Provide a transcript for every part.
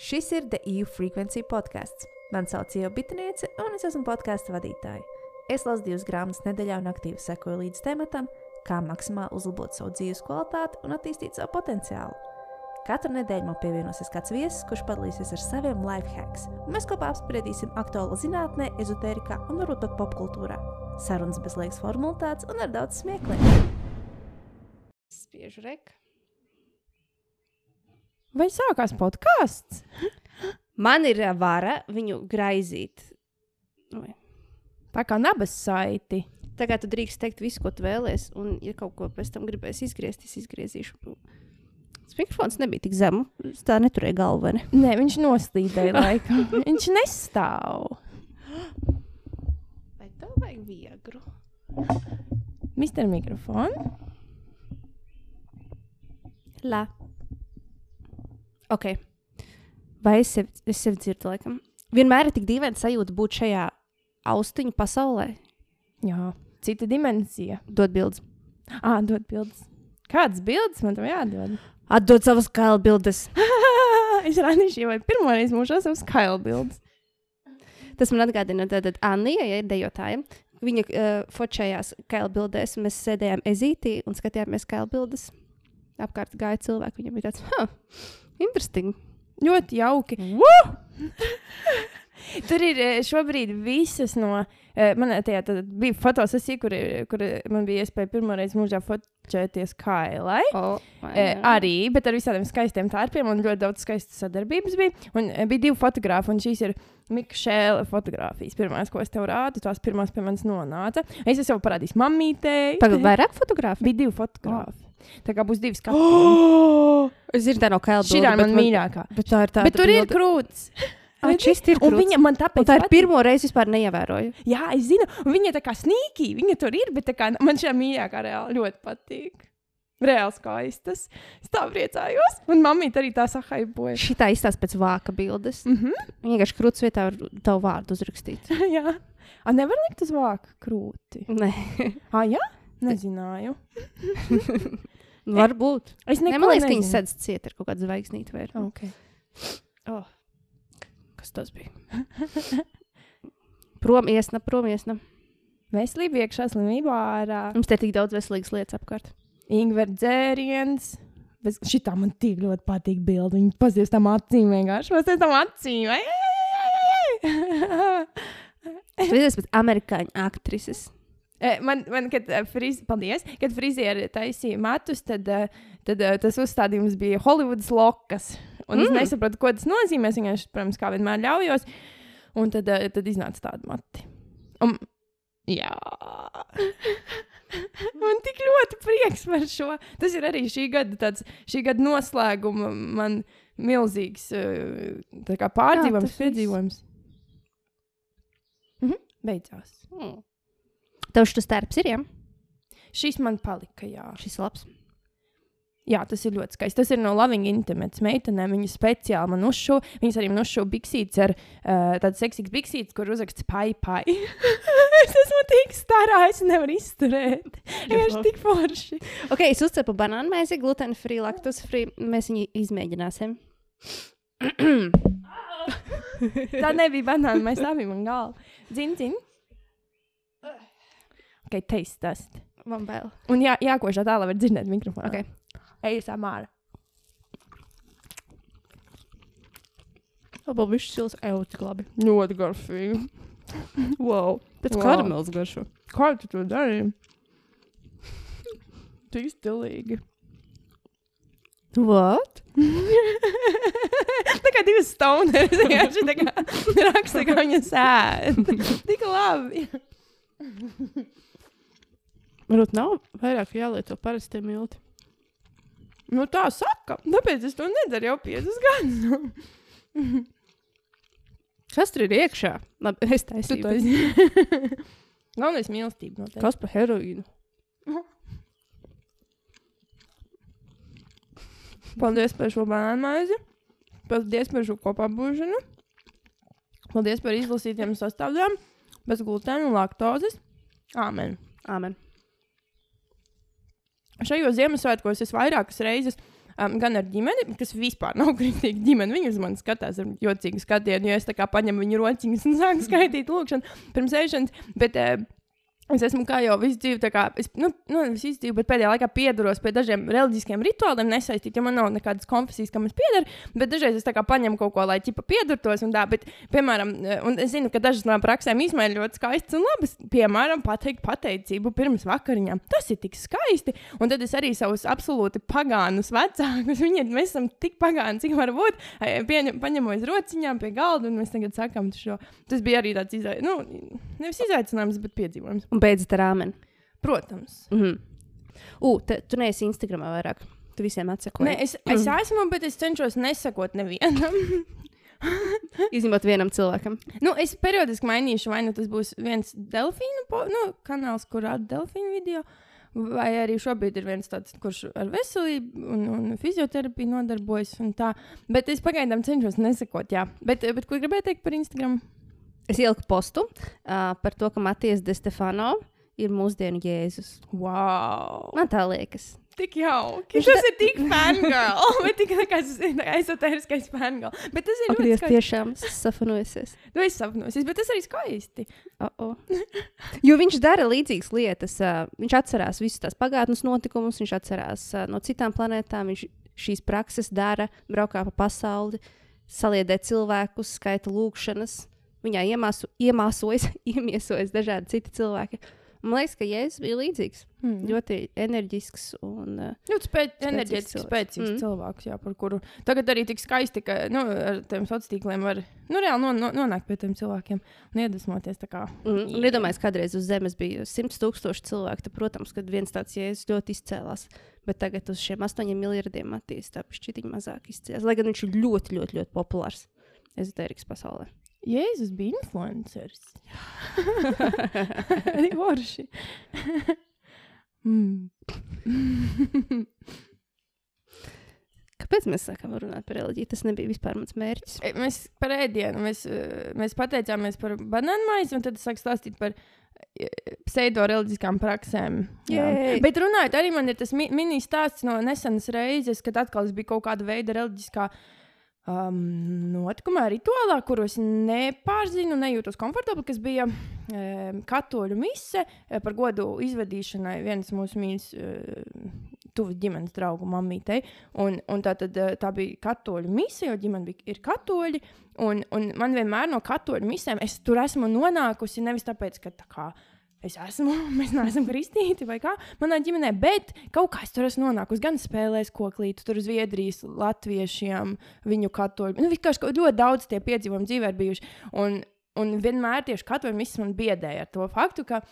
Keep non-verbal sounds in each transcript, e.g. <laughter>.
Šis ir The EU Frequency podkāsts. Mani sauc Ieva Bitniece, un es esmu podkāstu vadītāja. Es lasu divas grāmatas nedēļā un aktīvi sekoju līdz tematam, kā maksimāli uzlabot savu dzīves kvalitāti un attīstīt savu potenciālu. Katru nedēļu man pievienosies kāds viesis, kurš padalīsies ar saviem life hacks, un mēs kopā apspriedīsim aktuālo zinātnē, ezotērijā un varbūt pat popkultūrā. Sarunas bez liekas formalitātes un ar daudz smiekliem. Spiežu rek. Vai sākās podkāsts? Man ir ā, vara viņu graizīt. Vai. Tā kā nabas saiti. Tā kā tu drīkst teikt visu, ko tu vēlēsies, un, ja kaut ko pēc tam gribēs izgriezt, es izgriezīšu. Tas mikrofons nebija tik zemu. Es tā neturēju galvu. Ne? Nē, viņš noslīdēja laikam. <laughs> viņš nestāv. Vai tev vajag viegru? Mister mikrofonu. Lā. Ok. Vai es sevi, es sevi dzirdu, laikam? Vienmēr ir tik dīvaini sajūta būt šajā austiņu pasaulē. Jā, cita dimensija. Dod bildes. Ah, dod bildes. Kādas bildes man tam jādod? Atdod savas kaila bildes. <laughs> es rādīšu, vai pirmo reizi mūžā savas kaila bildes. Tas man atgādina, ka Anija ja, ir dejotāja. Viņa uh, focējās kaila bildēs, un mēs sēdējām ezītī un skatījāmies kaila bildes. Apkārt gāja cilvēki. Viņam bija tāds, huh, interesanti. Ļoti jauki. <laughs> Tur ir eh, šobrīd visas no. eh, Man tajā tad bija fotosesija, kur, kur man bija iespēja pirmoreiz mūžā fotografēties kailai. Oh, E, arī, bet ar visādiem skaistiem tārpiem un ļoti daudz skaistas sadarbības bija. Un bija divi fotografi, un šīs ir Mikšēla fotografijas. Pirmās, ko es tev rādu, tās pirmās pie manis nonāca. Es jau parādīju mammītei. Tagad vairāk fotografiju. bija divi fotografi. Tā kā būs divi skati. <gasps> Oh! Es zinu, tā nav kaila Šī ir bilde. man mīļākā. Bet tā ir tā. Bet tur ir krūts. <laughs> Šis ir Un viņa man tāpēc Un tā ir patīk. pirmo reizi vispār neievēroju. Jā, es zinu, viņa tā kā snīkī, viņa tur ir, bet tā kā man šī mīļākā reāli ļoti patīk. Reāli skaistas. Es tā priecājos. Un mammīte arī tā sahaiboja. Šī tā izstāsta pēc vāka bildes. Mm -hmm. Viņa vienkārši krūts vietā var tavu vārdu uzrakstīt. <laughs> jā. A, nevar likt uz vāka krūti. Nē, <laughs> Ah, jā? Nezināju. Varbūt. Es Nē, neko man liekas, ka viņa nezinu. sēdz ciet ar kaut kādu zvaigznīti. Vai... ar- Okay. Oh. Kas tas bija? <laughs> prom iesna, prom iesna. Veselība iekšā, slimība ārā. Mums te ir tik daudz veselīgas lietas apkārt. Ingver dzēriens. Bez, šitā man tik ļoti patīk bildi. Viņa pazīst tam acīm vienkārši. Pazīst tam acīm. Ai, ai, ai, ai. Līdzies pēc amerikāņu aktrises. Eh, Man, man kad, eh, friz, paldies, kad frizieri taisīja matus, tad, eh, tad tas uzstādījums bija Hollywoods lokas. Un mm. es Mm. nesapratu, ko tas nozīmē. Es vienkārši, protams, kā vienmēr ļaujos. Un tad, tad iznāca tāda mati. Un, jā. <laughs> Man tik ļoti prieks par šo. Tas ir arī šī gada, tāds, šī gada noslēguma man milzīgs kā viss? piedzīvojums. Mhm, beidzās. Hmm. Tev šis tērps ir, jā? Šis man palika, jā. Šis labs. Jā, tas ir ļoti skaisti. Tas ir no Loving Intimates meitenēm. Viņa speciāli man uzšuva. Viņas arī man uzšuva biksītes ar uh, tādu seksīgu biksītes, kur uzraksts pai pai. <laughs> es esmu tik starā, es nevaru izturēt. Vienkārši tik forši. Ok, es uzcepu banānu maizi, gluten free, laktus free. Mēs viņu izmēģināsim. Tā nebija banāna, mēs abi man galva. Zini, zini? Ok, taste test. Man bail. Un jā, jākošā tā, lai var dzirdēt mikrofonu. Ok. Ej, samāra. Labi, viņš sils tik labi. Ļoti garšīgi. <laughs> Wow. Pēc Wow. karamels garšo. Kā tu to darīji? Tik stilīgi. What? <laughs> tā kā divas stundas vienkārši <laughs> tā kā raksta, ka viņa sēž. Tik labi. Varbūt nav vairāk jālieto parastie milti. Nu, tā saka. Tāpēc es to nedaru jau piecus gadus. <laughs> Kas tur ir iekšā? Labi, es taisīju. zini. Galvenais <laughs> mīlestība noteikti. Kas par heroīnu? <laughs> Paldies par šo bērnu maizi. Paldies par šo kopā būšanu. Paldies par izlasītiem sastāvdaļām. Bez glutēna un laktozes. Āmen. Āmen. Šajos Ziemassvētkos es vairākas reizes um, gan ar ģimeni, kas vispār nav <laughs> kristīga ģimene. Viņi uz mani skatās ar jocīgu skatienu, jo es tā kā paņemu viņu rociņas un sāku skaitīt lūkšanu pirms ēšanas. Bet, uh, Es esmu kā jau visu dzīvi, kā, es, nu, nu, visu dzīvi, bet pēdējā laikā piedaros pie dažiem reliģiskiem rituāliem, nesaistīti, jo man nav nekādas konfesijas, kam es piedaru. Bet dažreiz es paņemu kaut ko, lai ķipa piedurtos. Un tā, bet, piemēram, un es zinu, ka dažas no praksēm ir ļoti skaistas un labas. Piemēram, pateikt pateicību pirms vakariņām. Tas ir tik skaisti. Un tad es arī savus absolūti pagānus vecākus, <laughs> viņiem mēs esam tik pagāni, cik var būt, pieņem, paņemu aiz rociņām pie galda un mēs tagad sakām šo. Tas bija arī tāds izaicinājums, nu, nevis izaicinājums, bet piedzīvojums. Un beidzot ar āmeni. Protams. Mm -hmm. U, te, tu neesi Instagramā vairāk. Tu visiem atsakoji. Nē, es, es esmu, bet es cenšos nesakot nevienam. <laughs> Izņemot vienam cilvēkam. Nu, es periodiski mainīšu, vai nu tas būs viens delfīnu nu, kanāls, kur rāda delfīnu video. Vai arī šobrīd ir viens tāds, kurš ar veselību un, un fizioterapiju nodarbojas. Tā. Bet es pagaidām cenšos nesakot, jā. Bet, bet ko gribēju teikt par Instagram? Es ieliku postu uh, par to, ka Matijas De Stefano ir mūsdienu Jēzus. Wow! Man tā liekas. Tik jauki. Viņš tas ir tik fangirl. <laughs> Bet tik kā <laughs> esoteriskais fangirl. Bet tas ir ļoti skaisti. Tiešām safanojusies. Tu esi safanojusies, bet tas arī skaisti. Uh -oh. jo viņš dara līdzīgas lietas. Uh, viņš atcerās visus tās pagātnes notikumus, viņš atcerās uh, no citām planētām. Viņš šīs prakses dara, braukā pa pasauli, saliedē cilvēkus, skaita lūkšanas. Viņā iemāsu, iemāsojas, <laughs> iemiesojas dažādi citi cilvēki. Man liekas, ka Jēzus bija līdzīgs. Mm. Ļoti enerģisks un uh, ļoti spēc, enerģisks, spēcīgs mm. cilvēks, jā, par kuru tagad arī tik skaisti, ka nu, ar tiem sociāliem tīkliem var nu, reāli no, no, nonākt pie tiem cilvēkiem un iedvesmoties. Mm. Iedomājieties, kādreiz uz Zemes bija simts tūkstoši cilvēku. Tad, protams, kad viens tāds jēzus ļoti izcēlās. Bet tagad uz šiem astoņiem miljardiem attīstās, tā pišķiņa mazāk izcēlās. Lai gan viņš ir ļoti, ļoti, ļoti populārs ezotērikas pasaulē. Jēzus bija influenceris. <laughs> Arī forši. mm. Kāpēc mēs sākām runāt par reliģiju? Tas nebija vispār mans mērķis. E, mēs par ēdienu, mēs, e, mēs pateicāmies par banānu maizi, un tad es sāku stāstīt par e, pseido-reliģiskām praksēm. Jā. Bet runājot, arī man ir tas mi mini stāsts no nesenas reizes, kad atkal bija kaut kāda veida reliģiskā uh, um, notikumā, rituālā, kuros nepārzinu, nejūtos komfortabli, kas bija um, katoļu mise eh, par godu izvadīšanai vienas mūsu mīļas. Uh, Tuvu ģimenes draugu mammītei. Un, un tā, tad, eh, tā bija katoļu misija, jo ģimene bija, ir katoļi. Un, un man vienmēr no katoļu misēm es tur esmu nonākusi nevis tāpēc, ka tā kā es esmu, <laughs> mēs neesam kristīti vai kā manā ģimenē, bet kaut kā es tur esmu nonākusi gan spēlēs koklītu, tur Zviedrijas latviešiem, viņu katoļu. Nu, vienkārši ļoti daudz tie piedzīvojumi dzīvē ir bijuši. Un, un vienmēr tieši katoļu misijas man biedēja ar to faktu, ka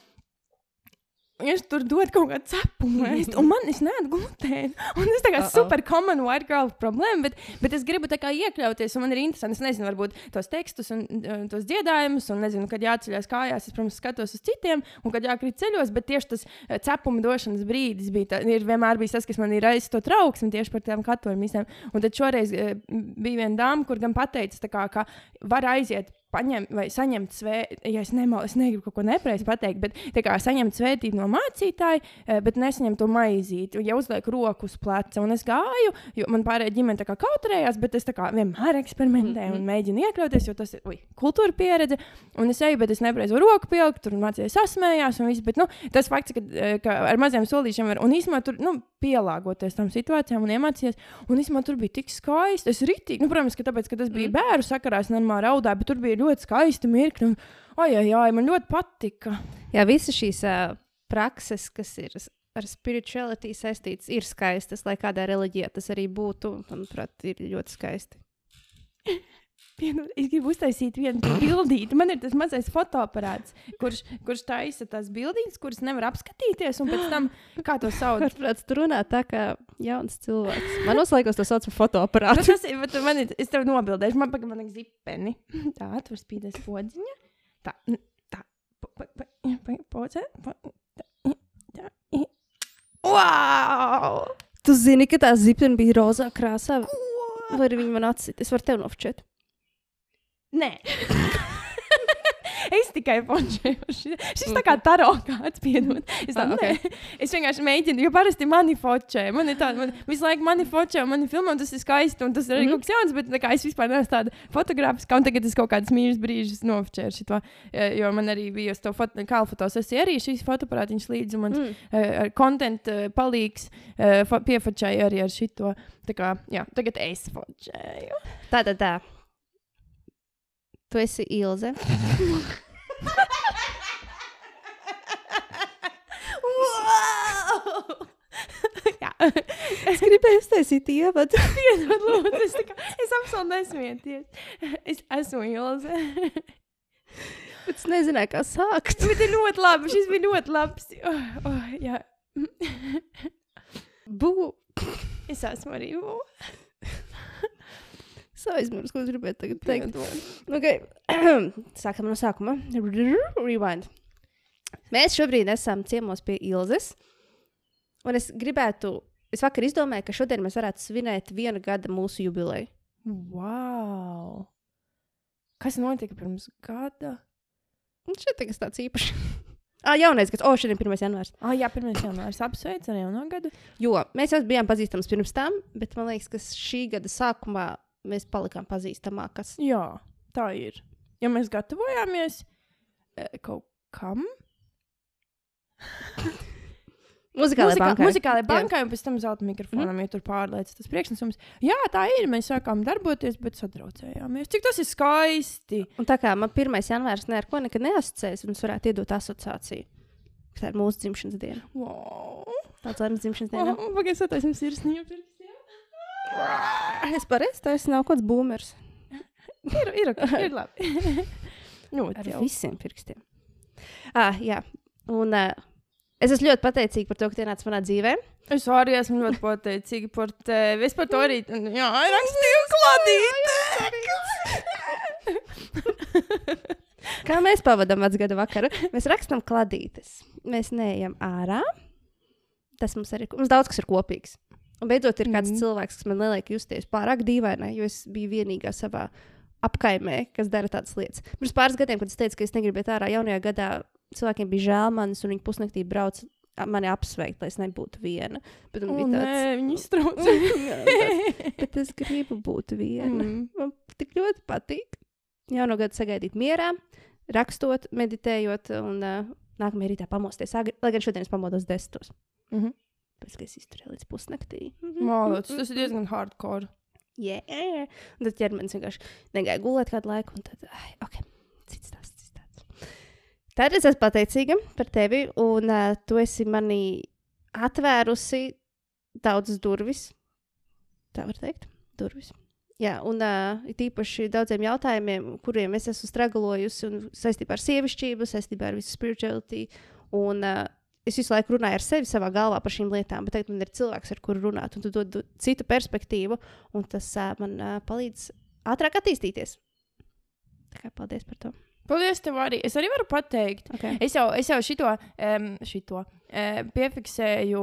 Viņš tur dod kaut kādu cepumu, un <laughs> man es neēdu glutēnu. Un tas tā kā uh -oh. super common white girl problēma, bet, bet es gribu tā kā iekļauties, un man ir interesanti. Es nezinu, varbūt tos tekstus un uh, tos dziedājumus, un nezinu, kad jāceļās kājās. Es, protams, skatos uz citiem, un kad jākrīt ceļos, bet tieši tas uh, cepuma došanas brīdis bija, tā, ir vienmēr bijis tas, kas man ir raisījis to trauksmi tieši par tām katoļu misēm. Un tad šoreiz uh, bija viena dāma, kur gan pateica, kā, ka var aiziet paņemt vai saņemt svētību, ja es, nemo, es negribu kaut ko nepareizi pateikt, bet kā saņemt svētību no mācītāja, eh, bet nesaņemt to maizīti. Ja uzliek roku uz pleca, un es gāju, jo man pārējā ģimene kā kautrējās, bet es kā vienmēr eksperimentēju un mhm. mēģinu iekļauties, jo tas ir ui, kultūra pieredze. Un es eju, bet es nepareizi roku pilku, tur mācījos sasmējās, un viss. Bet nu, tas fakts, ka, eh, ka ar maziem solīšiem var, un īstenībā tur nu, pielāgoties tam situācijām un iemācīties, un īstenībā tur bija tik skaisti. Es ritīgi, nu, protams, ka tāpēc, ka tas bija mm. bērnu sakarā, es normāli raudāju, bet tur bija ļoti skaisti mirkļi. Un, ai, ai, ai, man ļoti patika. Jā, visas šīs uh, prakses, kas ir ar spiritualitāti saistītas, ir skaistas, lai kādā reliģijā tas arī būtu. Manuprāt, ir ļoti skaisti. Vienu, es gribu uztaisīt vienu bildīti. Man ir tas mazais fotoaparāts, kurš, kurš taisa tās bildītes, kuras nevar apskatīties. Un pēc tam, kā to sauc, Kāpēc tu runā tā kā jauns cilvēks? Man uzlaikos to sauc par fotoaparātu. Tas ir, bet man ir, es tev nobildēšu, man pagaidām ir zipeni. Tā, tur spīdēs podziņa. Tā, tā, podzē. Wow! Tu zini, ka tā zipena bija rozā krāsā. Vai arī viņi man atsit? Es varu tev nofčēt. Nē. <laughs> es tikai fončēju. Šis tā kā taro kāds piedod. Es, tā, Ah, ok. okay. es vienkārši mēģinu, jo parasti mani fočē. Man ir tāda, man visu laiku mani fočē, mani filmē, un tas ir skaisti, un tas ir arī Mhm. kaut kas jauns, bet kā, es vispār neesmu tāda fotografiska, un tagad es kaut kādas mīļas brīžas nofočēju šito, eh, jo man arī bija uz to foto, kā fotos, es arī šīs fotoparātiņas līdzi, un man Mm. uh, ar kontentu uh, palīgs fo- piefočēju arī ar šito. Tā kā, jā, tagad es fočēju. Tā, tā, tā. Tu esi Ilze. jā, Es gribēju uztaisīt ievadu. <laughs> piedod, lūdzu, es, kā, es absolūti nesmieties. Es esmu Ilze. Bet es nezināju, kā sākt. Bet ir ļoti labi, šis bija ļoti labs. Oh, oh, jā. Bū. Es esmu arī. Oh, Es aizmirsu, ko es gribēju tagad teikt. Okay. Sākam no sākuma. Rewind. Mēs šobrīd esam ciemos pie Ilzes. Un es gribētu, es vakar izdomāju, ka šodien mēs varētu svinēt viena gada mūsu jubileju. Wow! Kas notika pirms gada? Šeit ir kas tāds īpašs. <laughs> Ah, jaunais gads, o, šodien ir 1. janvārs. Ah, jā, pirmā janvārs apsveic ar jauno gadu. Jo mēs jau bijām pazīstami pirms tam, bet man liekas, ka šī gada sākumā mēs palikām pazīstamākas. Jā, tā ir. Ja mēs gatavojāmies eh, kaut kam, <laughs> Muzikālajā Muzikā- bankā. muzikālajai bankai, un pēc tam zelta mikrofonam, mm. ja tur pārliecis tas priekšnesums. Jā, tā ir. Mēs sākām darboties, bet satraucējāmies. Cik tas ir skaisti! Un tā kā man 1. janvārs ne ar ko nekad neasociēs, mums varētu iedot asociāciju. Tā ir mūsu dzimšanas diena. Wow! Tāds laimes dzimšanas diena. Oh, Pagaidiet, ataisim sirsnību. Es pareizi, tas nav kaut kāds boomers. <laughs> Ir, ir, ir labi. Ļoti <laughs> Ar jau. visiem pirkstiem. Ah, jā. Un uh, es esmu ļoti pateicīga par to, ka tie nāca manā dzīvē. Es arī esmu ļoti pateicīga par tevi. Es par to arī <laughs> rakstīju kladīti. Kā mēs pavadām vecgada vakaru? Mēs rakstām kladītes. Mēs neejam ārā. Tas mums arī mums daudz kas ir kopīgs. Un beidzot, ir kāds mm. cilvēks, kas man neliek justies pārāk dīvainai, jo es biju vienīgā savā apkaimē, kas dara tādas lietas. Pirms pāris gadiem, kad es teicu, ka es negribu iet ārā, jaunajā gadā cilvēkiem bija žēl manis, un viņi pusnaktī brauc a- mani apsveikt, lai es nebūtu viena. Bet, O, bija tāds, nē, viņi <laughs> tāds, bet es gribu būt viena. Mm. Man tik ļoti patīk. Jauno gadu sagaidīt mierā, rakstot, meditējot un uh, nākamajā rītā pamosties. Agri, lai gan šodien es pamodos desmitos. Mhm. Pēc es izturēju līdz pusnaktī. Mālots, tas ir diezgan hardcore. Yeah. Un tad ķermenis vienkārši negāja gulēt kādu laiku, un tad, ai, ok, cits tāds, cits tāds. Tad es esmu pateicīga par tevi, un uh, tu esi manī atvērusi daudzas durvis. Tā var teikt, durvis. Jā, un uh, it īpaši daudziem jautājumiem, kuriem es esmu straglojusi, un saistībā ar sievišķību, saistībā ar visu spirituality. Un, uh, es visu laiku runāju ar sevi savā galvā par šīm lietām, bet tagad man ir cilvēks, ar kuru runāt, un tu dod citu perspektīvu, un tas uh, man uh, palīdz ātrāk attīstīties. Tā kā paldies par to. Paldies, tev arī. Es arī varu pateikt. Okay. Es jau, es jau šito, um, šito uh, piefiksēju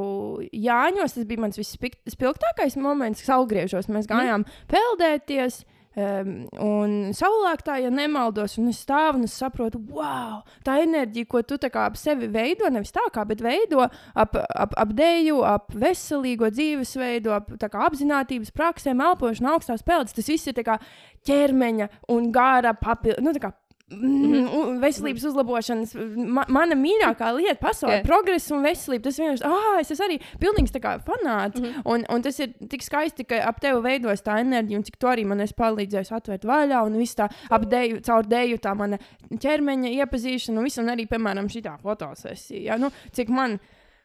Jāņos. Tas bija mans vispilgtākais moments, kad augriežos. Mēs gājām mm. peldēties. Um, un savulaik tā, ja nemaldos, un es stāvu un es saprotu, wow, tā enerģija, ko tu ap sevi veido, nevis tā kā, bet veido ap, ap, ap dēļu, ap veselīgo dzīvesveidu, ap kā apziņotības praksēm, elpošanu, augstās peldes. Tas viss ir kā ķermeņa un gāra papildinājums. Nu, Mm, veselības uzlabošanas, ma mana mīļākā lieta pasaulē, yeah. progress un veselība. Tas vienkārši, ah, es esmu arī pilnīgs tā fanāts. Mm Mhm. -hmm. un, un tas ir tik skaisti, ka ap tevi veidojas tā enerģija, un cik tu arī man esi palīdzējis atvērt vaļā, un viss tā ap dēļu, caur dēļu tā mana ķermeņa iepazīšana, un viss, arī, piemēram, šī fotosesija. Ja? Nu, cik man.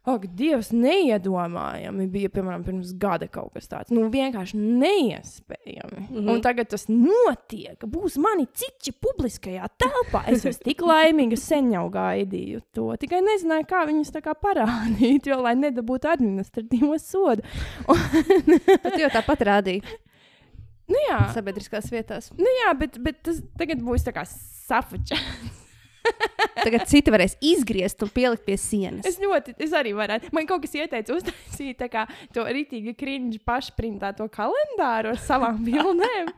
Ak, Dievs, neiedomājami bija, piemēram, pirms gada kaut kas tāds. Nu, vienkārši neiespējami. Mm. -hmm. Un tagad tas notiek. Būs mani ciči publiskajā telpā. Es esmu tik laimīga, sen jau gaidīju to. Tikai nezināju, kā viņus tā kā parādīt, jo, lai nedabūtu administratīvo sodu. Bet jau tāpat rādīji Nu, jā, sabiedriskās vietās. nu, jā bet, bet tas tagad būs tā kā safučēts. Tagad citi varēs izgriezt un pielikt pie sienas. Es ļoti, es arī varētu. Man kaut kas ieteica uztaisīt to rītīgi cringe pašprintēto kalendāru ar savām <laughs> bildēm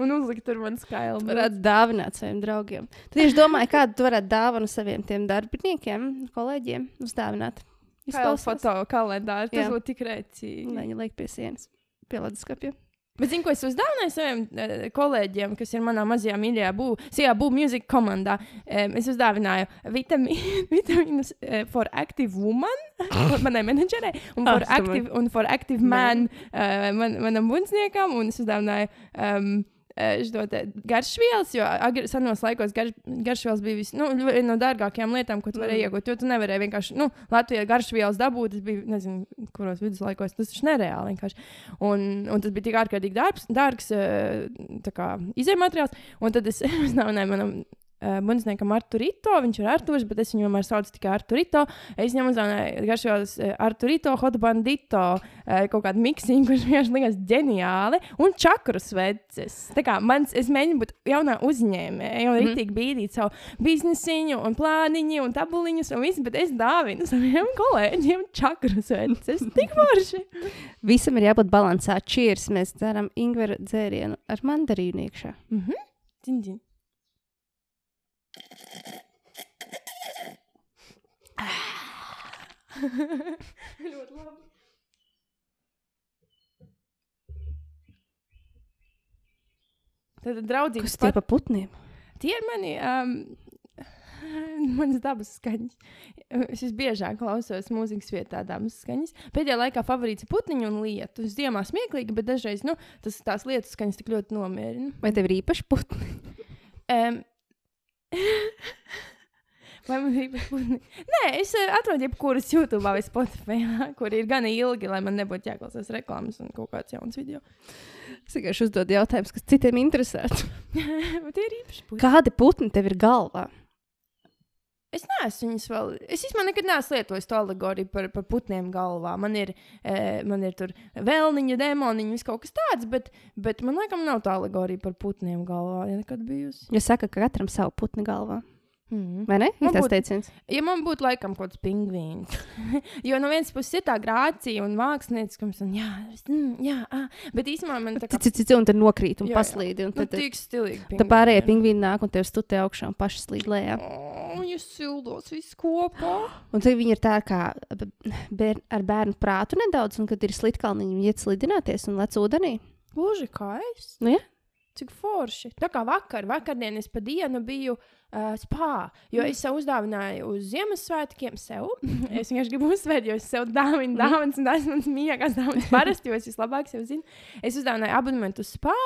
un uzlikt tur man skailu. Varētu dāvināt saviem draugiem. Tad tieši domāju, kādu tu varētu dāvanu saviem tiem darbiniekiem, kolēģiem uzdāvināt. Izklausās, foto kalendārs, tas būtu tik rēcīgi. viņi liek pie sienas. Pie leduskapja. Bet, zinu, ko es uzdāvināju saviem uh, kolēģiem, kas ir manā mazajā mīļajā būvniecībā, būvniecības mūzikas komandā. Um, es uzdāvināju vitamī, <laughs> vitamīnus uh, for active woman, <laughs> manai menedžerei, un Ah, for, active, un for active man, man manam būvniecniekam, un es uzdāvināju. Um, eh, šo garšvielas, jo agri, senos laikos garš, garšvielas bija vis, nu, no dārgākajām lietām, ko tu varēji iegūt. Jo tu nevarēji vienkārši, nu, Latvijā garšvielas dabūt. Tas bija, nezinu, kuros viduslaikos tas taču nereāli vienkārši. Un, un tas bija tik ārkārtīgi dārgs, dārgs izējumateriāls. Un tad es <laughs> uzdāvināju manam uh, bundzniekam Arturito. Viņš ir Arturs, bet es viņu vienmēr saucu tikai Arturito. Es viņam uzdāvināju garšvielas uh, Arturito, Hot Bandito, uh, kaut kādu miksiņu, kurš vienkārši likās ģeniāli, un čakru sveces. Tā kā mans, es mēģinu būt jaunā uzņēmēja, jau Mhm. rītīgi bīdīt savu biznesiņu, un plāniņu, un tabuliņus, un visu, bet es dāvinu saviem <laughs> kolēģiem čakru sveces. Tik forši! Visam ir jābūt līdzsvarā. Cheers! Mēs dzeram ingveru dzērienu ar mandarīnu iekšā. Mhm. Dziņ, dziņ. <sighs> Ļoti labi. Tad, draudzīgi, Kas tie pa putniem? tie ir mani. Um, <laughs> Manas dabas skaņas. Es visbiežāk klausos mūzikas vietā, dabas skaņas. Pēdējā laikā favorīts ir putniņu un lietu. Ziemā smieklīgi, bet dažreiz nu, tas, tās lietas skaņas tik ļoti nomierina. Vai tev ir īpaši putni? Um, Vai man īpaši putni? Nē, es uh, atrodu jebkuras YouTube vai Spotify, <laughs> kur ir gan ilgi, lai man nebūtu jāklausās reklāmas un kaut kāds jauns video. Es vienkārši uzdodu jautājumus, kas citiem <laughs> putni. Kādi putni tev ir galvā? Es neesmu viņus vēl. Es īstenībā nekad neesmu lietojis to alegoriju par, par putniem galvā. Man ir, e, man ir tur vēlniņa, demoniņa, viss kaut kas tāds, bet, bet man laikam nav tā alegorija par putniem galvā. Ja nekad bijusi. Ja saka, ka katram savu putnu galvā. Mm. Vai ne? Ir tas teiciens. Ja man būtu laikam kaut kāds pingvīns, <laughs> jo no vienas puses ir tā grācija un mākslinieckums, un jā, mm, jā ah, bet īstenībā man tā kā Cici, cici, un tad nokrīt un Jā, jā. paslīd. Un nu, tad, tik stilīgi. tad pārējie pingvīni nāk un tev stutē augšā un paši slīd lejā. Oh, jūs sildos visu kopā. <gasps> Un tad viņi ir tā kā bēr, ar bērnu prātu nedaudz, un kad ir slitkalni, viņi iet slidināties un lec ūdenī. Gluži kā es. Nu, ja? Cik forši. Tā kā vakar, vakardien es pa dienu biju uh, spā, jo es sev uzdāvināju uz Ziemassvētkiem sev. es vienkārši gribu uzsvērt, jo es sev dāvinu dāvanas, un tas ir mans mīļākais dāvanas parasti, jo es vislabāk sev zinu. Es uzdāvināju abonementu uz spā.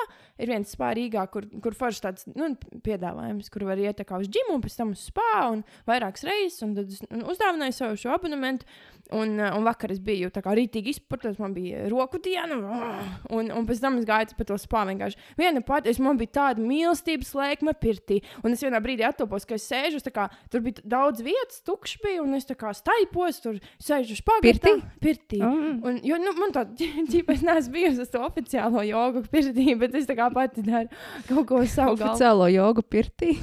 Ir viens spā Rīgā, kur, kur forši tāds nu, piedāvājums, kur var iet tā uz ģimu, un pēc tam uz spā un vairākas reizes. Un tad es un uzdāvināju sev šo abonementu. Un, uh, un vakar es biju tā rītīgi izpratnes, man bija roku diena. Un, un pēc tam es gāju pa to spā vienkārši. Viena pati, es man bija tāda mīlestības lēkme pirtī. Un es vienā brīdī attopos, ka es sēžu, tā kā tur bija daudz vietas, tukšs bija, un es tā kā staipos, tur sēžu špagatā. Pirtī? Pirtī. Mm. Un, jo, nu, man tāda <laughs> ģipa, es neesmu bijusi uz to oficiālo jogu pirtī, bet es tā kā pati daru kaut ko savu galvu. Oficiālo jogu pirtī.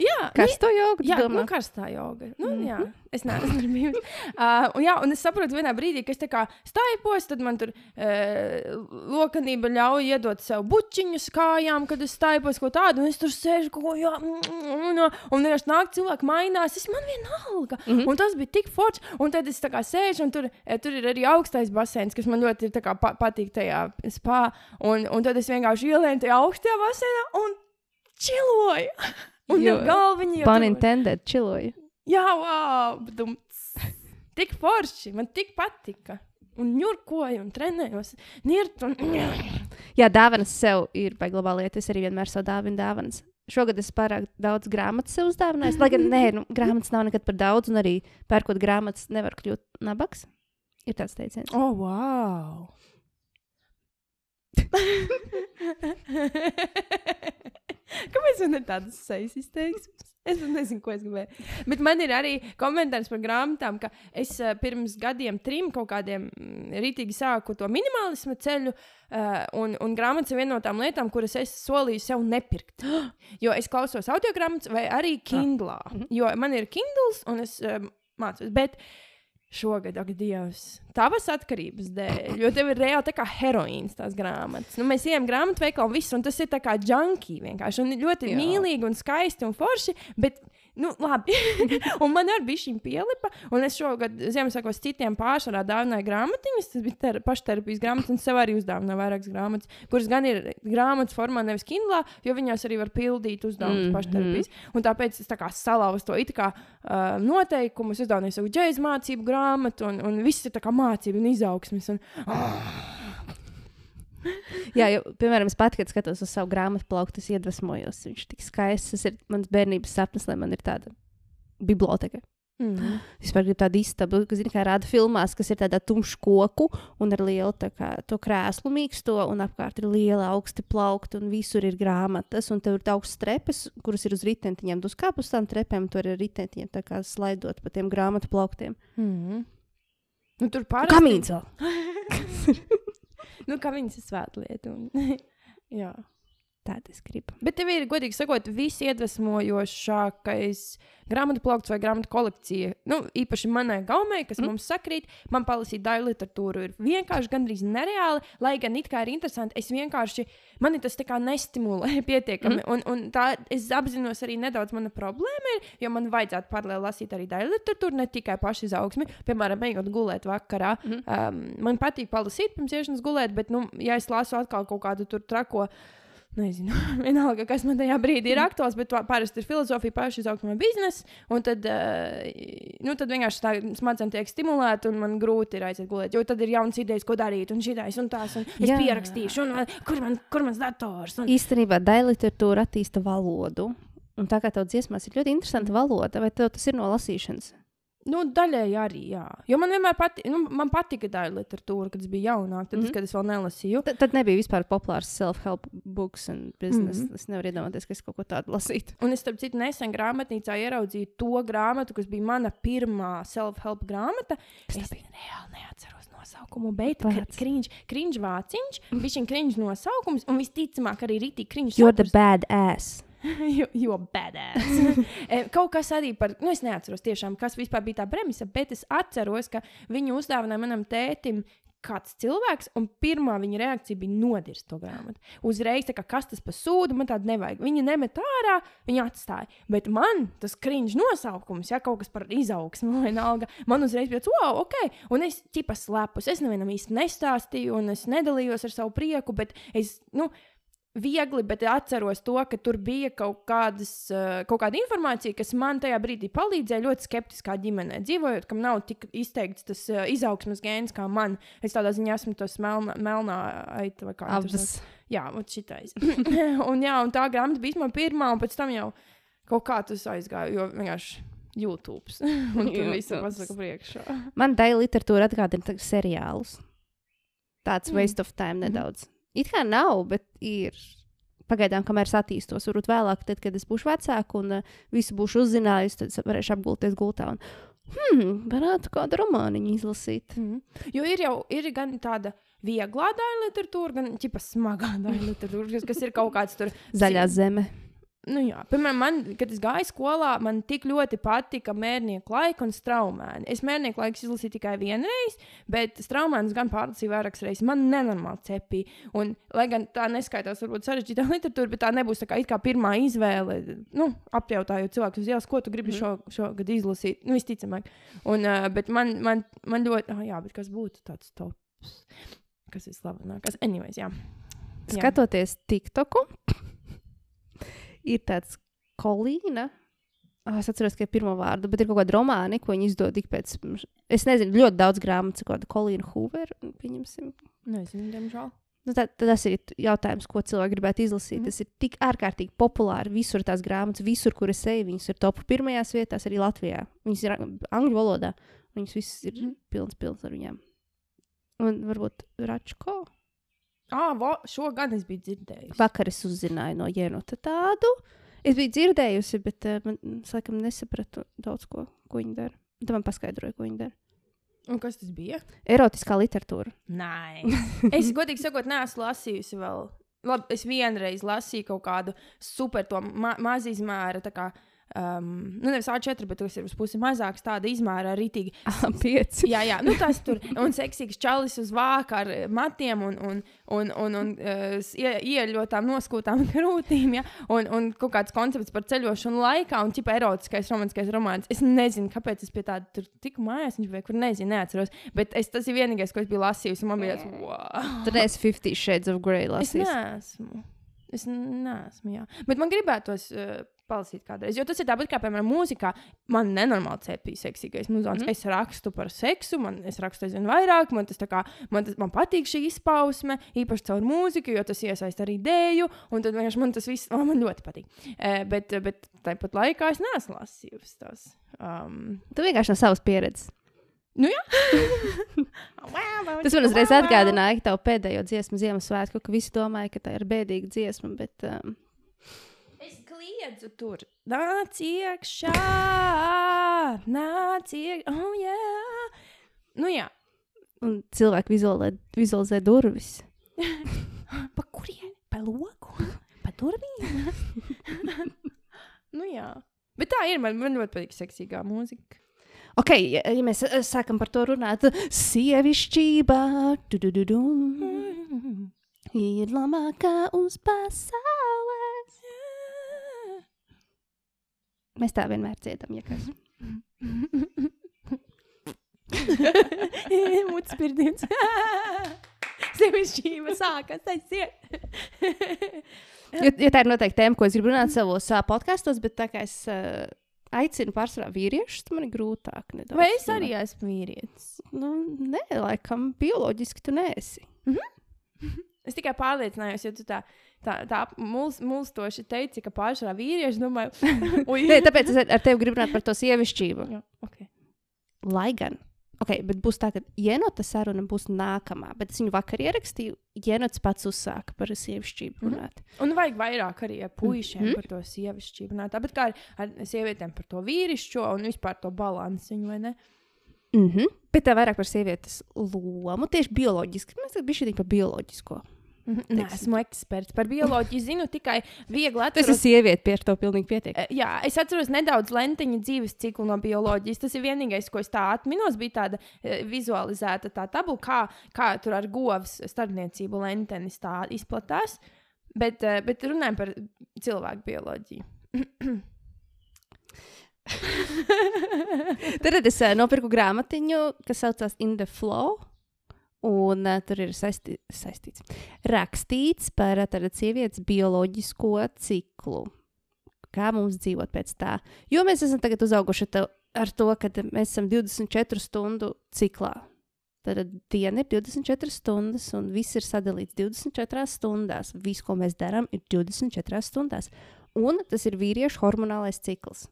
Jā, Karsto jogu? tu Jā, domā? nu, karstā joga. Nu, mm. -hmm. jā, es neesmu <laughs> bijusi. Uh, un, jā, un es saprotu, vienā brīdī, kad es staipos, tad man tur uh, lokanība ļauj iedot sev bučiņus kājām, kad es staipos kaut tādu, un es tur sēžu kaut ko, jā, mm, un, un vienkārši nāk cilvēki mainās, es man vienalga. Mm. -hmm. Un tas bija tik forts, un tad es sēžu, un tur, tur ir arī augstais basēns, kas man ļoti ir pa patīk tajā spā, un, un tad es vienkārši ielēju tajā augstajā basēnā un čiloju. <laughs> Un jau Pun tur- intended, čiloju. Jā, wow! Dumts. <laughs> Tik forši, man tik patika. Un ņurkoju, un trenējos. Nirt un... <clears throat> Jā, dāvanas sev ir baigta lieta. Es arī vienmēr savu dāvinu dāvanas. Šogad es pārāk daudz grāmatas sev uzdāvināju. Lai gan nē, nu, grāmatas nav nekad par daudz, un arī pērkot grāmatas nevar kļūt nabaks. Ir tāds teiciens. Oh, wow! Kāpēc man ir tādas sejas izteiksmes? Es nezinu, ko es gribēju. Bet man ir arī komentārs par grāmatām, ka es uh, pirms gadiem, trim kaut kādiem mm, rītīgi sāku to minimalismu ceļu. Uh, un, un grāmatas ir viena no tām lietām, kuras es solīju sev nepirkt. <gasps> Jo es klausos audio grāmatas vai arī Kindle. Mhm. Jo man ir Kindles un es uh, mācos. Bet šogad, ak, Dievs, tavas atkarības dēļ, jo tev ir reāli tā kā heroīns tās grāmatas. Nu, mēs ejam grāmatu veikalā un viss, un tas ir tā kā junkie vienkārši. Un ļoti. Jā. mīlīgi un skaisti un forši, bet, nu, labi. <laughs> un man arī bija šī pielipa, un es šogad Ziemassvētkos citiem pārsvarā dāvināju grāmatiņas, tas bija ter, pašterapijas grāmatas, un sev arī uzdāvināju vairākas grāmatas, kuras gan ir grāmatas formā, nevis kindlā, jo viņās arī var pildīt uzdevumus Mhm. mm -hmm. pašterapijas. Un tāpēc es tā kā salauzu to it kā uh, noteikumu, es uzdāvināju savu džēzu mācību grāmatu, un, un viss ir tā kā mācība un izaugsmes. Un, <laughs> Jā, jo, piemēram, es pat, kad skatos uz savu grāmatu plauktu, es iedvesmojos. Viņš ir tik skaists. Tas ir mans bērnības sapnis, lai man ir tāda biblioteka. mm. Es gribu tādu istabu, kas ir kā rāda filmās, kas ir tādā tumšu koku un ar lielu kā, to krēslu mīksto, un apkārt ir liela augsti plaukti, un visur ir grāmatas, un tev ir augstas trepes, kuras ir uz ritentiņiem. Tu skāp uz tām trepēm, tur ir ritentiņiem, tā kā slaidot pa tiem grāmatu plauktiem. Mm. Nu, tur pārāk Kamīns! <laughs> nu, kā viņas ir svētlieta. Un... <laughs> Jā. Tāda es gribu. Bet tev ir, godīgi sakot, viss iedvesmojošākais grāmatu plaukts vai grāmatu kolekcija. Nu, īpaši manai gaumei, kas Mm. mm. mums sakrīt, man palasīt daļu literatūru ir vienkārši gandrīz nereāli, lai gan it kā ir interesanti. Es vienkārši, man tas tā kā nestimulē <laughs> pietiekami. Mm. Un, un tā es apzinos arī nedaudz mana problēma ir, jo man vajadzētu paralēli lasīt arī daļu literatūru, ne tikai pašizaugsmi. Piemēram, ejot gulēt vakarā. Mhm. Um, man patīk palasīt pirms iešanas gulēt, bet, nu, ja es lasu atkal kaut kādu tur trako. Nezinu, <laughs> vienalga, kas man tajā brīdī ir aktuāls, bet parasti ir filozofija, pašizaugsme, biznesa. Un tad, uh, nu, tad vienkārši tā smadzenes tiek stimulēta, un man grūti ir aiziet gulēt. Jo tad ir jauns idejas, ko darīt, un šīs un tās, un es Jā. Pierakstīšu, un uh, kur, man, kur mans dators. Un... Īstenībā daļa literatūra attīsta valodu. Un tā kā tev dziesmās ir ļoti interesanta valoda, vai tev tas ir no lasīšanas? Nu, daļēji arī, jā. Jo man vienmēr pati, nu, man patika daļa literatūra, kad es biju jaunāka, tad, mm. -hmm. kad es vēl nelasīju. Tad, tad nebija vispār populārs self-help books un business. Mm. -hmm. Es nevaru iedomāties, ka es kaut ko tādu lasītu. Un es, starp citu, nesen grāmatnīcā ieraudzīju to grāmatu, kas bija mana pirmā self-help grāmata. Es reāli neatceros nosaukumu, bet Vārds. krīņš vāciņš, viņš ir krīņš nosaukums, un visticamāk arī rītīgi krīņš. You're the bad ass. <laughs> jo, jo badass. <laughs> E, Kaut kas arī par, nu, es neatceros tiešām, kas bija tā premisa, bet es atceros, ka viņu uzdāvināja manam tētim. Kāds cilvēks, un pirmā viņa reakcija bija nodirst to grāmatu. Uzreiz, kā kas tas par sūdu, man tādu nevajag. Viņa nemet ārā, viņa atstāja. Bet man tas krīņš nosaukums, ja kaut kas par izaugsmu vai nalga, man uzreiz bija, wow, ok. Un es tipas slepus, es nevienam īsti nestāstīju, un es nedalījos ar savu prieku, bet es, nu, viegli, bet atceros to, ka tur bija kaut, kādas, eh, kaut kāda informācija, kas man tajā brīdī palīdzēja ļoti skeptiskā ģimenē. Dzīvojot, kam nav tik izteikts tas uh, izaugsmas gēns kā man, es tādā ziņā esmu tas melnā, melnā aita vai kā. Abas. Jā, un šitais. <laughs> un, jā, un tā grāmata bija man pirmā, un pēc tam jau kaut kā tas aizgāja, jo vienkārši YouTube. <laughs> un tur viss ir pasaka priekšā. Man daļa literatūra atgādina seriālus. Tāds Mm. waste of time nedaudz. It kā nav, bet ir. Pagaidām, kamēr es attīstos, varbūt vēlāk, tad, kad es būšu vecāka un uh, visu būšu uzzinājusi, tad varēšu apgulties gultā. Un, hmm, varētu kādu romāniņu izlasīt. Mm. Jo ir jau ir gan tāda vieglā daļa literatūra, gan ķipa smagā <laughs> daļa literatūra, kas, kas ir kaut kāds tur. Zaļā zeme. Nu, jā, piemēram, man, kad es gāju skolā, man tik ļoti patika mērnieku laika un straumēni. Es mērnieku laiku izlasīju tikai vienreiz, bet straumēnus gan pārlasīju vairākas reizes. Man nenormāli cepīja. Un, lai gan tā neskaitās, varbūt sarežģītā <laughs> literatūra, bet tā nebūs tā kā, kā pirmā izvēle. Nu, apjautājot cilvēku uz ielas, ko tu gribi Mhm. šo, šogad izlasīt. Nu, visticamāk. Un, uh, bet man, man, man ļoti, ah, jā, bet kas būtu tāds tops? Kas ir slavenākais? Anyways, jā. Jā. Skatoties TikToku, ir tāds kolīna. Oh, es atceros, ka ir pirmā vārda, bet ir kaut kāda romāna, ko viņi izdod ik pēc. Es nezinu, ļoti daudz grāmatu, kāda Kolīna Hoover. Pieņemsim. Nezinu, diemžēl. Nu, tā, tas ir jautājums, ko cilvēki gribētu izlasīt. Mm. Tas ir tik ārkārtīgi populāri. Visur tās grāmatas, visur, kur es eju, viņas ir top pirmajās vietās, arī Latvijā. Viņas ir ang- angļu valodā. Viņas visas ir Mhm. pilnas, pilnas ar viņām. Un varbūt Račko. Ah, vo, šo gan es biju dzirdējis. Vakar es uzzināju no Jenota tādu. Es biju dzirdējusi, bet uh, man, laikam nesapratu daudz ko, ko viņi dara. Tad man paskaidroja, ko viņi dara. Un kas tas bija? Erotiskā literatūra. Nē, es godīgi sakot, neesmu lasījusi vēl. Labi, es vienreiz lasīju kaut kādu super to ma mazizmēra, tā kā Um, nu, nevis A4, bet tas ir uz pusi mazāks, tāda izmēra rītīgi. Pieci. Jā, jā, nu tas tur un seksīgs čalis uz vāka ar eh, matiem un, un, un, un, un uh, ieļotām noskūtām <laughs> krūtīm, ja? un, un kaut kāds koncepts par ceļošanu laikā un ķipa erotiskais romantiskais romāns. Es nezinu, kāpēc es pie tāda tur tiku mājās, viņš vai kur nezinu, neatceros, bet es, tas ir vienīgais, ko es biju lasījusi, un man bija tāds, wow. Tad es 50 Shades of Grey Es lasīju. neesmu. Es neesmu, jā. Bet man gribētos uh, palasīt kādreiz. Jo tas ir tāpat kā, piemēram, mūzikā. Man nenormāli cepīja seksīgais muzons. Mm. Es rakstu par seksu, man es rakstu aizvien vairāk. Man tas kā, man, tas, man patīk šī izpausme, īpaši caur mūziku, jo tas iesaista arī dēļu. Un tad vienkārši man tas viss, oh, man ļoti patīk. Uh, bet, bet tāpat laikā es neesmu lasījusi tās. Um, Tu vienkārši no savas pieredzes. nu, jā. <laughs> Tas man uzreiz atgādināja, ka tavu pēdējo dziesmu Ziemassvētku, ka visi domāja, ka tā ir bēdīga dziesma, bet um, kliedzu tur. Nāc iekšā, nāc iekšā. Oh, jā. Nu, jā. un cilvēki vizualizē, vizualizē durvis. <laughs> Pa kurieni? Pa loku? Pa durvīm? <laughs> nu, jā. Bet tā ir. Man, man ļoti patīk seksīgā mūzika. Ok, ja, ja mēs eh, sākam par to runāt, sievišķība du, du, du, du, ir labākā uz pasaules. Mēs tā vienmēr dziedam, ja kas. <laughs> Mūts pirdiens. <laughs> Sevišķība sākas aiziet. Jo, jo tā ir noteikti tēma, ko es gribu runāt savos uh, podkastos, bet tā kā es uh, aicinu pārsvarā vīriešus, man ir grūtāk. Nedaudz, Vai es arī esmu vīrietis? Nu, nē, laikam, bioloģiski tu nesi. <laughs> Es tikai pārliecinājos, ja tu tā, tā, tā muls, mulstoši teici, ka pārsvarā vīrieši domāju, <laughs> ui, Nē, tāpēc es ar ar tevi gribu runāt par to sievišķību. Jā, okay. Lai gan. Okay, bet būs tā, ka Jenota saruna būs nākamā. Bet es viņu vakar ierakstīju. Jenots pats uzsāka par sievišķību Mhm. runāt. Un vajag vairāk arī ar puišiem mm. -hmm. par to sievišķību. runāt. Tāpat kā ar, ar sievietēm par to vīrišķo un vispār to balansu, vai ne? Mm -hmm. Bet tā vairāk par sievietes lomu, tieši bioloģiski. Mēs tam bijām par bioloģisko. Nē, Mhm. esmu eksperts par bioloģiju. Zinu tikai viegli Tas ir sieviete, pie to pilnīgi pietiek. Eh, Jā, es atceros nedaudz lentiņu dzīves ciklu no bioloģijas. Tas ir vienīgais, ko es tā atminos. Bija tāda e, vizualizēta tā tabula, kā, kā tur ar govs starpniecību lentenis tā izplatās. Bet, e, bet runājot par cilvēku bioloģiju. Tad es nopirku grāmatiņu, kas saucas In the Flow. Un uh, tur ir saisti, saistīts, rakstīts par uh, tādu sievietes bioloģisko ciklu. Kā mums dzīvot pēc tā? Jo mēs esam tagad uzauguši ta- ar to, ka mēs esam 24 stundu ciklā. Tad diena ir 24 stundas, un viss ir sadalīts 24 stundās. Viss, ko mēs darām, ir 24 stundās. Un tas ir vīriešu hormonālais cikls.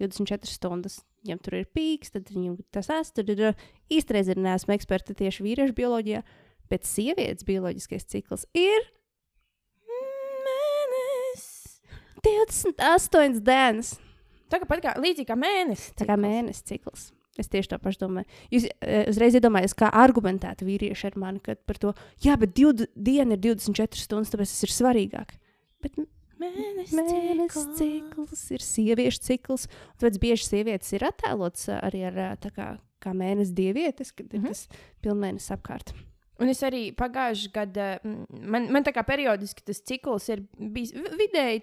24 stundas. Viņam tur ir pīks, tad viņam tas ēst. Tad ir īstenībā ir neesmu eksperta tieši vīriešu bioloģijā, bet sievietes bioloģiskais cikls ir Mēnesis. 28 dienas. Tā kā, pat kā līdzīgi kā mēnesis. Tā kā mēnesis cikls. Es tieši tā pašu domāju. Jūs e, uzreiz iedomājaties, kā argumentēta vīrieši ar mani kad par to, jā, bet divu dienu ir 24 stundas, tāpēc tas ir svarīgāk. Bet Mēnesis. mēnesis cikls ir sieviešu cikls. Tāpēc bieži sievietes ir attēlotas ā, arī ar tā kā, kā mēnesis dievietes, kad ir Mhm. tas pilnmēnesis apkārt. Un es arī pagājušajā gadā, mm, man, man tā kā periodiski tas cikls ir bijis vi- vidēji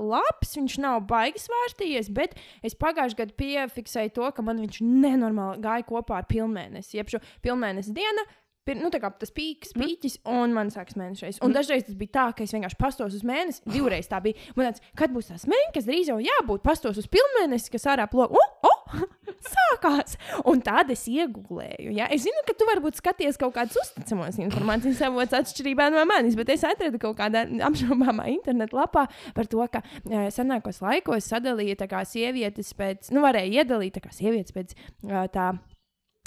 labs, viņš nav baigi svārstījies, bet es pagājušajā gadā piefiksēju to, ka man viņš nenormāli gāja kopā ar pilnmēnesi. Jeb šo pilnmēnesi dienu. Pir, nu, tā kā tas pīks, pīķis, un man sākas mēnešais. Un dažreiz tas bija tā, ka es vienkārši pastos uz mēnesi. Divreiz tā bija. Man liekas, kad būs tas mēnesis, drīz jau jābūt pastos uz pilnmēnesi, kas ārā plūko. Oh! <laughs> Sākās! Un tādu es iegūlēju. Ja? Es zinu, ka tu varbūt skaties kaut kādus uzticamus informācijas avotus atšķirībā no manis, bet es atradu kaut kādā apšaubāmā interneta lapā par to, ka e, senākos laikos sadalīja tā kā sievietes pēc, nu, varēja iedalīt tā kā sievietes pēc e, tā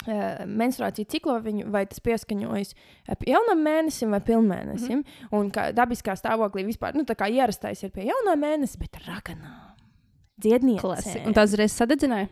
Uh, menstruācija ciklo viņu, vai tas pieskaņojas uh, pie jaunam mēnesim vai pilnmēnesim. Mm -hmm. Un kā dabiskā stāvoklī vispār, nu, tā kā ierastais ir pie jaunā mēneša, bet raganā. Dziedniece. Klasi. Un tās uzreiz sadedzināja.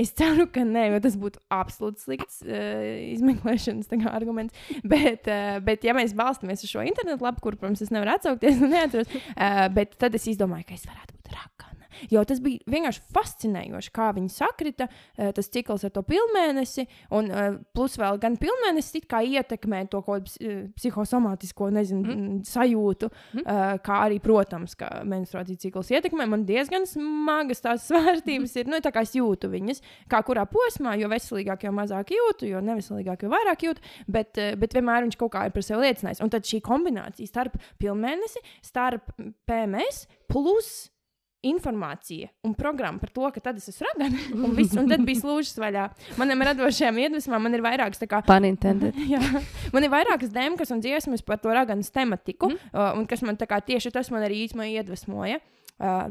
Es ceru, ka nē, jo tas būtu absolūti slikts uh, izmeklēšanas kā, arguments. Bet, uh, bet, ja mēs balstāmies uz šo internetu lapu, kur, protams, es nevaru atsaukties, neatceros, uh, bet tad es izdomāju, ka es varētu būt rakā. Jo tas bija vienkārši fascinējoši, kā viņi sakrita, uh, tas cikls ar to pilnmēnesi, un uh, plus vēl gan pilnmēnesis ietekmē to kaut kādu uh, psihosomātisko nezinu, mm. sajūtu, mm. kā arī, protams, ka menstruācijas cikls ietekmē. Man diezgan smagas tās <laughs> svārstības mm. ir, nu, tā kā es jūtu viņas, kā kurā posmā, jo veselīgāk, jo mazāk jūtu, jo neveselīgāk, jo vairāk jūtu, bet, bet vienmēr viņš kaut kā ir par sevi liecinājis. Un tad šī kombinācija starp pilnmēnesi, starp PMS plus informācija un programma par to, ka tad es esmu ragana. <laughs> Un, viss, un tad bija slūžas vaļā. Manam radošajam iedvesmam man ir vairākas. Kā, <laughs> jā, man ir vairākas dēmkas un dziesmas par to raganas tematiku, mm. uh, un kas man kā, tieši tas man arī īstenībā iedvesmoja. Uh,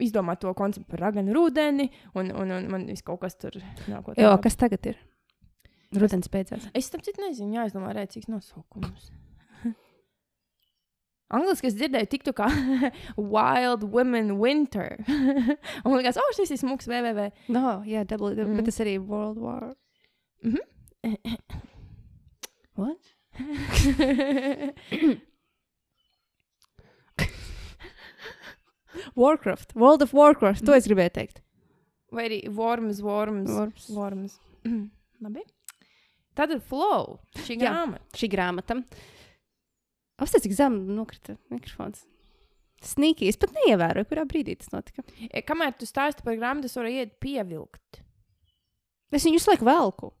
izdomāt to konceptu par raganu rudeni, un, un, un man viss kaut kas tur nākotnē. Jā, kas tagad ir? Rudens beidzās. Es tam citu nezinu, jāizdomā rēcīgs nosaukums. Angliski es dzirdēju, tiktu kā <laughs> Wild Women Winter. <laughs> un man liekas, oh, šis ir smūgs www. No, jā, double, mm. bet tas arī World War. Mm -hmm. <coughs> What? <coughs> Warcraft, World of Warcraft, to es gribēju teikt. Vai arī Worms, Worms. Worms. worms. Labi. Tad ir flow. Šī grāmata. Šī grāmata. Apstāties, cik zem nokrita mikrofons. Snīki, es pat neievēroju, kurā brīdī tas notika. E, kamēr tu stāsti par grāmatu, es varu iet pievilkt. Es viņu visu laiku velku.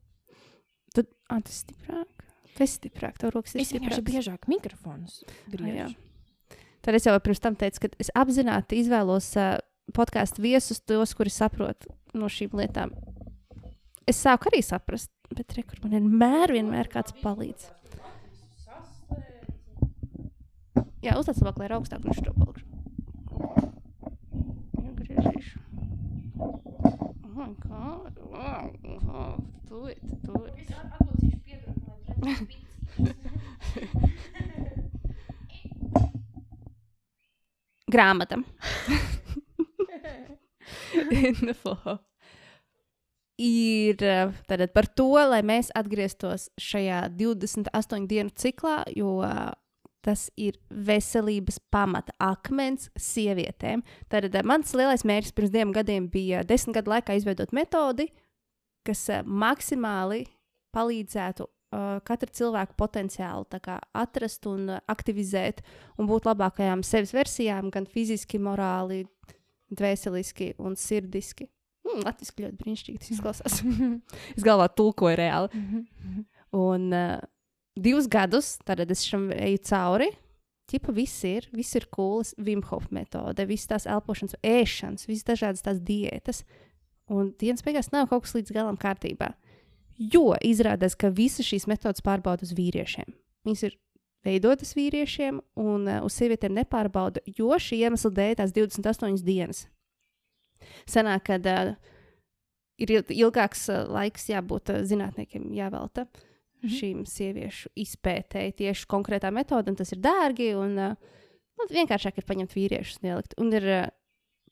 Tad, ah, tas ir stiprāk. Tas ir stiprāk, tev rokas ir es vienkārši biežāk mikrofons griežu. Tad es jau pirms tam teicu, ka es apzināti izvēlos uh, podkāstu viesus, tos, kuri saprot no šīm lietām. Es sāku arī saprast, bet kur man vienmēr, vienmēr kāds palīdz. Jā, uzliec labāk, lai ir augstāk un šo palikšu. My god. Wow. Oh, do it, do it. Es atpūtīšu piebraukt, lai redzētu <laughs> Grāmata. <laughs> ir eh, tātad, par to, lai mēs atgrieztos šajā 28 dienu ciklā, jo tas ir veselības pamata akmens sievietēm. Tad eh, mans lielais mērķis pirms diviem gadiem bija desmit gadu laikā izveidot metodi, kas uh, maksimāli palīdzētu uh, katru cilvēku potenciālu kā, atrast un aktivizēt un būt labākajām sevis versijām, gan fiziski, morāli, dvēseliski un sirdiski. Mm, Latvijas ļoti brīnišķīgi tas izklausās. <laughs> es galvā tulkoju reāli. <laughs> un, uh, divus gadus, tad es šam eju cauri. Čipa viss ir, viss ir cools, Vimhof metode, visas tās elpošanas, ēšanas, visas dažādas tās diētas. Un dienas beigās nav kaut kas līdz galam kārtībā. Jo izrādās, ka visas šīs metodas pārbauda uz vīriešiem. Viņas ir veidotas vīriešiem, un uh, uz sievietēm nepārbauda, jo šī iemesla dēļ tās 28 dienas. Sanāk, ka uh, ir ilgāks uh, laiks jābūt uh, zinātniekiem jāvelta. Uh, -hmm. šīm sieviešu izpētēji tieši konkrētā metode, un tas ir dārgi. Un, uh, nu, vienkāršāk ir paņemt vīriešus un ielikt. Un ir, uh,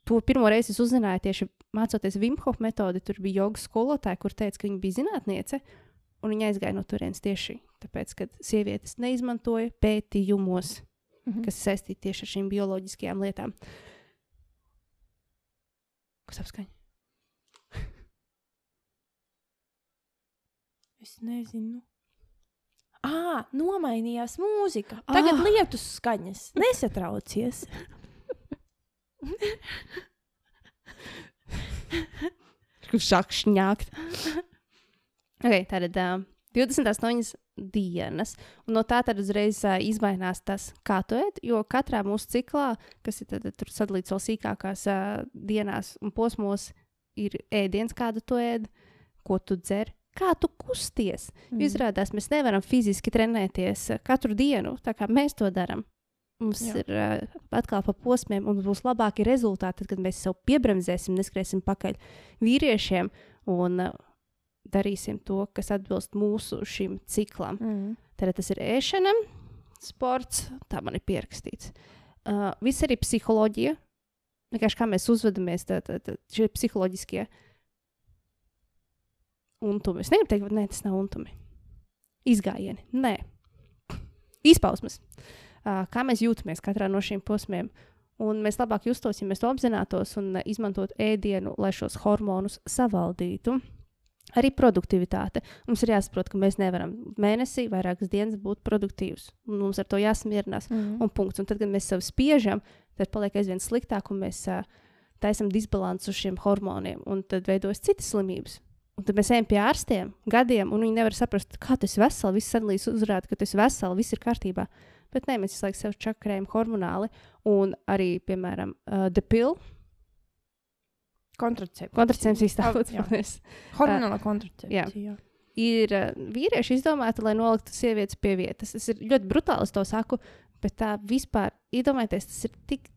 to pirmo reizi es uzzināju tieši mācoties Vimhof metodi. Tur bija jogas skolotāja, kur teica, ka viņa bija zinātniece, un viņa aizgāja no turienes tieši tāpēc, ka sievietes neizmantoja pētījumos, mm -hmm. kas saistīti tieši ar šīm bioloģiskajām lietām. Kas apskaņo? es nezinu. Ah, nomainījās mūzika. Tagad ah. lietus skaņas. Nesatraucies. Kurš sāk šņākt? okay, tātad uh, 28 dienas. Un no tā tad uzreiz uh, izmainās tas, kā tu ēd. Jo katrā mūsu ciklā, kas ir tad, tur sadalīts vēl sīkākās uh, dienās un posmos, ir ēdiens, kādu tu ēd, ko tu dzer, kā tu kusties. Mm. Izrādās, mēs nevaram fiziski trenēties eh, katru dienu, tā kā mēs to darām. Mums Jā. ir uh, atkal pa posmiem, un būs labāki rezultāti, tad, kad mēs sev piebremzēsim, neskriesim pakaļ vīriešiem. Un, uh, darīsim to, kas atbilst mūsu šim ciklam. Mm. Tad tas ir ēšana, sports, tā man ir pierakstīts. Uh, viss arī psiholoģija. Vienkārši kā mēs uzvedamies, tad tā, tā, šie psiholoģiskie untumi. Es negribu teikt, ka tas nav untumi. Izgājieni, nē, izpausmes. Uh, kā mēs jūtamies katrā no šiem posmiem. Un mēs labāk justos, ja mēs to apzinātos un izmantotu ēdienu, lai šos hormonus savaldītu. Arī produktivitāte. Mums ir jāsaprot, ka mēs nevaram mēnesī vairākas dienas būt produktīvs. Mums ar to jāsamierinās. Mm. Un punkts. Un tad, kad mēs sev spiežam, tad paliek aizvien sliktāk, un mēs uh, taisām disbalansu šiem hormoniem, un tad veidojas citas slimības. Un tad mēs ejam pie ārstiem gadiem, un viņi nevar saprast, kā tas ir vesels. Viss analīzes uzrāda, ka tas ir vesels, viss ir kārtībā. Bet nē, mēs visu laiku sev čakarējam hormonāli, un arī, piemēram, uh, depilu Kontracepcija. kontracepcijas tālāk. jā. Hormonāla kontracepcija. jā. jā. ir uh, vīrieši izdomāti, lai noliktu sievietes pie vietas. Tas ir ļoti brutāli, es to saku, bet tā vispār, iedomājieties, tas ir tik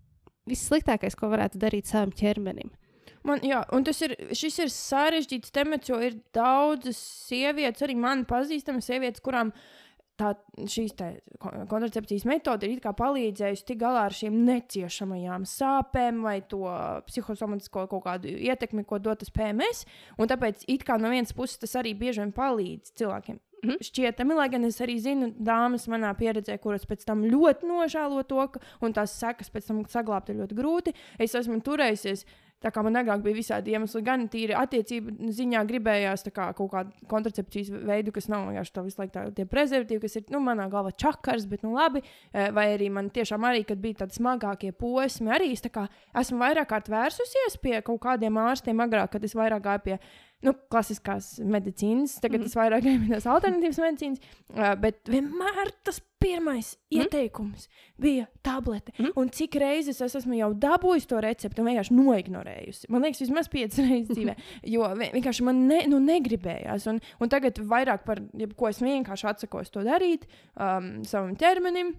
vissliktākais, ko varētu darīt savam ķermenim. Man, jā, un tas ir, ir sarežģīts temats, jo ir daudzas sievietes, arī man pazīstamas sievietes, kurām tā, šīs tā, kon- kontracepcijas metode ir palīdzējusi tikt galā ar šīm neciešamajām sāpēm vai to psihosomatisko kaut kādu ietekmi, ko dod tas PMS. Tāpēc it kā no vienas puses tas arī bieži vien palīdz cilvēkiem. Mhm. Šķietami, lai gan es arī zinu, dāmas manā pieredzē, kuras pēc tam ļoti nožēlo to, ka, un tās sekas pēc tam saglabāt ir ļoti grūti. Es esmu turējusies Tā kā man agrāk bija visādi iemesli, gan tīri attiecību ziņā gribējās kā kaut kādu kontracepcijas veidu, kas nav vienkārši tā visu laiku tā, tie prezervatīvi, kas ir, nu, manā galvā čakars, bet, nu, labi. Eh, Vai arī man tiešām arī, kad bija tādi smagākie posmi, arī es kā esmu vairāk kārt vērsusies pie kaut kādiem ārstiem agrāk, kad es vairāk gāju pie. Nu, klasiskās medicīnas, tagad mm. Es vairāk tās alternatīvas medicīnas, bet vienmēr tas pirmais mm. ieteikums bija tablete. Mm. Un cik reizes es esmu jau dabūjis to recepti un vienkārši noignorējusi. Man liekas, vismaz piecas <laughs> reizes dzīvē, jo vi- vienkārši man ne, nu, negribējās. Un, un tagad vairāk par jebko es vienkārši atsakos to darīt um, savam ķermenim.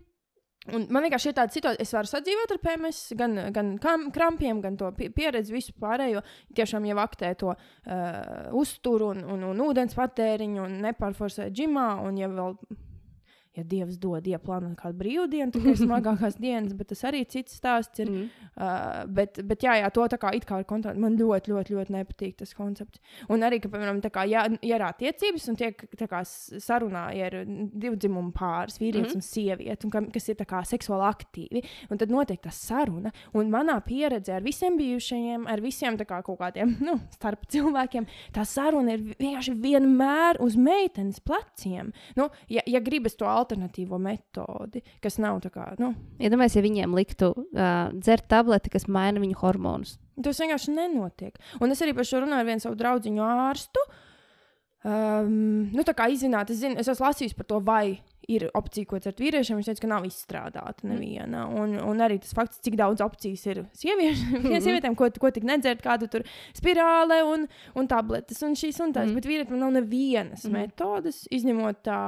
Un man vienkārši ir tāda situācija, es varu sadzīvot ar PMS, gan, gan krampiem, gan to pie- pieredzi, visu pārējo. Tiešām jau aktē to uh, uzturu un, un, un ūdens patēriņu un nepārforsē džimā. Un ja vēl, ja Dievs dod, ieplānot kādu brīvdienu, tad ir <laughs> smagākās dienas, bet tas arī cits stāsts ir. Mm. Uh, bet, bet jā, jā, to tā kā it kā ir kontrolēta. Man ļoti, ļoti, ļoti nepatīk tas koncepts. Un arī, ka, piemēram, kā, ja, ja ir attiecības un tiek kā sarunā ja ir divu dzimumu pāris, vīrietis mm un sieviete, un ka, kas ir kā seksuāli aktīvi, un tad notiek tā saruna. Un manā pieredzē ar visiem bijušajiem, ar visiem kā kaut kādiem, <laughs> nu, starp cilvēkiem, tā saruna ir vienkārši vienmēr uz meitenes pleciem. Nu, ja, ja gribas to alternatīvo metodi, kas nav tā kā, nu, Iedomājieties, ja viņiem liktu uh, dzert tableti, kas maina viņu hormonus. Tas vienkārši nenotiek. Un es arī par šo runāju ar vienu savu draugu ārstu. Um, nu, tā kā izzināt, es, zinu, es esmu lasījis par to, vai ir opcija, ko dzert vīriešiem. Viņš teica, ka nav izstrādāta neviena. Un, un arī tas fakts, cik daudz opcijas ir sieviešiem, <laughs> mm. sievietēm, ko, ko tik nedzert, kādu tur spirāli un, un tabletes un šīs un tās. Mhm. Mm. Bet vīrietim nav nevienas Mhm. mm. metodes, izņemot tā,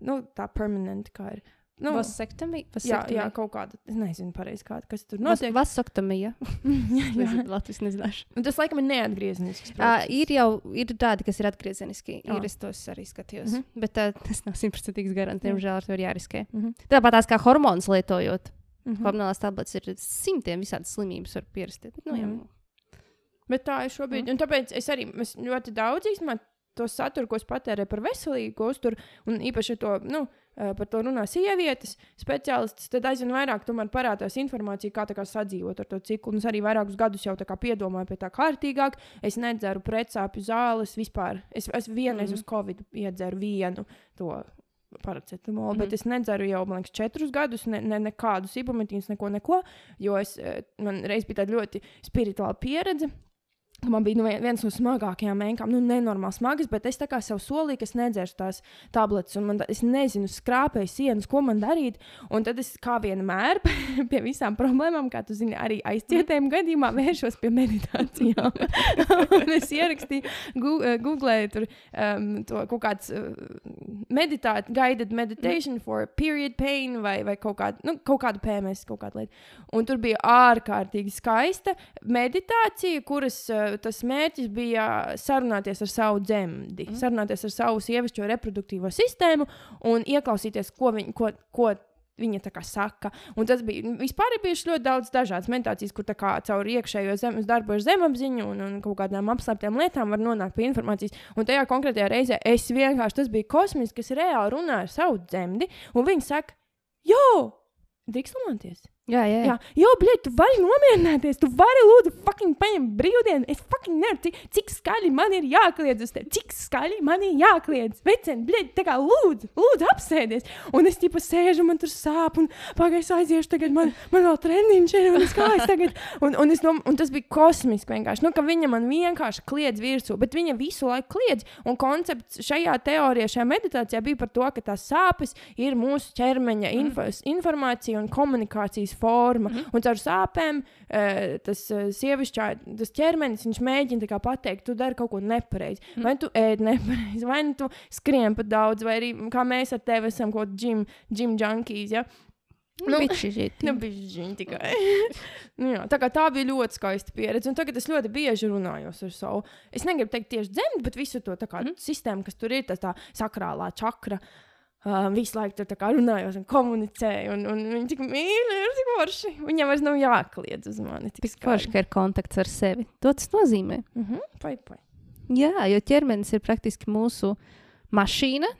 nu, tā permanent, kā ir. Nu, Vasektomija. jā, jā, kaut kāda. Es nezinu, pareizi, kā, kas tur Vas, notiek. vasoktomija. <laughs> jā, jā. Latvijas nezināšu. Un tas laikam ir neatgriezenisks. Uh, ir jau ir tādi, kas ir atgriezeniski. Jā. Ir, es tos arī skatījos. Mm -hmm. Bet uh, tas nav simtprocentīgs garants. Jā. Diemžēl ar to ir jāriskē. Mhm. Tāpat tās kā hormonus lietojot. Mhm. Hormonālās tabletes ir simtiem visādas slimības, var pierastīt. Nu, jau, Mhm. Bet tā ir šobrīd. Mhm. Un tāpēc es arī es ļoti daudz izmantoju to saturu, ko es patērēju par veselīgu uzturu, un īpaši to, nu, eh, par to runā sievietes speciālistus, tad aizvien vairāk parādās informācija, kā, kā sadzīvot ar to ciklu. Un es arī vairākus gadus jau piedomāju pie tā kārtīgāk. Es nedzeru precāpju zāles vispār. Es, es vienreiz Mhm. uz Covid iedzeru vienu to. Paracetamolu, mm -hmm. bet es nedzeru jau, man liekas, četrus gadus, ne, ne, nekādus ibumetīnus, neko, neko. Jo es, eh, man reiz bija tāda ļoti spirituāla pieredze. Man bija nu, vien- viens no smagākajām mēmām, nu, nenormāli smagas, bet es tā kā sev solīju, ka es nedzeršu tās tabletes, un man, tā- es nezinu, skrāpēju sienas, ko man darīt. Un tad es kā vienmēr <laughs> pie visām problēmām, kā tu zini, arī aizcietējuma gadījumā vēršos pie meditācijām. <laughs> es ierakstīju, eh, googlēju tur um, to kaut kāds uh, meditāt, guided meditation for period pain vai, vai kaut, kādu, nu, kaut kādu PMS, kaut kādu lietu. Un tur bija ārkārtīgi skaista meditācija, kuras uh, tas mērķis bija sarunāties ar savu dzemdi, mm. sarunāties ar savu sievišķo reproduktīvo sistēmu un ieklausīties, ko, viņ, ko, ko viņa tā kā saka. Un tas bija vispār bijuši ļoti daudz dažādas meditācijas, kur kā, caur iekšējo zemes darbu ar zemapziņu un, un kaut kādām apslēptām lietām var nonākt pie informācijas. Un tajā konkrētajā reizē es vienkārši tas bija kosmisks, kas reāli runā ar savu dzemdi, un viņi saka, jo! Drīkst lamāties. Jā, jā. Jā, jo, blēd, tu vari nomierināties, tu vari lūdzu, fucking paņemt brīvdienu. Es fucking nevaru, cik, cik skaļi man ir jākliedz uz tevi, cik skaļi man ir jākliedz. Vecen, blēd, tā kā lūdzu, lūdzu, apsēdies. Un es tipa sēžu, man tur sāp, un pagaidu aiziešu, tagad man, man vēl treniņš ir, un es kā es tagad. Un, un, es dom, un tas bija kosmiski vienkārši, nu, ka viņa man vienkārši kliedz virsū, bet viņa visu laiku kliedz. Un koncepts šajā teorijā, šajā meditācijā bija par to, ka tās sāpes ir mūsu ķermeņa info, informācija un komunikācijas ģimenes forma. Mm. Un caur sāpēm uh, tas uh, sievišķā, tas ķermenis, viņš mēģina pateikt, tu dari kaut ko nepareizi. Mm. Vai tu ēd nepareizi, vai nu tu skrien pat daudz, vai arī kā mēs ar tevi esam kaut kādi gym junkies. Ja? Nu. Nu, bišķiņi tikai. <laughs> nu, jā, tā, tā bija ļoti skaista pieredze. Un tagad es ļoti bieži runāju ar savu. Es negribu teikt tieši dzemdi, bet visu to kā, mm. sistēmu, kas tur ir, tas tā sakrālā čakra. Uh, Uh, visu laiku tur runājot un komunicēju, un, un viņi tik mīļi, ir tik forši. Viņam vairs nav jākliedz uz mani. Tik forši, ka ir kontakts ar sevi. To tas nozīmē. Uh -huh, pai, pai. Jā, jo ķermenis ir praktiski mūsu mašīna.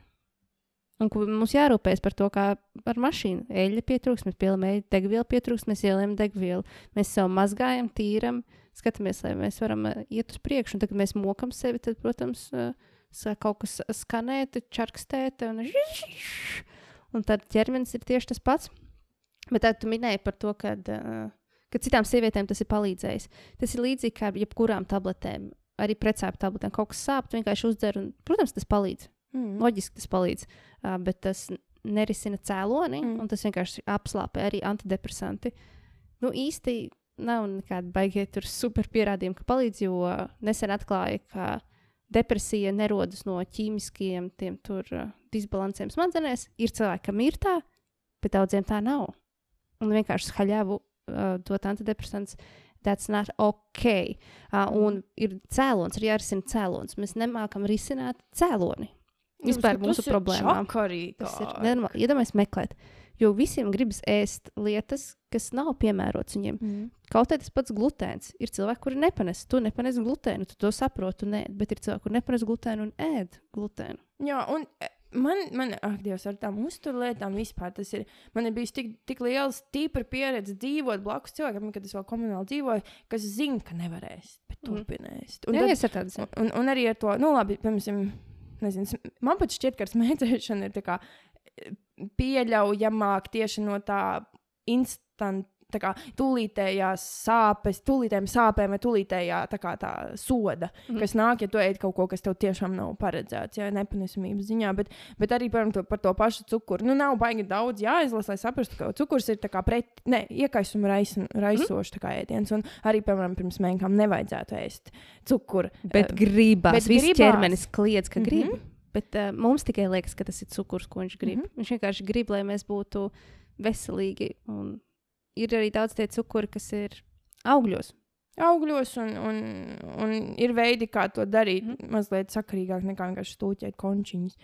Un mums jārūpējas par to, kā ar mašīnu. Eļļa pietrūks, mēs eļļu, degvielu pietrūks, mēs ielējam degvielu. Mēs sev mazgājam, tīram, skatāmies, lai mēs varam iet uz priekšu. Un tad, kad mēs mokam sevi, tad, protams, uh, kaut kas skanēt, čarkstēt, un, un tad ķermenis ir tieši tas pats. Bet tad tu minēji par to, ka, ka citām sievietēm tas ir palīdzējis. Tas ir līdzīgi kā jebkurām tabletēm. Arī precēju tabletēm kaut kas sāp, tu vienkārši uzdzer, un, protams, tas palīdz. Mm. Loģiski tas palīdz, bet tas nerisina cēloni, mm. un tas vienkārši apslāpē arī antidepresanti. Nu, īsti nav nekāda baigiet super pierādījuma, ka palīdz, jo nesen atklāja, ka depresija nerodas no ķīmiskiem tiem tur uh, disbalansiem smadzenēs. Ir cilvēki, kam ir tā, bet daudziem tā nav. Un vienkārši haļavu uh, dot antidepresants. That's not ok. Uh, un ir cēlonis, ir jārisina cēlonis. Mēs nemākam risināt cēloni. Vispār mūsu problēmām. Tas ir nenormāli. Iedomājieties, meklēt. Uh, Jo visiem gribas ēst lietas, kas nav piemērotas viņiem. Mm. Kaut arī tas pats glutēns. Ir cilvēki, kuri nepanes. Tu nepanes glutēnu, tu to saproti, nē, bet ir cilvēki, kuri nepanes glutēnu un ēd glutēnu. Jā, un e, man, man ak, Dievs, ar tām uzturlietām vispār tas ir. Man ir bijis tik, tik liels, tīpa pieredze dzīvot blakus cilvēkam, kad es vēl komunāli dzīvoju, kas zina, ka nevarēs, bet mhm. turpinās. Un, Jā, tad, tāds, un, un, un arī ar to, nu, labi, piemēram, nezinu, man pat šķiet, ka ar smēķēšanu ir tā kā pieļaujamāk tieši no tā instant. Tā kā tūlītējās sāpes, tūlītējām sāpēm vai tūlītējā tā kā tā soda, mm. kas nāk, ja tu ēd kaut ko, kas tev tiešām nav paredzēts, ja nepanesamības ziņā, bet, bet arī par to, par to pašu cukuru. Nu, nav baigi daudz jāizlasa, lai saprastu, ka cukurs ir pret, ne, iekaisuma rais, raisošs mm. ēdiens, un arī, piemēram, pirms mēnekām nevajadzētu ēst cukuru. Bet gribās, bet viss ķermenis kliedz, ka grib. Mm -hmm. Bet uh, mums tikai liekas, ka tas ir cukurs, ko viņš grib. Mm -hmm. Viņš vienkārši grib, lai mēs būtu veselīgi. Un ir arī daudz tie cukuri, kas ir augļos. Augļos, un, un, un ir veidi, kā to darīt. Mm -hmm. Mazliet sakarīgāk nekā vienkārši stūķēt končiņus.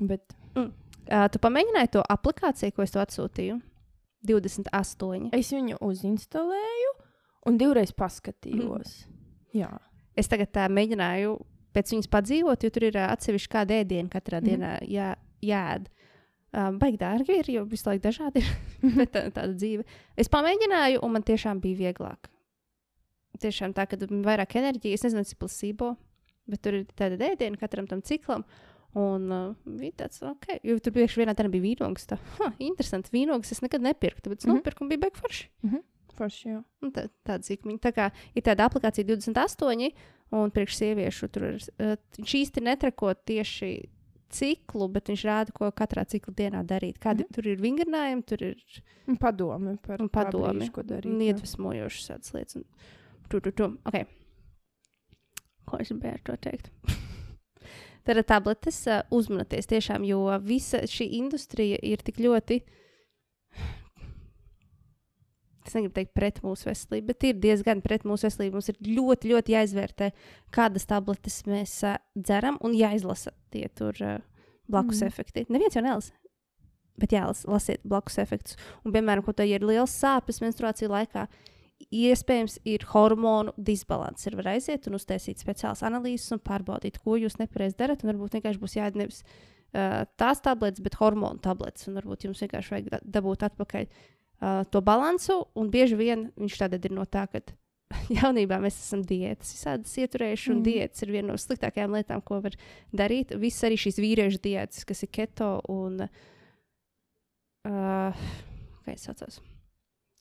Bet... Mm. Uh, tu pamēģināji to aplikāciju, ko es tev atsūtīju? 28. Es viņu uzinstalēju un divreiz paskatījos. Mm. Jā. Es tagad tā mēģināju pēc viņas padzīvot, jo tur ir atsevišķi kāda ēdiena katrā mm. dienā jā, jāēd. Um, baigi dārgi ir, jo visu laiku dažādi ir <laughs> tā, tāda dzīve. Es pamēģināju, un man tiešām bija vieglāk. Tiešām tā, ka ir vairāk enerģijas, es nezinu, cik plasībo, bet tur ir tāda ēdiena katram tam ciklam. Un uh, bija tāds, ok, jo tur priekšā vienā dienā bija vīnogs. Tā, huh, interesanti, vīnogs es nekad nepirku, bet es mm -hmm. nopirku un bija baigi forši. Mm -hmm. Forši, tā, tāda zīme. Tā kā ir tāda aplikācija 28, un priekš sieviešu tur ir. Uh, viņš īsti netrako tieši ciklu, bet viņš rāda, ko katrā cikla dienā darīt. Kādi mm tur ir vingrinājumi, tur ir padomi par un padomi, brīžu, ko darīt. Un iedvesmojošas tādas lietas. Un, tu, tu, tu. Okay. Ko es gribēju ar to teikt? <laughs> Tad ar tabletes uh, uzmanieties tiešām, jo visa šī industrija ir tik ļoti es negribu teikt pret mūsu veselību, bet ir diezgan pret mūsu veselību. Mums ir ļoti, ļoti jāizvērtē, kādas tabletes mēs uh, dzeram un jāizlasa tie tur uh, blakus mm. efekti. Neviens jau nelasa. Bet jālasiet blakus efektus. Un, piemēram, kaut kādā ir liels sāpes menstruāciju laikā, iespējams, ir hormonu disbalans. Ir var aiziet un uztaisīt speciālas analīzes un pārbaudīt, ko jūs nepareizi darat. Varbūt vienkārši būs jāiet nevis uh, tās tabletes, bet hormonu tabletes. Un varbūt jums vienkārši vajag da- dabūt atpakaļ uh, to balansu. Un bieži vien viņš tādā ir no tā, ka <laughs> jaunībā mēs esam diētas, visādas ieturējuši, un mm. diētas ir viena no sliktākajām lietām, ko var darīt. Visas arī šīs vīriešu diētas, kas ir keto un. Uh, kā es saucos?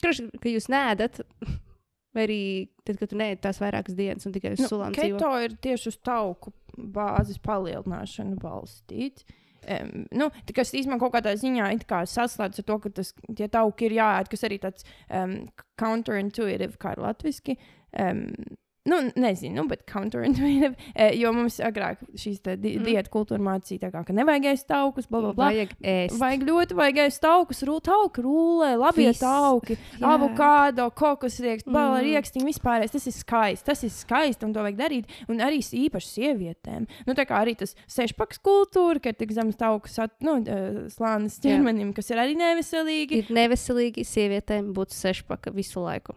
Kurš, ka jūs nēdat, <laughs> vai arī tad, kad tu neēdi tās vairākas dienas un tikai uz Nu, sulām dzīvo. keto ir tieši uz tauku bāzes palielināšanu balstīts. Um, nu, tas īstenībā kaut kādā ziņā kā saslēdz ar to, ka tas, tie tauki ir jāēd, kas arī tāds um, counterintuitive, kā ir latviski. Um, Nu, nezinu, nu, bet counterintuitive. <laughs> eh, Jo mums agrāk šīs di Mm. mm. diētu kultūra mācīja, tā kā, ka nevajag ēst taukus, bla, bla, bla. Vajag ēst. Vajag ļoti, vajag ēst taukus, rū, tauku rūlē, labi Viss. tauki, Jā. avokādo, kokos rieksts, bala Mm. riekstiņi, vispār. Tas ir skaisti, tas ir skaisti un to vajag darīt. Un arī īpaši sievietēm. Nu, tā kā arī tas sešpaks kultūra, ka ir tik zems tauku sat, nu, eh, slānis Jā. ķermenim, kas ir arī neveselīgi. Ir neveselīgi sievietēm būt sešpaka visu laiku.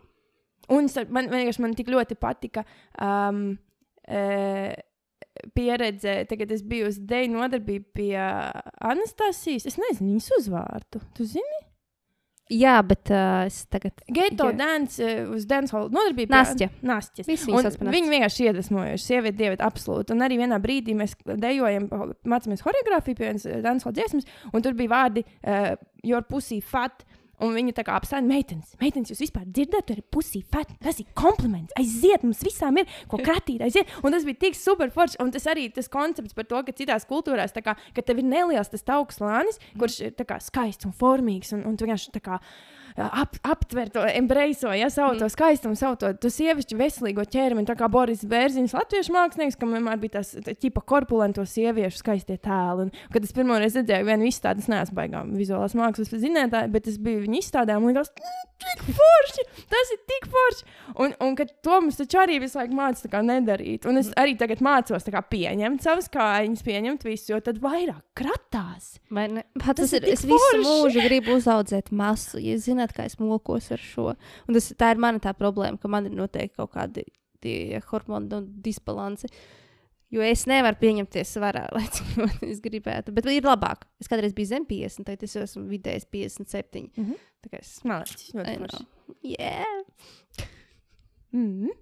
Un man vienkārši man tik ļoti patika. Um, e, Pieredze, tagad es biju uz Deju nodarbību pie Anastasijas. Es nezinu viņas uzvārdu. Tu zini? Jā, bet uh, es tagad. Geto dance uh, uz dancehall nodarbību. Nastja. Nastja. Viņi vienkārši iedvesmojuši, sievieti, dievieti, absolūti. Un arī vienā brīdī mēs dejojam, mācāmies choreogrāfiju pie vienas dancehall dziesmas, un tur bija vārdi uh, Your pussy fat. Un viņa tā kā apstāja, meitenes, meitenes, jūs vispār dzirdat, tur ir pusī fat. Tas ir kompliments. Aiziet, mums visām ir ko kratīt, aiziet. Un tas bija tik super forši. Un tas arī tas koncepts par to, ka citās kultūrās, kā, ka tev ir neliels tas tauks lānis, kurš ir kā skaists un formīgs. Un, un tu vienkārši tā kā ap, aptver to, embraiso, ja savu to skaistumu, savu to, to sievišķu veselīgo ķermeni. Tā kā Boris Bērziņš, latviešu mākslinieks, kam vienmēr bija tas tipa korpulento sieviešu skaistie tēli. Un, kad es pirmo reizi redzēju vienu izstādi, es neesmu baigām vizuālās mākslas zinātāji, bet es biju viņa izstādē un likās, "Mm, tik forši! Tas ir tik forši! Un, un kad to mums taču arī visu laiku kā nedarīt. Un es arī tagad mācos kā pieņemt savas kājiņas, pieņemt visu, jo tad vairāk kratās. Vai ne? Tas tas ir ir. Es visu forši. mūžu gribu uzaugt masu. Ja jūs zināt, kā es mokos ar šo. Un tas, tā ir mana tā problēma, ka man ir noteikti kaut kādi tie hormonu nu, disbalanci. Jo es nevaru pieņemties svarā, <laughs> lai cik ļoti es gribētu. Bet ir labāk. Es kādreiz biju zem 50, tagad es esmu vidējis 57. Mhm. Tā kā es. Know. forši. Yeah. Mm.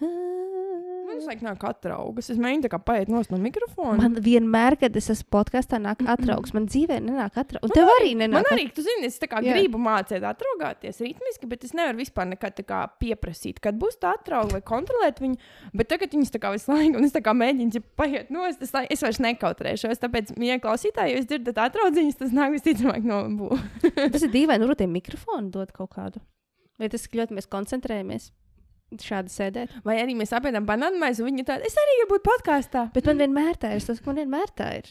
Man laiku nāk atraugas. Es mēģinu tā kā paiet no mikrofona. Man vienmēr, kad es esmu podkāstā, nāk atraugs. Man dzīvē nenāk atraugs. Un tev arī nenāk. Man arī, tu zini, es gribu mācīt, atraugāties ritmiski, bet es nevaru vispār nekad pieprasīt, kad būs tā atrauga vai kontrolēt viņu. Bet tagad viņas tā kā visu laiku, un es tā kā mēģinu paiet nost, es, lai- es vairs nekautrēšos. Tāpēc, ja klausītāji, ja jūs dzirdat atraudziņas, tas nāk visticamāk no būvniecības. Tas ir dīvaini, nu, tie mikrofoni dod kaut kādu. Vai tas ļoti mēs koncentrējamies šādi sēdēt? Vai arī mēs apēdam banānu maizi, un viņi tādi, es arī gribu būt podkāstā. Bet man vienmēr tā ir. Tas, man vienmēr tā ir.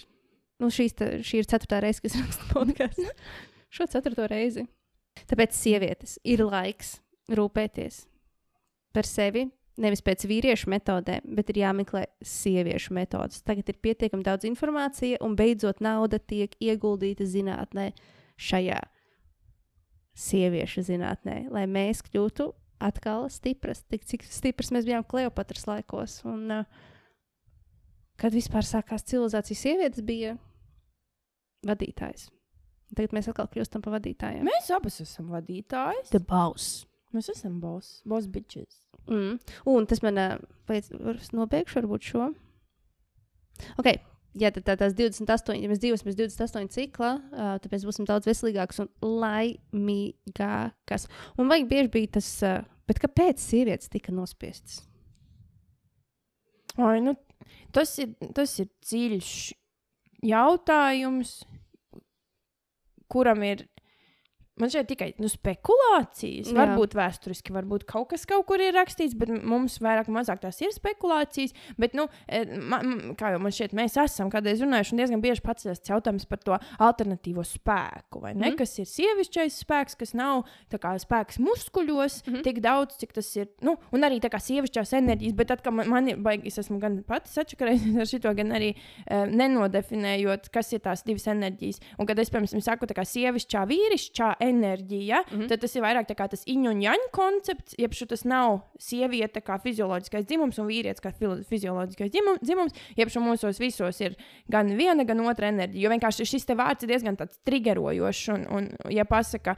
Nu, tā, šī ir ceturtā reize, kad es rakstu podkāstu. <laughs> Šo ceturto reizi. Tāpēc sievietes ir laiks rūpēties par sevi. Nevis pēc vīriešu metodēm, bet ir jāmeklē sieviešu metodas. Tagad ir pietiekami daudz informācija, un beidzot nauda tiek ieguldīta zinātnē, šajā sieviešu zinātnē, lai mēs kļūtu atkal stipras, tik cik stipras mēs bijām Kleopatras laikos. Un, uh, kad vispār sākās civilizācija, sievietes bija vadītājs. Tagad mēs atkal kļūstam par vadītājiem. Mēs abas esam vadītāji. The boss. Mēs esam boss, boss bitches. Mm. Un tas man uh, pēc tam nobeigšu, varbūt šo. Ok, jā, tad tā, tās 28, ja mēs dzīvosim pēc 28 cikla, uh, mēs būsim daudz veselīgākas un laimīgākas. Un vajag bieži bija tas, uh, bet kāpēc sievietes tika nospiestas? Ai, nu, tas, ir, tas ir dziļš jautājums, kuram ir man šeit tikai nu, spekulācijas. Jā. Varbūt vēsturiski, varbūt kaut kas kaut kur ir rakstīts, bet mums vairāk vai mazāk tās ir spekulācijas. Bet, nu, e, ma, m- kā jau man šķiet, mēs esam kādreiz runājuši un diezgan bieži pats jautājums par to alternatīvo spēku. vai Ne, Mhm. kas ir sievišķais spēks, kas nav kā, spēks muskuļos, Mhm. tik daudz, cik tas ir. Nu, un arī tā kā sievišķās enerģijas, bet tad, kad man, man ir baigi, es esmu gan pati sačakarējusies <laughs> ar šo, gan arī uh, nenodefinējot, kas ir tās divas enerģijas. Un kad es, piemēram, saku, tā kā sievišķā, vīrišķā enerģija, mm Mhm. -hmm. tad tas ir vairāk tas iņu un jaņu koncepts, jeb tas nav sieviete kā fizioloģiskais dzimums un vīrietis kā fizioloģiskais dzimu- dzimums, jeb šo mūsos visos ir gan viena, gan otra enerģija. Jo vienkārši šis te vārds ir diezgan triggerojošs un, un ja pasaka.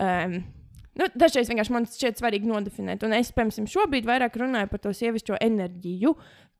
Um, Nu, dažreiz vienkārši man šķiet svarīgi nodefinēt, un es, piemēram, šobrīd vairāk runāju par to sievišķo enerģiju,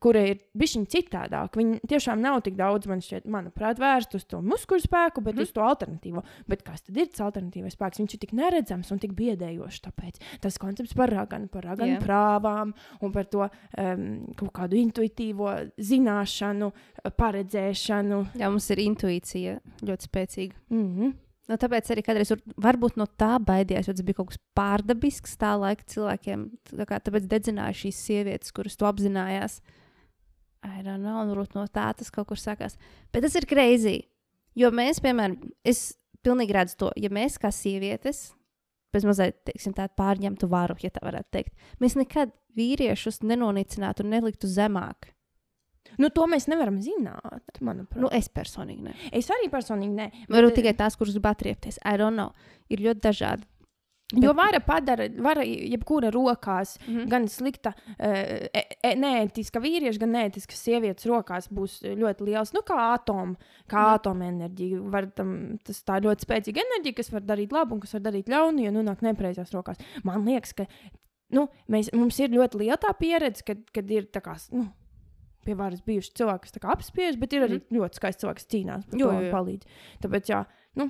kura ir bijusi citādāka. Viņa tiešām nav tik daudz, man šķiet, manuprāt, vērsta uz to muskuļu spēku, bet mm. uz to alternatīvo. Bet kas tad ir tas alternatīvais spēks? Viņš ir tik neredzams un tik biedējošs. Tāpēc tas koncepts par raganu, par raganu Jā. prāvām un par to um, kaut kādu intuitīvo zināšanu, paredzēšanu. Jā, mums ir intuīcija ļoti spēcīga. Mm -hmm. Nu, tāpēc arī kādreiz var, varbūt no tā baidījās, jo tas bija kaut kas pārdabisks tā laika cilvēkiem. Tā kā, tāpēc dedzināja šīs sievietes, kuras to apzinājās. I don't know, un varbūt no tā tas kaut kur sākās. Bet tas ir greizi. Jo mēs, piemēram, es pilnīgi redzu to, ja mēs kā sievietes, bez mazliet teiksim, tādu pārņemtu varu, ja tā varētu teikt, mēs nekad vīriešus nenonicinātu un neliktu zemāk. Nu, to mēs nevaram zināt. Nu, es personīgi ne. es arī personīgi ne. Varbūt tikai tās, kuras grib atriepties. I don't know. Ir ļoti dažādi. Jo vara padara, vara jebkura rokās, mm. -hmm. gan slikta, e, e, neētiska vīrieša, gan neētiska sievietes rokās būs ļoti liels. Nu, kā atoma, kā mm. atomenerģija. Var tam, tas tā ļoti spēcīga enerģija, kas var darīt labu un kas var darīt ļaunu, ja nonāk nepareizās rokās. Man liekas, ka nu, mēs, mums ir ļoti liela tā pieredze, kad, kad ir tā kā. Nu, Pie varas bijuši cilvēki, kas apspiež, bet ir arī mm. ļoti skaisti cilvēki, kas cīnās par Jo, to jo, un jo. palīdz. Tāpēc, jā, nu,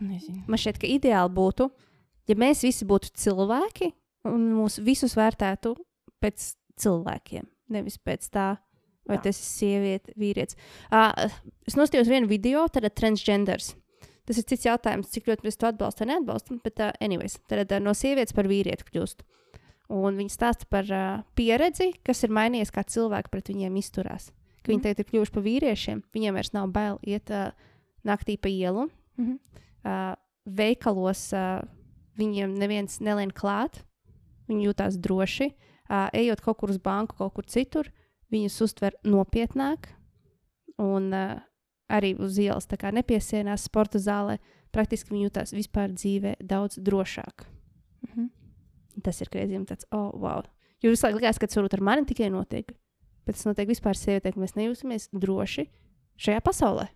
nezinu. Man šķiet, ka ideāli būtu, ja mēs visi būtu cilvēki un mūs visus vērtētu pēc cilvēkiem, nevis pēc tā, vai Jā. tas ir sieviete, vīrietis. Uh, es nostājos vienu video, tad transgenders. Tas ir cits jautājums, cik ļoti mēs to atbalstam, neatbalstam. Bet, uh, anyways, tad uh, no sievietes par vīrieti kļūst. Un viņi stāsta par uh, pieredzi, kas ir mainījies, kā cilvēki pret viņiem izturās. Ka viņi Mhm. tagad ir kļuvuši par vīriešiem, viņiem vairs nav bail iet uh, naktī pa ielu, Mhm. uh, veikalos uh, viņiem neviens nelien klāt, viņi jūtas droši. Uh, ejot kaut kur uz banku, kaut kur citur, viņus uztver nopietnāk. Un uh, arī uz ielas nepiesienās sporta zālē. Praktiski viņi jūtas vispār dzīvē daudz drošāk. Mhm. Tas ir kreizīgi tāds, oh, wow. Jo visu laiku likās, ka tas varbūt ar mani tikai notiek. Bet tas notiek vispār sievietēm, ka mēs nejūtamies droši šajā pasaulē.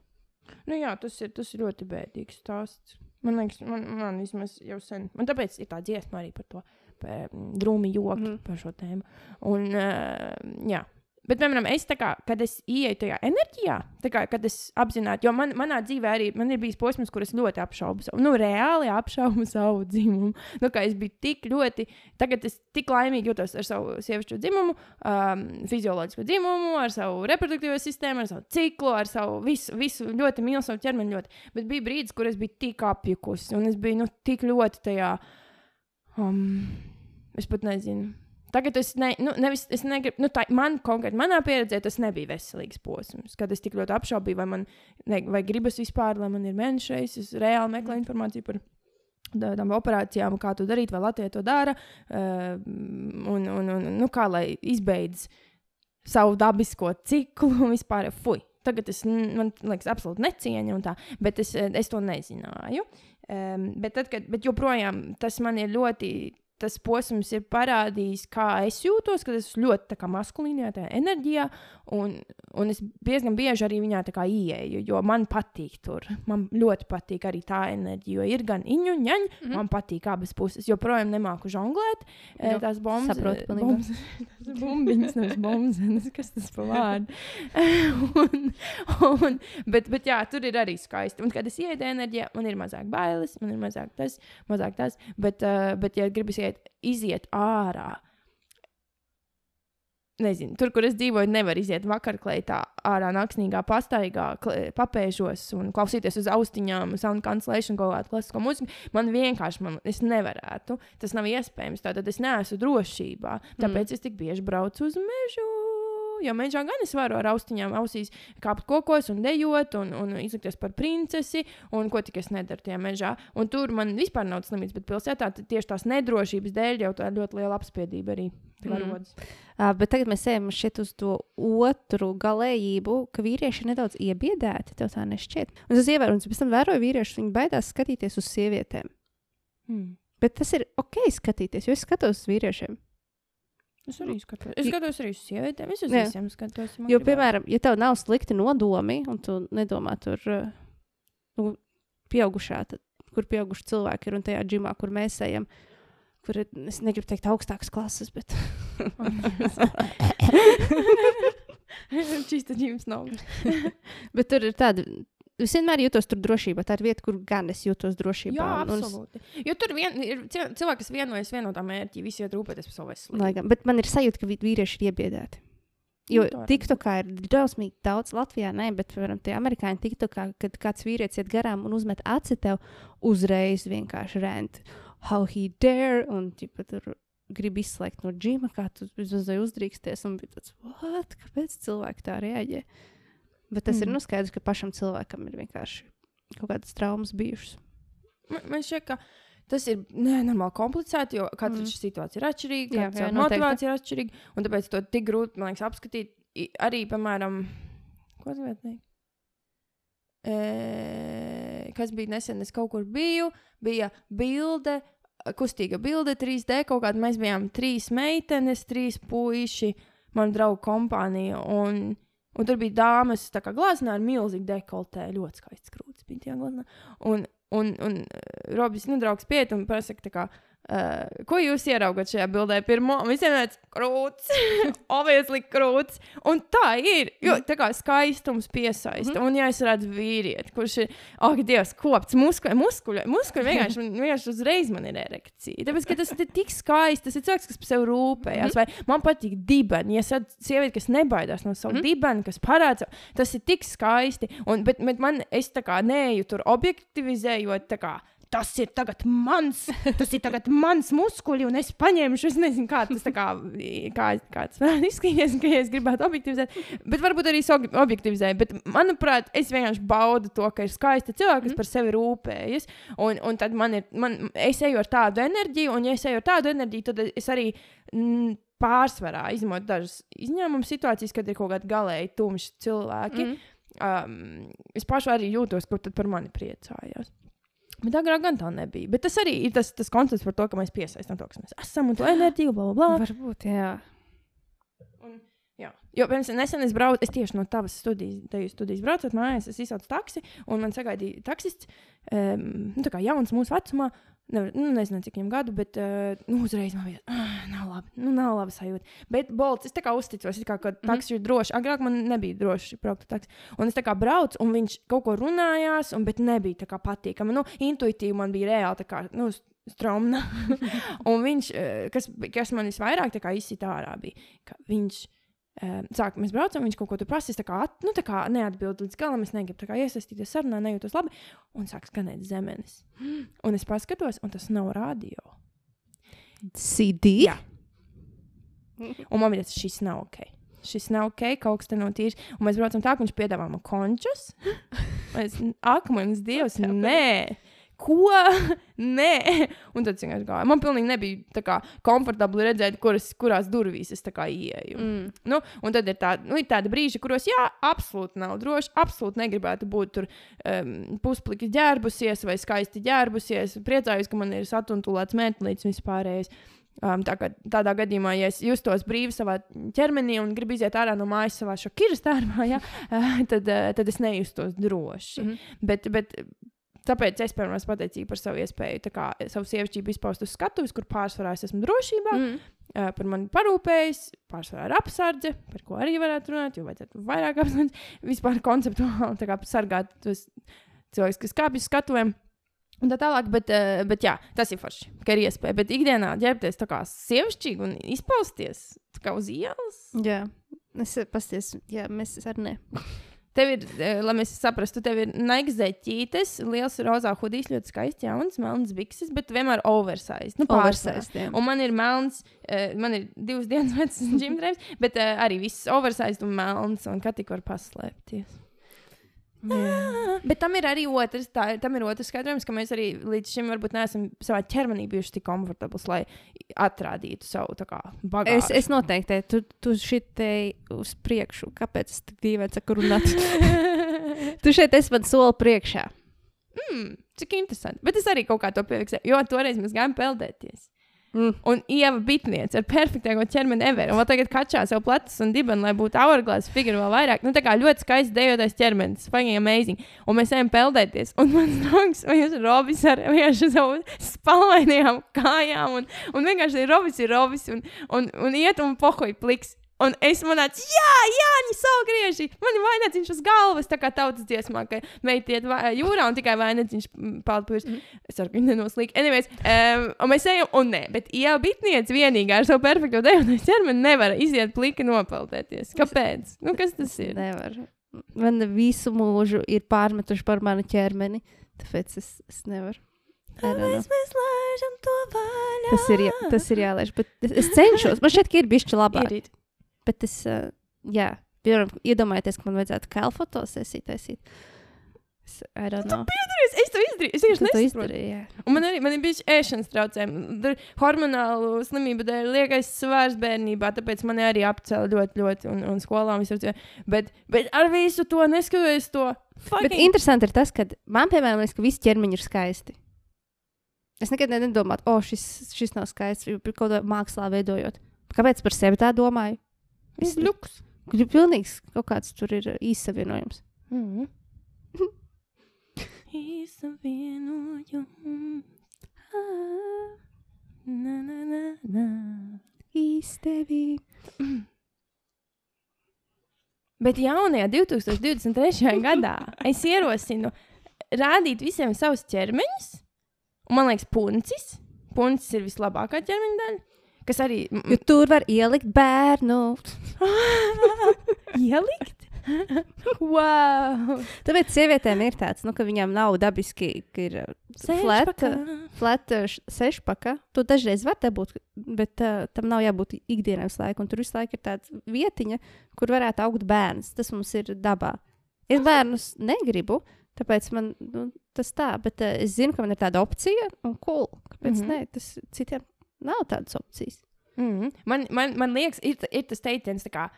Nu, jā, tas ir, tas ir ļoti bēdīgs stāsts. Man liekas, man, man vismaz jau sen. Man tāpēc ir tā dziesma arī par to pa, drūmi joki mm par šo tēmu. Un, uh, jā. Bet, piemēram, es tā kā, kad es ieeju tajā enerģijā, kā, kad es apzināti, jo man, manā dzīvē arī man ir bijis posms, kur es ļoti apšaubu savu, nu, reāli apšaubu <laughs> savu dzimumu. Nu, kā es biju tik ļoti, tagad es tik laimīgi jūtos ar savu sievišķo dzimumu, um, fizioloģisko dzimumu, ar savu reproduktīvo sistēmu, ar savu ciklu, ar savu visu, visu ļoti mīlu savu ķermeni. Ļoti. Bet bija brīdis, kur es biju tik apjukusi, un es biju nu, tik ļoti tajā, um, es pat nezinu. Tagad es, ne, nu, nevis, es negribu, nu, tā, man konkrēti, manā pieredzē tas nebija veselīgs posms, kad es tik ļoti apšaubīju, vai man ne, vai gribas vispār, lai man ir menšais. Es reāli meklēju informāciju par tādām operācijām, kā to darīt, vai Latvija to dara, uh, un, un, un nu, kā lai izbeidz savu dabisko ciklu un vispār, fuj. Tagad n- man liekas, absolūti necieņu, un tā, bet es, es to nezināju. Um, bet, tad, kad, bet joprojām tas man ir ļoti. Tas posms ir parādījis, kā es jūtos, kad es ļoti maskulīnā enerģijā, un, un es diezgan bieži arī viņā ieeju, jo man patīk tur. Man ļoti patīk arī tā enerģija, jo ir gan iņu, ņaņ, mm Mhm. -hmm. man patīk abas puses. Joprojām nemāku žonglēt, eh, Nu, tās bombas, saprotu bombas, tās bumbiņas, nevis bombas, kas tas par vārdu. <laughs> un, un, bet, bet jā, tur ir arī skaisti. Un, kad es ieeju enerģijā, man ir mazāk bailes, man ir mazāk tas, mazāk tas. Bet, uh, bet ja gribas iet, iziet ārā, nezinu, tur, kur es dzīvoju, nevar iziet vakarklētā ārā naksnīgā pastaigā, papēžos un klausīties uz austiņām, sound cancellation, kaut kādu klasisko mūziku. Man vienkārši, man, es nevarētu. Tas nav iespējams. Tātad es neesmu drošībā. Tāpēc mm. es tik bieži braucu uz mežu. Jo mežā gan es varu ar austiņām ausīs kāpt kokos un dejot un, un izlikties par princesi un ko tik es nedaru tajā mežā. Un tur man vispār nav tas limits, bet pilsētā tieši tās nedrošības dēļ jau tā ļoti liela apspiedība arī Mm. Uh, bet tagad mēs ejam šeit uz to otru galējību, ka vīrieši ir nedaudz iebiedēti. Tev tā nešķiet. Un es ievēroju, un pēc tam vēroju vīriešus, viņi baidās skatīties uz sievietēm. Hmm. Bet tas ir ok skatīties, jo es skatos uz vīriešiem. Es arī skatos. Es skatos arī uz sievietēm. Es uz Jā. visiem skatos. Jo, gribās. piemēram, ja tev nav slikti nodomi, un tu nedomā tur, uh, nu, pieaugušā, tad, kur pieauguši cilvēki ir un tajā džimā, kur mēs ejam, kur ir, es negribu teikt, augstākas klases, bet. <laughs> Šis tad jums nav. <laughs> bet tur ir tāda. Es vienmēr jūtos tur drošībā. Tā ir vieta, kur gan es jūtos drošībā. Jā, un es- absolūti. Jo tur vien, ir cil- cilvēki, kas vienojas vienotā mērķī, visi iet rūpēties par savu veselību. Bet man ir sajūta, ka vīrieši ir iebiedēti. Jo Nu. TikTokā ir drausmīgi daudz Latvijā, ne, bet, piemēram, tie amerikāņi TikTokā, kad kāds vīrietis iet garām un uzmet aci tev, uzreiz vienkārši rent. How he dare, un ķipa, tur grib izslēgt no džima, kā tu uzdrīksties. Un bija tāds, what? Kāpēc cilvēki tā reaģē? Bet tas mm. ir nu skaidrs, ka pašam cilvēkam ir vienkārši kaut kādas traumas bijušas. Man, man šķiet, ka tas ir nenormāli komplicēti, jo katra Mm. situācija ir atšķirīga, Jā, jā, motivācija ir atšķirīga, un tāpēc to tik grūti, liekas, apskatīt. Arī, piemēram, ko teikt? E, kas bija nesen, es kaut kur biju, bija bilde, kustīga bilde, 3D, kaut kāda mēs bijām trīs meitenes, trīs puiši, man draugu kompānija, un, un tur bija dāmas, kā glāznā ar milzīgu dekoltē, ļoti skaists krūtis bija tajā glāznā. Un, un, un uh, Robis, nu, draugs piet un pasaka, tā kā, uh, ko jūs ieraugat šajā bildē? Pirmo, un visiem ir krūts, <laughs> obviously krūts. Un tā ir, jo tā kā skaistums piesaista. Mhm. Un, ja es redzu vīrieti, kurš ir, ak, Dievs, kopts muskuļi, muskuļi, muskuļi <laughs> vienkārši, vienkārši uzreiz man ir erekcija. Tāpēc, ka tas ir tik skaisti, tas ir cilvēks, kas par sevi rūpējas. Mhm. Vai man patīk dibeni, ja es redzu sievieti, kas nebaidās no savu Mhm. dibeni, kas parāda, tas ir tik skaisti. Un, bet, bet man, es tā kā neju tur objektivizējot, tā kā. Tas ir tagad mans, tas ir tagad mans muskuļi, un es paņemšu, es nezinu, kā tas tā kā, kā, kā tas varētu izskatīties, ka es gribētu objektivizēt. Bet varbūt arī es ob- objektivizēju. Bet, manuprāt, es vienkārši baudu to, ka ir skaisti cilvēki, kas Mhm. par sevi rūpējas. Un, un tad man ir, man, es eju ar tādu enerģiju, un ja es eju ar tādu enerģiju, tad es arī mm, pārsvarā, izņemot dažas izņēmumu situācijas, kad ir kaut kādi galēji tumši cilvēki. Mm. Um, es pašu arī jūtos, kur tad par mani priecājās. Bet agrāk gan tā nebija. Bet tas arī ir tas, tas koncepts par to, ka mēs piesaistām to, kas mēs esam un to enerģiju, bla, bla, bla. Varbūt, jā. Un, jā. Jo, piemēram, nesen es braucu, es tieši no tavas studijas, tevis studijas braucot mājās, es izsaucu taksi, un man sagaidīja taksists, um, nu, tā kā jauns mūsu vecumā. Nevar, nu, nezinu, cik viņam gadu, bet uh, nu, uzreiz man bija, ah, nav labi, nu, nav labi sajūta. Bet Bolts, es tā kā uzticos, it kā, ka taksi ir droši. Agrāk man nebija droši braukt ar taksi. Un es tā kā braucu, un viņš kaut ko runājās, un, bet nebija tā kā patīkami. Nu, intuitīvi man bija reāli tā kā, nu, stromna. <laughs> un viņš, eh, kas, kas man visvairāk tā kā izsita ārā, bija, ka viņš. Um, sāk, mēs braucam, viņš kaut ko tur prasīs, tā kā, at, nu, tā kā neatbild līdz galam. Es negribu tā kā iesaistīties sarunā, nejūtos labi. Un sāk skanēt zemenes. <gasps> Un es paskatos, un tas nav radio. CD. Jā. <laughs> Un man tas, šis nav ok. Šis nav ok, kaut kas te nav tīrs. Un mēs braucam tā, ka viņš piedāvā man končus. <laughs> Es, akmens dievs, nē. Ko? <laughs> Nē, un tad vienkārši gāju. Man pilnīgi nebija kā komfortabli redzēt, kuras, kurās durvīs es ieeju. Mm. Nu, un tad ir, tā, nu, ir tādi brīži, kuros, jā, absolūti nav droši. Absolūti negribētu būt tur um, puspliki ģērbusies vai skaisti ģērbusies. Priecājos, ka man ir satuntulēts mētelīts vispārējais. Um, tā kā, tādā gadījumā, ja es justos brīvi savā ķermenī un gribu iziet ārā no mājas savā šokiras tērpā, ja, <laughs> uh, tad, uh, tad es nejustos droši. Mm. -hmm. bet, bet tāpēc es, piemēram, esmu pateicīga par savu iespēju tā kā, savu sievišķību izpaust uz skatuves, kur pārsvarā es esmu drošībā. Mm. Uh, par mani parūpējas, pārsvarā ir apsardze, par ko arī varētu runāt, jo vajadzētu vairāk apsardzes. Vispār konceptuāli sargāt tos cilvēkus, kas kāpj uz skatuvēm. Un tā tālāk, bet, uh, bet jā, tas ir forši, ka ir iespēja. Bet ikdienā ģērbties tā kā sievišķīgi un izpausties kā uz ielas. Jā, es pasties, jā, mēs arī ne. Tev ir, eh, lai mēs saprastu, tev ir naigzēķītes, liels rozā hudijs, ļoti skaists, jauns, melns bikses, bet vienmēr oversized. Nu. Oversized. Un man ir melns, uh, man ir divas dienas vecs ģimdrēms, <laughs> bet uh, arī viss oversized un melns, un kā tik var paslēpties. Jā. Bet tam ir arī otrs, tā, tam ir otrs skaidrojums, ka mēs arī līdz šim varbūt neesam savā ķermenī bijuši tik komfortabli, lai atrādītu savu bagāžu. Es, es noteikti, tu, tu šitei uz priekšu, kāpēc es tik dīvaini saku runāt? <laughs> tu šeit esi man soli priekšā. mm, cik interesanti. Bet es arī kaut kā to piefiksēju, jo toreiz mēs gājām peldēties. Mm. Un ieva bitniece ar perfektāko ķermeni ever. Un tagad kačā sev plecs un dibeni, lai būtu hourglass figūra vēl vairāk. Nu, tā kā ļoti skaists dejotais ķermenis. Fucking amazing. Un mēs ejam peldēties. Un mans draugs, vai jūs robis ar vienkārši savu spalvainajām kājām. Un, un vienkārši ir robis, ir robis. Un, un, un iet un pohoja pliks. Un es manācu, jā, jā, viņi savu grieži. Man ir vainagdziņš uz galvas, tā kā tautas dziesmā, ka meita iet va- jūrā un tikai vainagdziņš peld pūs. Mm. Es ceru, ka viņi nenoslīd. Anyways, um, un mēs ejam, un nē, bet jā, bitniece vienīgā ar savu perfekto dejotais ķermeni nevar iziet pliki nopeldēties. Kāpēc? Nu, kas tas ir? Nevar. Man visu mūžu ir pārmetuši par manu ķermeni, tāpēc es, es nevaru. Mēs vaļā? Tas ir, jā, tas ir jālaiž, bet es, cenšos. Man šķiet, ka ir bijis labāk. Ir, ir. Bet es, uh, jā, piemēram, iedomājieties, ka man vajadzētu kēlu fotosesiju taisīt. Es, I don't know. Es, to izdarīju. Es vienkārši Tu to nesaprotu. man arī man ir bijuši ēšanas traucējumi. Hormonālu slimību dēļ liekais svārs bērnībā, tāpēc man arī apcēla ļoti, ļoti, un, un skolā visur. Bet, bet ar visu to neskatoties to. Bet fucking- interesanti ir tas, ka man, piemēram, liekas, ka visi ķermeņi ir skaisti. Es nekad ne- nedomāju, o, šis, šis nav skaists, par kaut ko mākslā veidojot. Kāpēc par sevi tā domāju? Ļuks. Ir pilnīgs kaut kāds tur ir īsavienojums. <laughs> Mhm. Īsavienojums. Na, na, na, na. Īstevī. <clears throat> Bet jaunajā 2023. <laughs> gadā es ierosinu rādīt visiem savus ķermeņus. Un man liekas, puncis. Puncis ir vislabākā ķermeņa daļa. Kas arī Jo tur var ielikt bērnu. <laughs> ielikt. wow! Tāpēc sievietēm ir tāds, nu, ka viņām nav dabiski, ka ir flata, flata š- sešpaka. To dažreiz var dabūt, bet uh, tam nav jābūt ikdienas laikam. Un tur visu laiku ir tāda vietiņa, kur varētu augt bērns. Tas mums ir dabā. Es bērnus negribu, tāpēc man nu, tas tā, bet uh, es zinu, ka man ir tāda opcija, un cool. Kāpēc mm. -hmm. ne? Tas citiem nav tādas opcijas. Mm. Man, man, man liekas, ir, ir tas teiciens, kā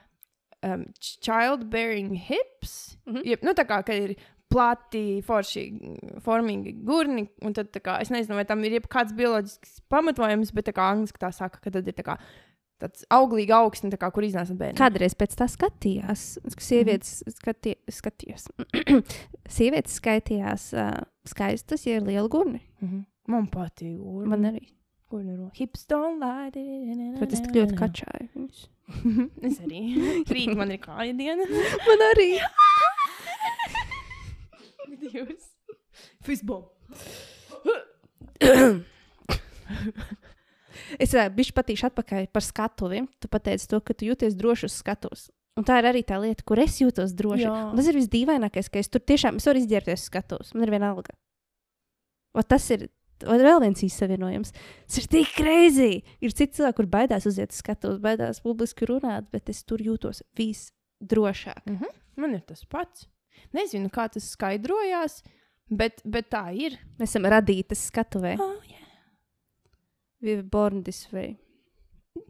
um, ch- childbearing hips. Mm. -hmm. Jeb, nu, tā kā ir plati, forši, formīgi gurni. Un tad, kā, es nezinu, vai tam ir kāds bioloģisks pamatojums, bet kā angliski tā saka, ka tad ir tā kā. Tāds auglīgs augsne, kā, kur iznāca bērns. Kādreiz pēc tā skatījās, ka sievietes skati, skatījās. <clears throat> sievietes skaitījās uh, skaistas, ja ir liela gurni. Mm -hmm. Man patīk. Gurni. Man arī. Gurni ro- hips don't lie. Bet <laughs> <laughs> <clears throat> es tik ļoti kačāju. viņus. es arī. Rīt man ir kāja diena. Man arī. Jūs. Fistball. Es uh, biju patīšu atpakaļ par skatuvi. Tu pateici to, ka tu jūties droši uz skatuves. Un tā ir arī tā lieta, kur es jūtos droši. Tas ir visdīvainākais, ka es tur tiešām es varu izģērbties uz skatuves. Man ir viena alga. O, tas ir o, vēl viens īsavienojums. Tas ir tik greizi. Ir citi cilvēki, kur baidās uziet uz skatuves, baidās publiski runāt, bet es tur jūtos visdrošāk. Mm -hmm. Man ir tas pats. Nezinu, kā tas skaidrojās, bet, bet tā ir. Mēs esam radītas skatuvē. Oh, yeah. We were born this way. <laughs>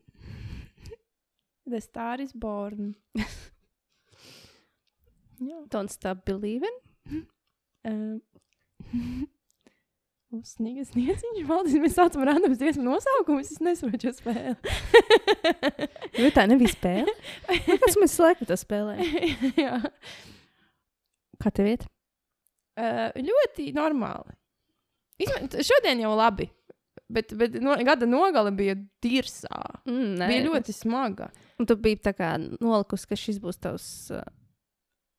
The star is born. <laughs> Jā. Don't stop believing. Um, <laughs> Mums sniega sniedziņš, valdīs, mēs saucam randomas dziesmu nosaukumus, es nesaprotu šo spēli. Jo <laughs> tā nebija spēle. Kāpēc mēs laiku to spēlējam? <laughs> Jā. Kā tev iet? Uh, ļoti normāli. Izmē, šodien jau labi, bet, bet no, gada nogale bija tirsā. Mm, nē, Bija ļoti smaga. Un tu biji tā kā nolikusi, ka šis būs tavs uh,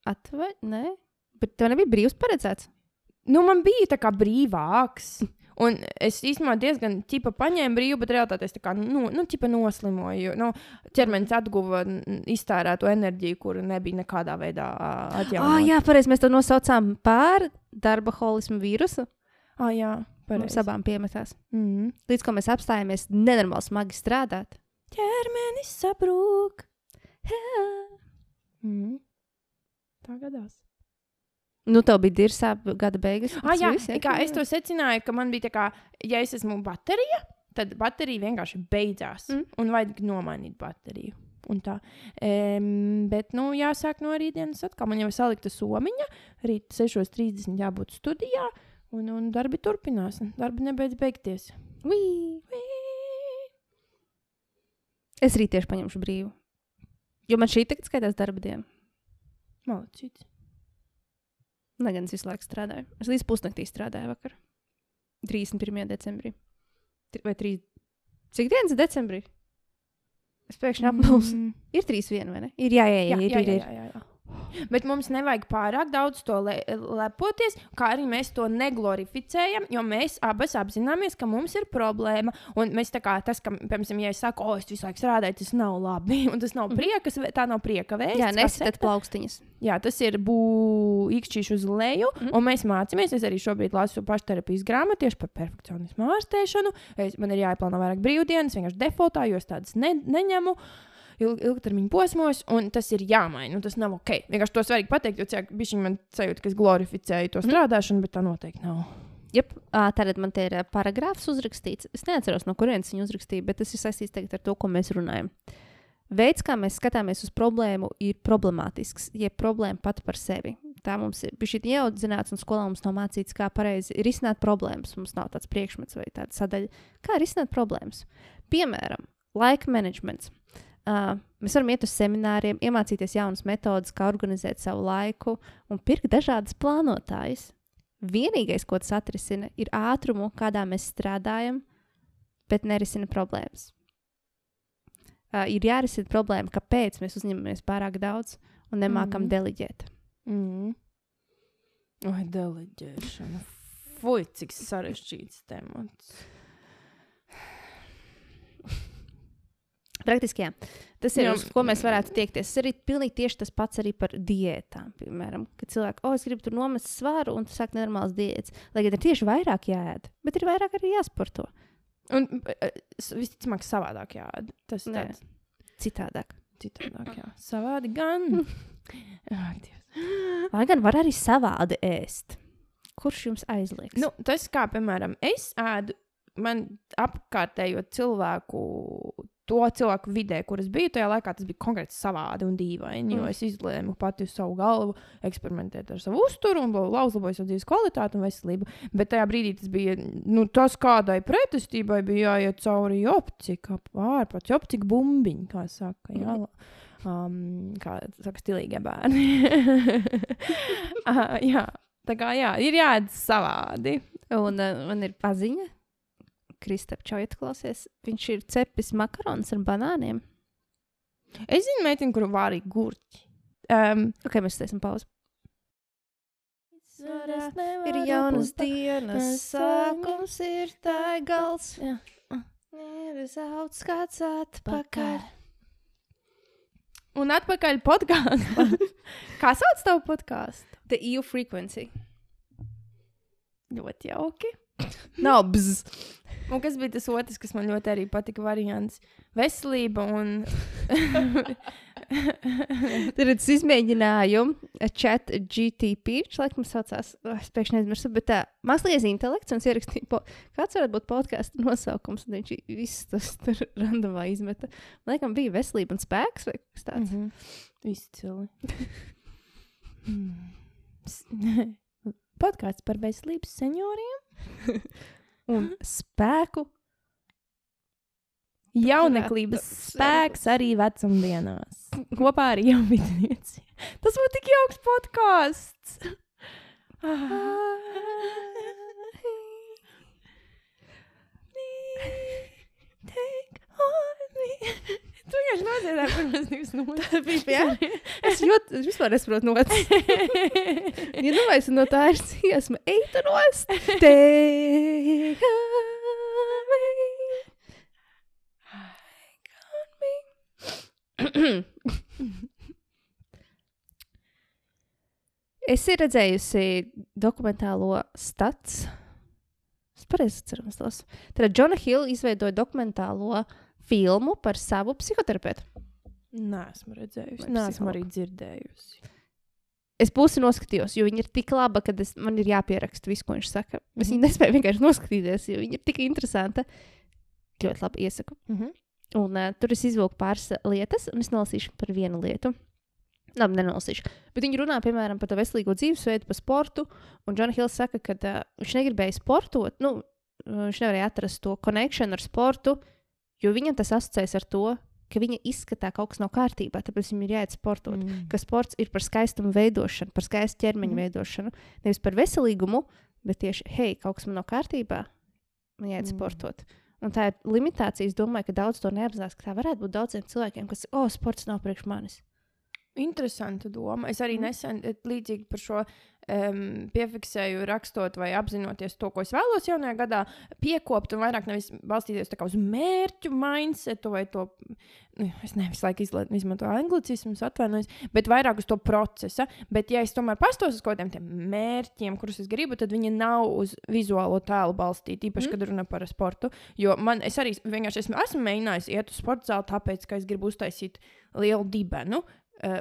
atvaļinājums. Bet tev nebija brīvs paredzēts. Nu, man bija tā kā brīvāks. Un es īstenībā diezgan ķipa paņēmu brīvu, bet realitātē es tā kā nu, nu, ķipa noslimoju. Nu, ķermenis atguva iztērēto enerģiju, kura nebija nekādā veidā ā, Ah, atjaunota. jā, pareizi. Mēs to nosaucām par darba holismu vīrusu. ah, jā Mums pareizi. abām piemetās. Mm. Līdz ko mēs apstājāmies nenormāli smagi strādāt. Ķermenis sabrūk. Mm. Tā gadās. Nu, tev bija dirzā gada beigas. Ah, jā, viss, kā es to secināju, ka man bija tā kā, ja es esmu baterija, tad baterija vienkārši beidzās. Mm. Un vajag nomainīt bateriju. Um, bet, nu, jāsāk no rītdienas atkal. Man jau ir salikta somiņa. Rīt 6.30 jābūt studijā. Un, un darbi turpinās. Darbi nebeidz beigties. Wī. Es rīt tieši paņemšu brīvu. Jo man šī tagad skaitās darba diena. Malacīts. Lai gan es visu laiku strādāju. Es līdz pusnaktī strādāju vakar. 31. decembrī. Tri- Vai 3. Cik dienas decembrī? Es pēkšņi apmulsu. Mm. Ir 3 viena, vai ne? Ir, jā, jā, jā, Jā, ir, jā, jā, jā, jā. Bet mums nevajag pārāk daudz to le lepoties, kā arī mēs to neglorificējam, jo mēs abas apzināmies, ka mums ir problēma. Un mēs tā kā tas, ka, piemēram, ja es saku, o, es visu laiku strādāju, tas nav labi, <laughs> un tas nav prieka, tā nav prieka vēsts. Mhm. Jā, sekta. plaukstiņas. Jā, tas ir būvīkšķīši uz leju, Mhm. mm. un mēs mācāmies. Es arī šobrīd lasu pašterapijas grāmatu tieši par perfekcionismu ārstēšanu. Es, man ir jāieplāno vairāk brīvdienas, vienkārši defaultā, jo es tādas ne, neņemu. Ilg, ilgtermiņa posmos, un tas ir jāmaina. un Tas nav ok. Vienkārši to svarīgi pateikt, jo cilvēki man sajūta, ka es glorificēju to strādāšanu, bet tā noteikti nav. Jep, tātad man te ir paragrāfs uzrakstīts. Es neatceros, no kurienes viņu uzrakstīja, bet tas ir saistīts ar to, ko mēs runājam. Veids, kā mēs skatāmies uz problēmu, ir problemātisks, ja problēma pati par sevi. Tā mums ir bijusi ieaudzināts, un skolā mums nav mācīts, kā pareizi risināt problēmas. Mums nav tāds priekšmets vai tāda sadaļa, kā risināt problēmas. Piemēram, laika menedžments. Uh, mēs varam iet uz semināriem, iemācīties jaunas metodes, kā organizēt savu laiku un pirkt dažādas plānotājas. Vienīgais, ko tas atrisina, ir ātrumu, kādā mēs strādājam, bet nerisina problēmas. Uh, ir jārisina problēma, kāpēc mēs uzņemamies pārāk daudz un nemākam mm deliģēt. Mm. Vai deleģēšana? Fui, cik sarežģīts temats. Praktiski, jā. Tas ir Jā. uz ko mēs varētu tiekties. Tas arī pilnīgi tieši tas pats arī par diētām. Piemēram, kad cilvēki, oh, es gribu tur nomest svaru, un tas sāk nenormāls diētas. Lai gan ir tieši vairāk jāēd, bet ir vairāk arī jāsporto. Un eh, s- visticamāk, savādāk jāēd. Tas ir tāds Citādāk. citādāk. Jā. Savādi gan. <laughs> Lai gan var arī savādi ēst. Kurš jums aizliegs? nu, tas, kā piemēram, es ēdu, man apkārtējo cilvēku, to cilvēku vidē, kur es biju, tajā laikā tas bija konkrēti savādi un dīvaini. Jo Mm. es izlēmu pati uz savu galvu eksperimentēt ar savu uzturu un uzlaboju savu dzīves kvalitāti un veselību. Bet tajā brīdī tas bija nu, tas, kādai pretestībai bija jāiet cauri optika, ārpus optika bumbiņa, kā saka. Jā. Um, kā saka, stilīgie bērni. uh, <laughs> jā, tā kā jā, ir jāēd savādi. Un uh, man ir paziņa, Kristap Čojot klausies. Viņš ir cepis makaronus ar banāniem. Es zinu, meiteni, kuru vārīja gurķi. Um, Ok, mēs taisam pauzi. Ir jaunas dienas, sākums ir tā gals. Jā. Ir zauds kāds atpakaļ. Un atpakaļ podkāstā. <laughs> Kā sauc tavu podkāstu? The EU frequency. Ļoti jauki. Nav bzz. Un kas bija tas otrs, kas man ļoti arī patika? Variants - veselība un. <laughs> Tad es izmēģināju chat GTP, laikam saucās, es pēkšņi aizmirsu, bet tā mākslīgais intelekts, un ierakstīju, po, kāds varētu būt podkāstu nosaukums, un viņš viss tas tur randomā izmeta. Man liekas, bija veselība un spēks vai kas tāds. Mhm. Izcili. <laughs> <laughs> Podkāsts par veselības senioriem. Un spēku. Jauneklības spēks arī vecumdienās. <laughs> Kopā ar jaunatnieci. Tas būtu tik jauks podkāsts. Tu vienkārši Noziedāt pirmās divas notis. Jā, es ļoti, es vispār nesaprotu notis. <laughs> Ja nu vairs no tā ir dziesma, ej tu nost. Take me. <clears throat> Es ir redzējusi dokumentālo stats. Es pareizi atceros tos. Tad Džona Hilla izveidoja dokumentālo filmu par savu psihoterapeitu. Nē, esmu redzējusi. Nē, esmu arī dzirdējusi. Es pusi noskatījos, jo viņa ir tik laba, ka es, man ir jāpieraksta viss, ko viņš saka. Es Mhm. viņu nespēju vienkārši noskatīties, jo viņa ir tik interesanta. Ļoti labi iesaku. Mhm. Un uh, tur es izvilku pāris uh, lietas, un es nolasīšu par vienu lietu. Labi, nenolasīšu. Bet viņi runā, piemēram, par to veselīgo dzīvesveidu, par sportu. Un Džona Hills saka, ka uh, viņš negribēja sportot. Nu, uh, viņš nevarēja atrast to konekšanu ar sportu, jo viņam tas asociēs ar to, ka viņa izskatā kaut kas nav kārtībā. Tāpēc viņam ir jāiet sportot. Mm. Ka sports ir par skaistumu veidošanu, par skaistu ķermeņa mm. veidošanu. Nevis par veselīgumu, bet tieši, hei, kaut kas man nav kārtībā, man jāiet mm. sportot. Un tā ir limitācija. Es domāju, ka daudz to neapzinās, ka tā varētu būt daudziem cilvēkiem, kas, oh, sports nav priekš manis. Interesanta doma. Es arī Mhm. nesen eh, līdzīgi par šo um, piefiksēju, rakstot vai apzinoties to, ko es vēlos jaunajā gadā, piekopt un vairāk nevis balstīties uz mērķu mindsetu vai to. nu, Es nevis laiku izmantoju anglicismus, atvainojos, bet vairāk uz to procesa. Bet, ja es tomēr pastos uz kaut kādiem mērķiem, kurus es gribu, tad viņi nav uz vizuālo tēlu balstīti. Īpaši, mm. kad runa par sportu. Jo man, es arī vienkārši esmu, esmu mēģinājis iet uz sporta zāli, tāpēc, ka es gribu uztaisīt lielu dibenu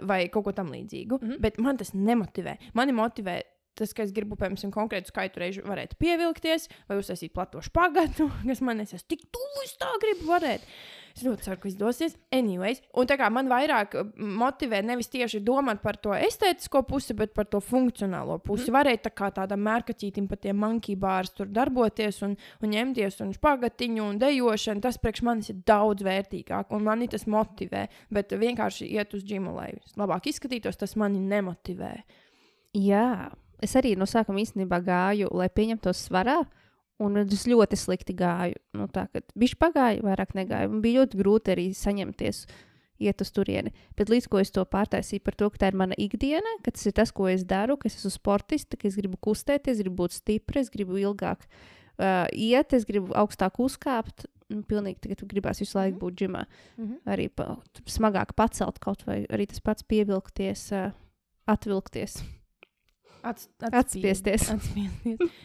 vai kaut ko tamlīdzīgu. Mm. -hmm. Bet man tas nemotivē. Mani motivē tas, ka es gribu, piemēram, konkrētu skaitu reižu varēt pievilkties, vai uztaisīt platošu pagaidu, <laughs> kas man es esmu tik tuvu, es tā gribu varēt. Es ļoti ceru, ka izdosies. Anyways, un tā kā man vairāk motivē nevis tieši domāt par to estētisko pusi, bet par to funkcionālo pusi. Mm. Varēt tā kā tādam mērkaķītim pa tiem monkey bārs tur darboties un, un ņemties un špagatiņu un dejošanu. Tas priekš manis ir daudz vērtīgāk un mani tas motivē. Bet vienkārši iet uz džimu, lai labāk izskatītos, tas mani nemotivē. Jā, es arī no sākuma īstenībā gāju, lai pieņemtos svarā. Un es ļoti slikti gāju. Nu, tā kā viņš pagāja, vairāk negāja. Man bija ļoti grūti arī saņemties, iet uz turieni. Bet līdz ko es to pārtaisīju par to, ka tā ir mana ikdiena, ka tas ir tas, ko es daru, ka es esmu sportists, ka es gribu kustēties, gribu būt stiprs, gribu ilgāk uh, iet, es gribu augstāk uzkāpt. Nu, pilnīgi tagad gribās visu laiku būt ģimā. Mm -hmm. Arī pa, smagāk pacelt kaut vai arī tas pats pievilkties, uh, atvilkties. Ats, Atspiesties. Atspiesties.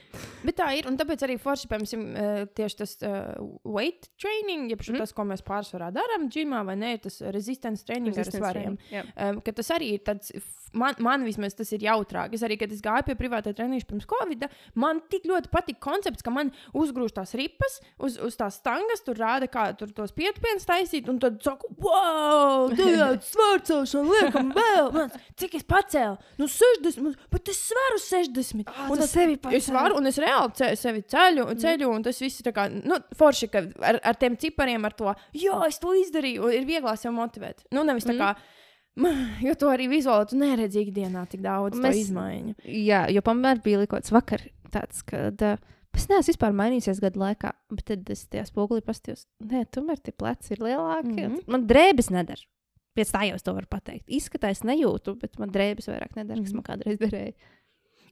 Bet tā ir. Un tāpēc arī forši, piemēram, eh, tieši tas uh, weight training, jeb mm. Tas, ko mēs pārsvarā darām, džimā vai nē, tas resistance training ar svariem. Jā. Um, tas arī ir tāds, man, man vismaz tas ir jautrāk. Es arī, kad es gāju pie privātā treniņa pirms Covid, man tik ļoti patika koncepts, ka man uzgrūž tās ripas uz, uz tās stangas, tur rāda, kā tur tos pietupienus taisīt, un tad saku, wow, tāds svārcelšana, liekam, vēl, mans, cik es pacēlu? Nu, 60, bet es svaru 60. Ah, un tas sevi Es varu, un es reāli ce, sevi ceļu, ceļu, un tas viss ir kā, nu, forši, ka ar, ar tiem cipariem, ar to, jā, es to izdarīju, un ir vieglāk sev motivēt. Nu, nevis tā Mhm. kā, jo to arī vizuāli tu neredzi ikdienā tik daudz Mēs- izmaiņu. Jā, jo pamēr bija likots vakar tāds, ka uh, es neesmu vispār mainījies gadu laikā, bet tad es tajā spogulī pastījos. Nē, tomēr tie pleci ir lielāki. Mm. -hmm. Man drēbes nedara. Pēc tā jau es to varu pateikt. Izskatās, nejūtu, bet man drēbes vairāk nedara, kas Mhm. man kādreiz derēja.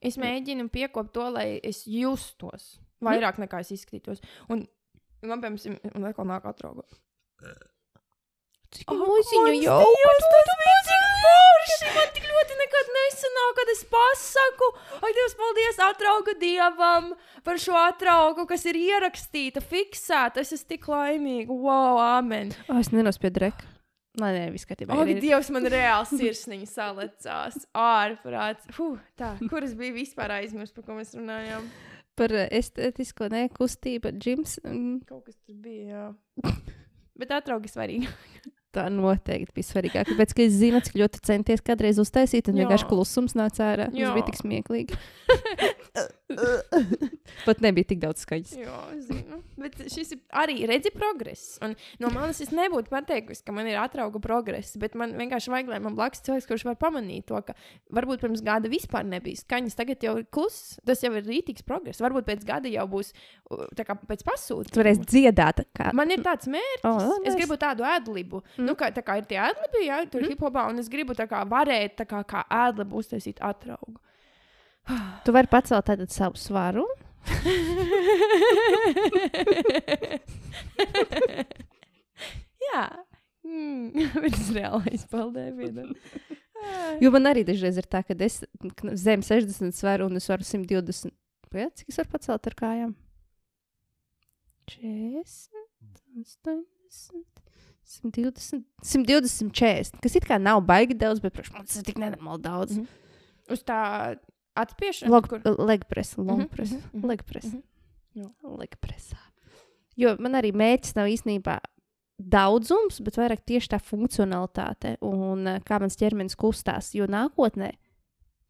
Es mēģinu piekopt to, lai es justos vairāk nekā es izskatītos. Un man, piemēram, un atkal nāk atrauga. Cik mans jau bija tik forši! Man tik ļoti nekad nesanāk, kad es pasaku, ai, Dievs, paldies atrauga dievam par šo atraugu, kas ir ierakstīta, fiksēta. Es esmu tik laimīga. Wow, amen! Oh, es nenospiedu reku. Lai nē, viss kārtībā. Ak, ir- ir- Dievs, man <laughs> reāli sirsniņa salecās. Ārprāts. Huh, tā, kuras bija vispār aizmirst, par ko mēs runājām? Par estētisko nekustību, džims. mm, Kaut kas tur bija, jā. <laughs> Bet atraugi svarīgi. Tā noteikti bija svarīgāk. Tāpēc, ka es zinu, cik ļoti centies kādreiz uztaisīt, un vienkārši klusums nāca ārā. Tas bija tik smieklīgi. <laughs> <laughs> Pat nebija tik daudz skaņas. Jā, zinu. Bet šis ir arī redzi progress. Un no manis es nebūtu pateikusi, ka man ir atrauga progress, bet man vienkārši vajag, lai man blakus cilvēks, kurš var pamanīt to, ka varbūt pirms gada vispār nebija skaņas, tagad jau ir kluss. Tas jau ir rītīgs progress. Varbūt pēc gada jau būs tā kā pēc pasūtījuma. varēsi dziedāt, kā Man ir tāds mērķis. Oh, es gribu tādu ēdlibu. Mm. Nu, kā, tā kā ir tie ēdlibi, jā, tur mm. hip-hopā, un es gribu tā kā varēt tā kā, kā ēdlibu uztaisīt atraugu. Tu vari pacelt tātad savu svaru. jā, mm. <laughs> bet es reāli izpildēju. Jo man arī dažreiz ir tā, ka es zem 60 svaru un es varu 120. Jā, cik es varu pacelt ar kājām? 40, 80. 120, 120, 40. Kas it kā nav baigi daudz, bet priekš man tas ir tik nenormāli daudz. Mhm. Uz tā atspiešana, Log, kur leg press, long Mhm, press, mhm, mhm, leg press. mhm. Jā. Leg pressā. Jo man arī mērķis nav īstenībā daudzums, bet vairāk tieši tā funkcionalitāte un eh, kā mans ķermenis kustās. Jo nākotnē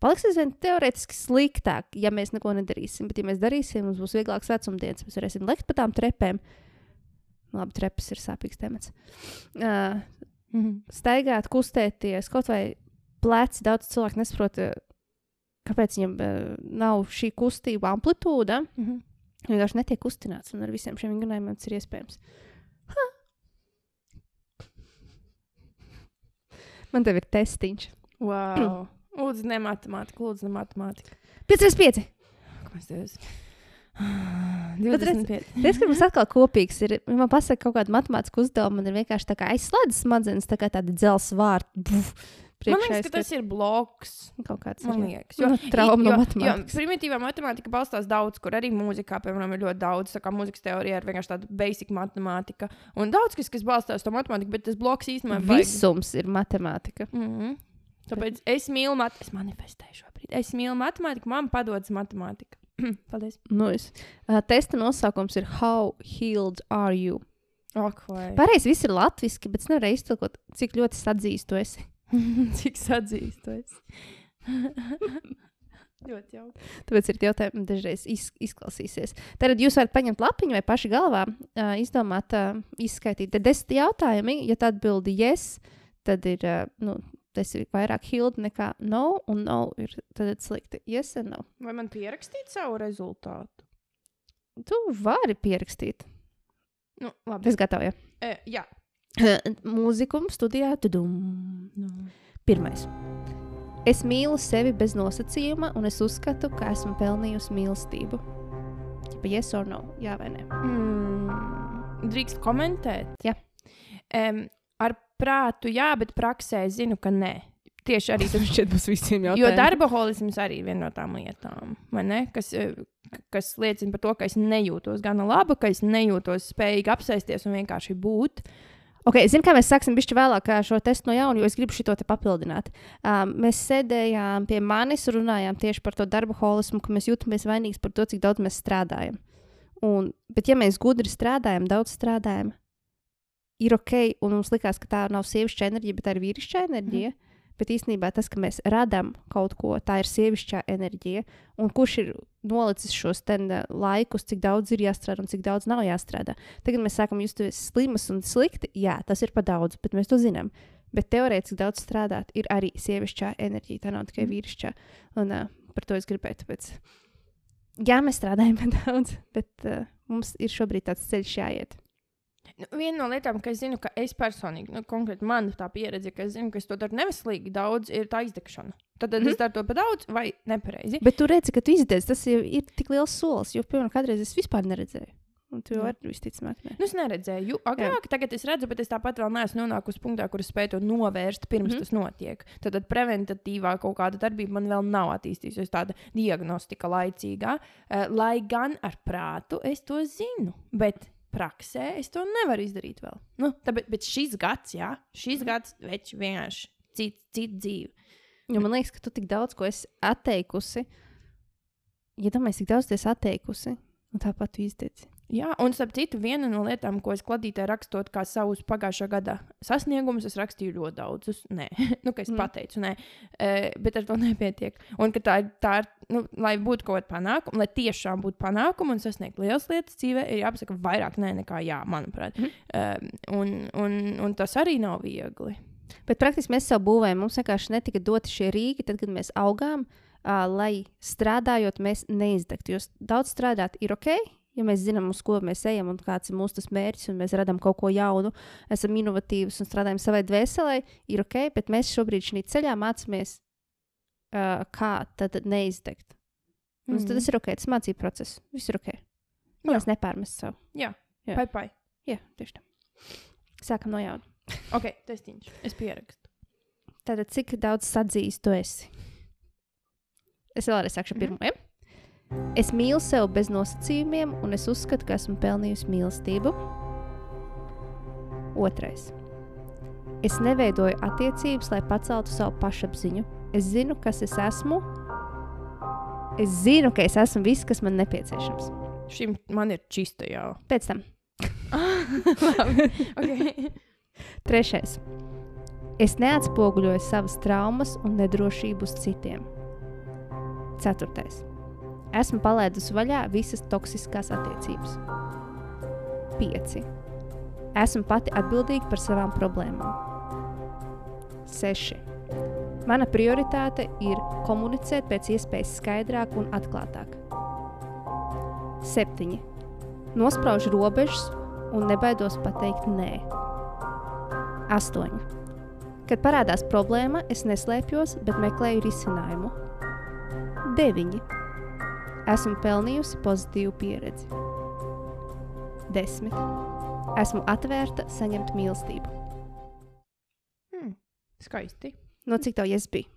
paliks aizvien teorētiski sliktāk, ja mēs neko nedarīsim. Bet, ja mēs darīsim, mums būs vieglāks vecumdienas, mēs varēsim lekt pa tām trepēm. Labi, trepas ir sāpīgs temats. Uh, Mhm. staigāt, kustēties, kaut vai pleci. Daudz cilvēku nesaprot, kāpēc viņam uh, nav šī kustība amplitūda. Mhm. Viņš vienkārši netiek kustināts, un ar visiem šiem vingrinājumiem tas ir iespējams. Ha! Man te ir testiņš. Wow. Lūdzu, ne matemātika, lūdzu, ne matemātika. 5,5. Ko es tev? Bet redz- 25. Tas, ka mums atkal kopīgs ir, ja man pasaka kaut kāda matemātiska uzdevuma, man ir vienkārši tā kā aizslēdzas smadzenes, tā kā tādi dzels vārti. Man liekas, ka tas ir bloks. kaut kāds Man liekas, Jo, nu, trauma no jo, matemātikas. Primitīvā matemātika balstās daudz, kur arī mūzikā, piemēram, ir ļoti daudz. Mūzikas teorija ir vienkārši tāda basic matemātika. Un daudz kas, kas balstās to matemātiku, bet tas bloks īstenībā ir. Visums ir matemātika. Mm -hmm. Tāpēc es mīlu matemātiku. Es manifestēju šobrīd. Es mīlu matemātiku, man padodas matemātika. <clears throat> Paldies. Nu, es, uh, testa nosaukums ir How healed are you? Vai. Pareizi, viss ir latviešu, bet es nevaru iztulkot, cik ļoti sadzīst to esi. <laughs> Cik sadzīstos. <laughs> ļoti jauki. Tāpēc ir jautājumi, dažreiz iz, izklausīsies. Tad jūs varat paņemt lapiņu vai paši galvā, uh, izdomāt, uh, izskaitīt. Tad desmit jautājumi, ja tā atbildi yes, tad ir, uh, nu, tas ir vairāk hild nekā no, un no ir tad slikti. Yes, and no. Vai man pierakstīt savu rezultātu? Tu vari pierakstīt. Nu, labi. Es gatavoju. E, jā. Mūziku studijā. Tudum. Nu. Pirmais. Es mīlu sevi bez nosacījuma, un es uzskatu, ka esmu pelnījusi mīlestību. Ja yes or no, jā vai nē. Mm, drīkst komentēt? Jā. Um, ar prātu, jā, bet praksē zinu, ka nē. Tieši arī tas šķiet būs visiem Jo darboholisms arī ir viena no tām lietām, ne? Kas, eh, kas liecina par to, ka es nejūtos gana labi, ka es nejūtos spējīgi apsēsties un vienkārši būt. Ok, zinu, kā mēs sāksim bišķi vēlāk šo testu no jauna, jo es gribu šo te papildināt. Um, mēs sēdējām pie manis, runājām tieši par to darba holismu, ka mēs jūtamies vainīgi par to, cik daudz mēs strādājam. Un, bet, ja mēs gudri strādājam, daudz strādājam, ir ok, un mums likās, ka tā nav sievišķa enerģija, bet tā ir vīrišķa enerģija. Mm. Bet īstenībā tas, ka mēs radām kaut ko, tā ir sievišķā enerģija. Un kurš ir nolicis šos ten, laikus, cik daudz ir jāstrādā un cik daudz nav jāstrādā? Tagad mēs sākam justies slimas un slikti. Jā, tas ir par daudz, bet mēs to zinām. Bet teorētiski daudz strādāt ir arī sievišķā enerģija. Tā nav tikai vīrišķā. Un uh, par to es gribēju. Tāpēc, jā, mēs strādājam par <laughs> daudz, bet uh, mums ir šobrīd tāds ceļš jāiet. Nu, viena no lietām, ka es zinu, ka es personīgi, nu, konkrēti man tā pieredze, ka es zinu, ka es to daru neveselīgi daudz, ir tā izdegšana. Tad, tad mm Mhm. -hmm. es daru to par daudz vai nepareizi. Bet tu redzi, ka tu izdevies, tas jau ir tik liels solis, jo, piemēram, kādreiz es vispār neredzēju. Un tu jau Jā. arī visticamāk, ne. Nu, es neredzēju, agrāk, tagad es redzu, bet es tāpat vēl neesmu nonākusi punktā, kur es spēju to novērst pirms mm Mhm. -hmm. tas notiek. Tad, tad preventatīvā kaut kāda darbība man vēl nav attīstījusies, tāda diagnostika laicīgā. Uh, lai gan ar prātu es to zinu, bet praksē es to nevaru izdarīt vēl. Nu, tāpēc, bet šis gads, jā, šis gads več, vienkārši cits cit dzīve. Jo man liekas, ka tu tik daudz ko esi atteikusi. Ja domājies, cik daudz esi atteikusi, un tāpat tu izteici. Jā, un starp citu, viena no lietām, ko es kladītē rakstot, kā savus pagājušā gada sasniegumus, es rakstīju ļoti daudzus. Nē, <laughs> nu, ka es Mm. pateicu, nē, e, bet ar to nepietiek. Un ka tā ir, tā ir nu, lai būtu kaut kāda panākuma, lai tiešām būtu panākuma un sasniegt lielas lietas dzīvē, ir jāpasaka vairāk nē nekā jā, manuprāt. Mm. Um, un, un, un tas arī nav viegli. Bet praktiski mēs sev būvējam, mums vienkārši netika doti šie rīki, tad, kad mēs augām, uh, lai strādājot, mēs neizdegtu. Jo daudz strādāt ir ok, ja mēs zinām, uz ko mēs ejam un kāds ir mūsu mērķis, un mēs radām kaut ko jaunu, esam inovatīvs un strādājam savai dvēselē, ir ok, bet mēs šobrīd šajā ceļā mācāmies, uh, kā tad neizdegt. Mm. Tad tas ir ok, tas mācību process. Viss ir ok. Mēs nepārmest sev. Jā, Jā. pai, pai. Jā, tieši tā. Sākam no jauna. <laughs> Ok, testiņš. Es pierakstu. Tātad, cik daudz sadzīs tu esi? Es vēlreiz sākšu ar Mhm. pirmo. Ja? Es mīlu sevi bez nosacījumiem, un es uzskatu, ka esmu pelnījusi mīlestību. Otrais. Es neveidoju attiecības, lai paceltu savu pašapziņu. Es zinu, kas es esmu. Es zinu, ka es esmu viss, kas man nepieciešams. Šim man ir čista jau. Pēc tam, <laughs> okay. trešais. Es neatspoguļoju savas traumas un nedrošību uz citiem. Ceturtais. Esmu palaidusi vaļā visas toksiskās attiecības. 5. Esmu pati atbildīga par savām problēmām. 6. Mana prioritāte ir komunicēt pēc iespējas skaidrāk un atklātāk. 7. Nospraužu robežas un nebaidos pateikt nē. 8. Kad parādās problēma, es neslēpjos, bet meklēju risinājumu. 9. Esmu pelnījusi pozitīvu pieredzi. 10. Esmu atvērta saņemt mīlestību. Hmm. Skaisti. No cik tev ies bija?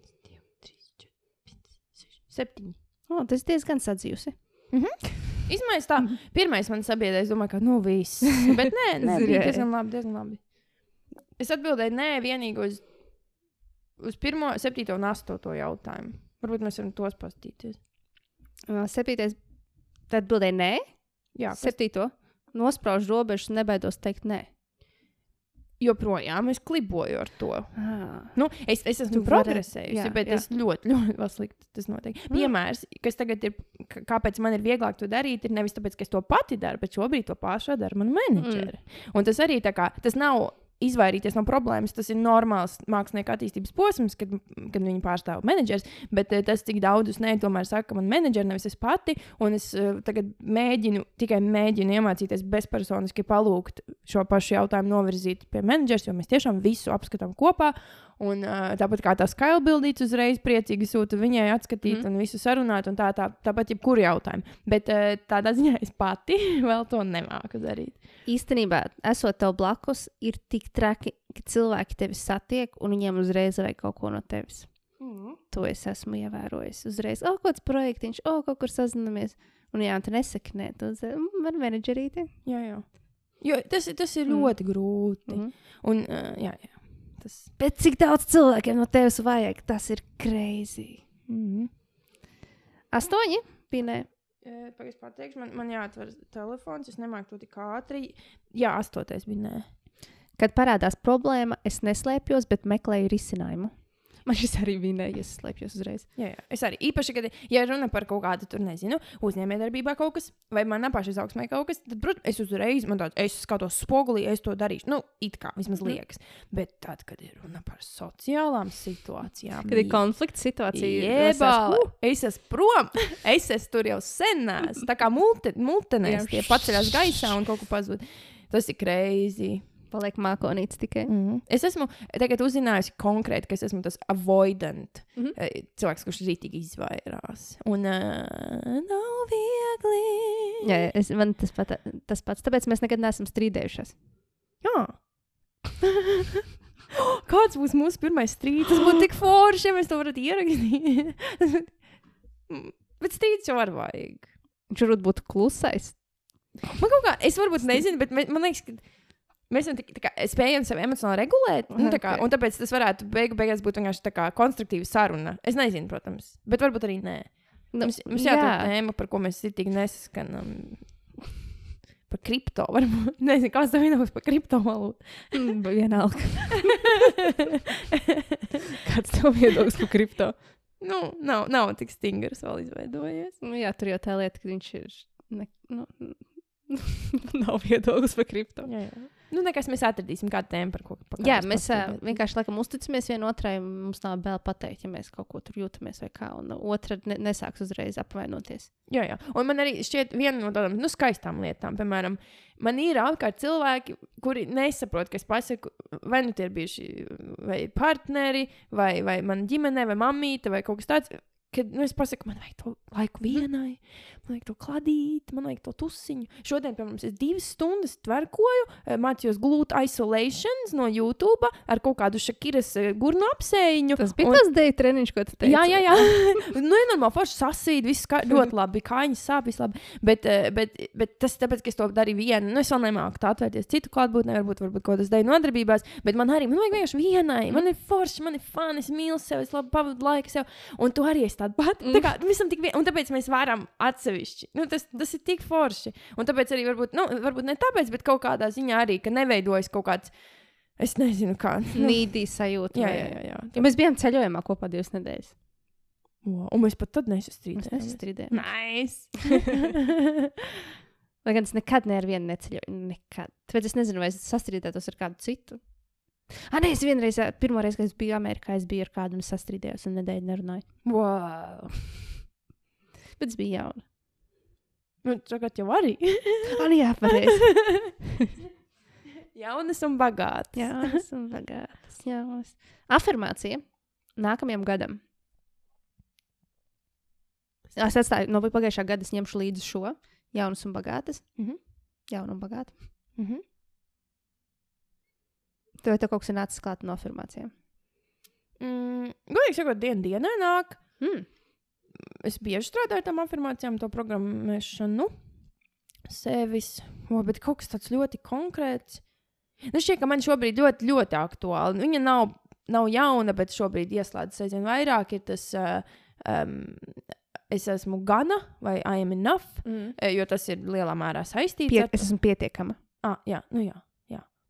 1, 2, 3, 4, 5, 6, 7. O, tas diezgan sadzījusi. Izmaiņas tā, pirmais man sabiedrēja, es domāju, ka nu viss. <laughs> Bet nē, nē bija diezgan labi, diezgan labi. Es atbildēju nē vienīgi uz, uz pirmo, septīto un astoto jautājumu. Varbūt mēs varam tos pastīties. Septītais. Tad atbildēja nē. Jā, kas Septīto. Nosprauž robežas un nebaidos teikt nē. joprojām es kliboju ar to. Ah. Nu, es, es esmu progresējusi, jā, bet jā. es ļoti, ļoti slikti tas notiek. Mm. Piemērs, kas tagad ir, kāpēc man ir vieglāk to darīt, ir nevis tāpēc, ka es to pati daru, bet šobrīd to pašu dara mana menedžere. Mm. Un tas arī tā kā, tas nav izvairīties no problēmas, tas ir normāls mākslinieka attīstības posms, kad, kad viņi pārstāv menedžers, bet eh, tas, cik daudz es ne, tomēr saka, man menedžeri, nevis es pati, un es uh, tagad mēģinu, tikai mēģinu iemācīties bezpersoniski palūgt šo pašu jautājumu novirzīt pie menedžers, jo mēs tiešām visu apskatām kopā. Un, uh, tāpat kā tā skaidrbildīte uzreiz priecīgi sūta viņai atskatīt mm. un visu sarunāt, un tā, tā tāpat jebkuru jautājumu. Bet uh, tādā ziņā es pati <laughs> vēl to nemāku darīt. Īstenībā, esot tev blakus, ir tik traki, ka cilvēki tevi satiek un viņiem uzreiz vajag kaut ko no tevis. Mm. To es esmu ievērojis. Uzreiz, oh, kāds projektiņš, oh, kaut kur sazināmies. Un, jā, tu nesaki, nē, tu uzreiz, "Mm, man menedžerīte. Jā, jā. Jo tas, ir- tas ir Mm. mm. ļoti grūti. Mhm. Mm. Un, uh, jā, jā. Tas, Bet cik daudz cilvēkiem no tevis vajag, tas ir crazy. mm. Astoņi pinē. Pagaidzi, pateikšu, man, man jāatver telefons. Es nemāku to tik ātri. Jā, astotais bija nē. Kad parādās problēma, es neslēpjos, bet meklēju risinājumu. Man šis arī bija nē, ja es slēpjos uzreiz. Jā, jā. Es arī īpaši, kad ja runa par kaut kādu, tur nezinu, uzņēmējdarbībā kaut kas, vai manā pašā izaugsmē kaut kas, tad, protams, es uzreiz, man tāds, es skatos spogulī, es to darīšu. Nu, it kā vismaz Mhm. liekas. Bet tad, kad ir runa par sociālām situācijām, Kad ir konflikta situācija, Jebā, es esmu prom. Es esmu tur jau senās. Tā kā multe, multenēs, tie paceļās gaisā un kaut ko pazūd. Tas ir greizi. Paliek mākonīts tikai. Mm. Es esmu tagad uzzinājusi konkrēti, ka es esmu tas avoidant. Mm. -hmm. Cilvēks, kurš rītīgi izvairās. Un uh, nav viegli. Jā, jā, es, man tas, pat, tas pats. Tāpēc mēs nekad neesam strīdējušies. Jā. <laughs> Kāds būs mūsu pirmais strīds? Tas būtu tik forši, ja mēs to varētu ierakstīt. <laughs> Bet strīds jau var vajag. Viņš varbūt būtu klusais. Man kaut kā, es varbūt nezinu, bet man liekas, ka mēs tik, tā kā, spējam sevi emocionāli regulēt. Nu, tā kā, Ok. un tāpēc tas varētu beigu, beigās būt vienkārši tā kā konstruktīva saruna. Es nezinu, protams, bet varbūt arī nē. Nu, Mums, mums jāatrod tēma, par ko mēs tik nesaskanam. par kripto. Varbūt <laughs> nezinu, kāds tev viedoklis par kriptovalūtu. Mm, Vienalga. <laughs> Kāds tev viedoklis par kripto? Nu, nav, nav tik stingrs vēl izveidojies. Nu, jā, tur jau tā lieta, ka viņš ir. Ne, nu, <laughs> nav viedoklis par kripto. Jā, jā. Nu, nekas mēs atradīsim kādu tēmu par ko. Par Jā, mēs uh, vienkārši laikam uzticamies vienotrai. Mums nav vēl pateikt, ja mēs kaut ko tur jūtamies vai kā. Un otra ne, nesāks uzreiz apvainoties. Jā, jā. Un man arī šķiet, viena no tādām nu, skaistām lietām, piemēram, man ir apkārt cilvēki, kuri nesaprot, ka es pasaku, vai nu tie ir bijuši vai partneri, vai, vai mana ģimene, vai mamīte, vai kaut kas tāds. Kad nu, es pasaku, man vajag to laiku vienai, man vajag to kladīt, man vajag to tusiņu. Šodien, piemēram, es divas stundas tverkoju, eh, mācījos glūt isolations no YouTube ar kaut kādu šakiras eh, gurnu apsēņu. Tas bija un- tas dēļ treniņš, ko tu teici. Jā, jā, jā. <laughs> nu, ir normāli, forši sasīt, viss kā, ļoti labi, kājas sāp, viss labi. Bet, eh, bet, bet tas tāpēc, ka es to darīju vienu, nu, es vēl nemāku tā atvērties citu klātbūtnē, varbūt, varbūt kaut kas dēļ nodarbībās, bet man arī, man vajag vienkārši vienai, man ir forši, man ir fani, es mīlu sevi, es labi pavadu laiku sev, un tu arī esi tāda pati. Tā kā visam tik vien, un tāpēc mēs varam atsevišķi. Nu, tas, tas ir tik forši. Un tāpēc arī varbūt, nu, varbūt ne tāpēc, bet kaut kādā ziņā arī, ka neveidojas kaut kāds, es nezinu, kā. Nu, Nīdī sajūta. jā, jā, jā. jā. Ja mēs bijām ceļojumā kopā divas nedēļas. Wow. Un mēs pat tad Mēs nesastrīdējāmies. nesastrīdējāmies. Nice. <laughs> Lai gan es nekad nevienu neceļoju. Nekad. Tāpēc es nezinu, vai es sastrīdētos ar kādu citu. Ah, nē, es vienreiz, ā, pirmo reizi, kad es biju Amerikā, es biju ar kādu un sastrīdējos un nedēļu nerunāju. wow. Bet es biju jauna. Nu, tagad jau arī. <laughs> Ah, nu jā, pareizi. <laughs> Jaunas un bagātas. Esmu bagāts. Jā, es- afirmācija nākamajam gadam. Es atstāju no pagājušā gada, es ņemšu līdzi šo jaunas un bagātas. Mhm. Jauna un bagāta. Mhm. Tev te kaut kas ir nācis klāt no afirmācijām. Mm, Godīgi sakot, diena dienā nāk. Mm. Es bieži strādāju ar tām afirmācijām, to programmēšanu. Sevis, o, bet kaut kas tāds ļoti konkrēts. Nu, šķiet, ka man šobrīd ļoti, ļoti aktuāli. Viņa nav, nav jauna, bet šobrīd ieslēdzas aizvien vairāk. Ir tas, um, es esmu gana vai I am enough, Mm. jo tas ir lielā mērā saistīts Pie, ar es esmu pietiekama. Ah, jā, nu jā.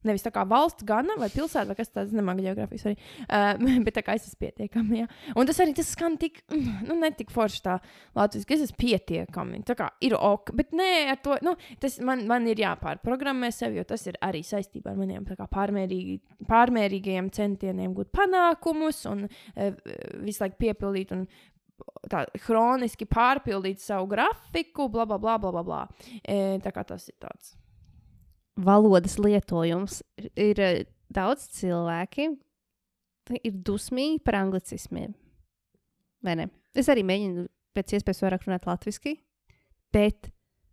Nevis tā kā valsts gana vai pilsēta, vai kas tāds - nemāga geogrāfijas <laughs> arī. Uh, bet tā kā es esmu pietiekami. Jā. Un tas arī tas skan tik, <clears throat> nu, ne tik forši tā Latvijas, ka es esmu pietiekami. Tā kā ir ok, bet nē, ar to, nu, tas man, man ir jāpārprogrammē sev, jo tas ir arī saistībā ar maniem pārmērīgi, pārmērīgajiem centieniem gūt panākumus un uh, visu laiku piepildīt un tā hroniski pārpildīt savu grafiku, bla, bla, bla, bla. bla. E, tā kā tas ir tāds. Valodas lietojums ir, eh, daudz cilvēki, ir dusmīgi par anglicismiem. Vai ne? Es arī mēģinu pēc iespējas vairāk runāt latviešu, bet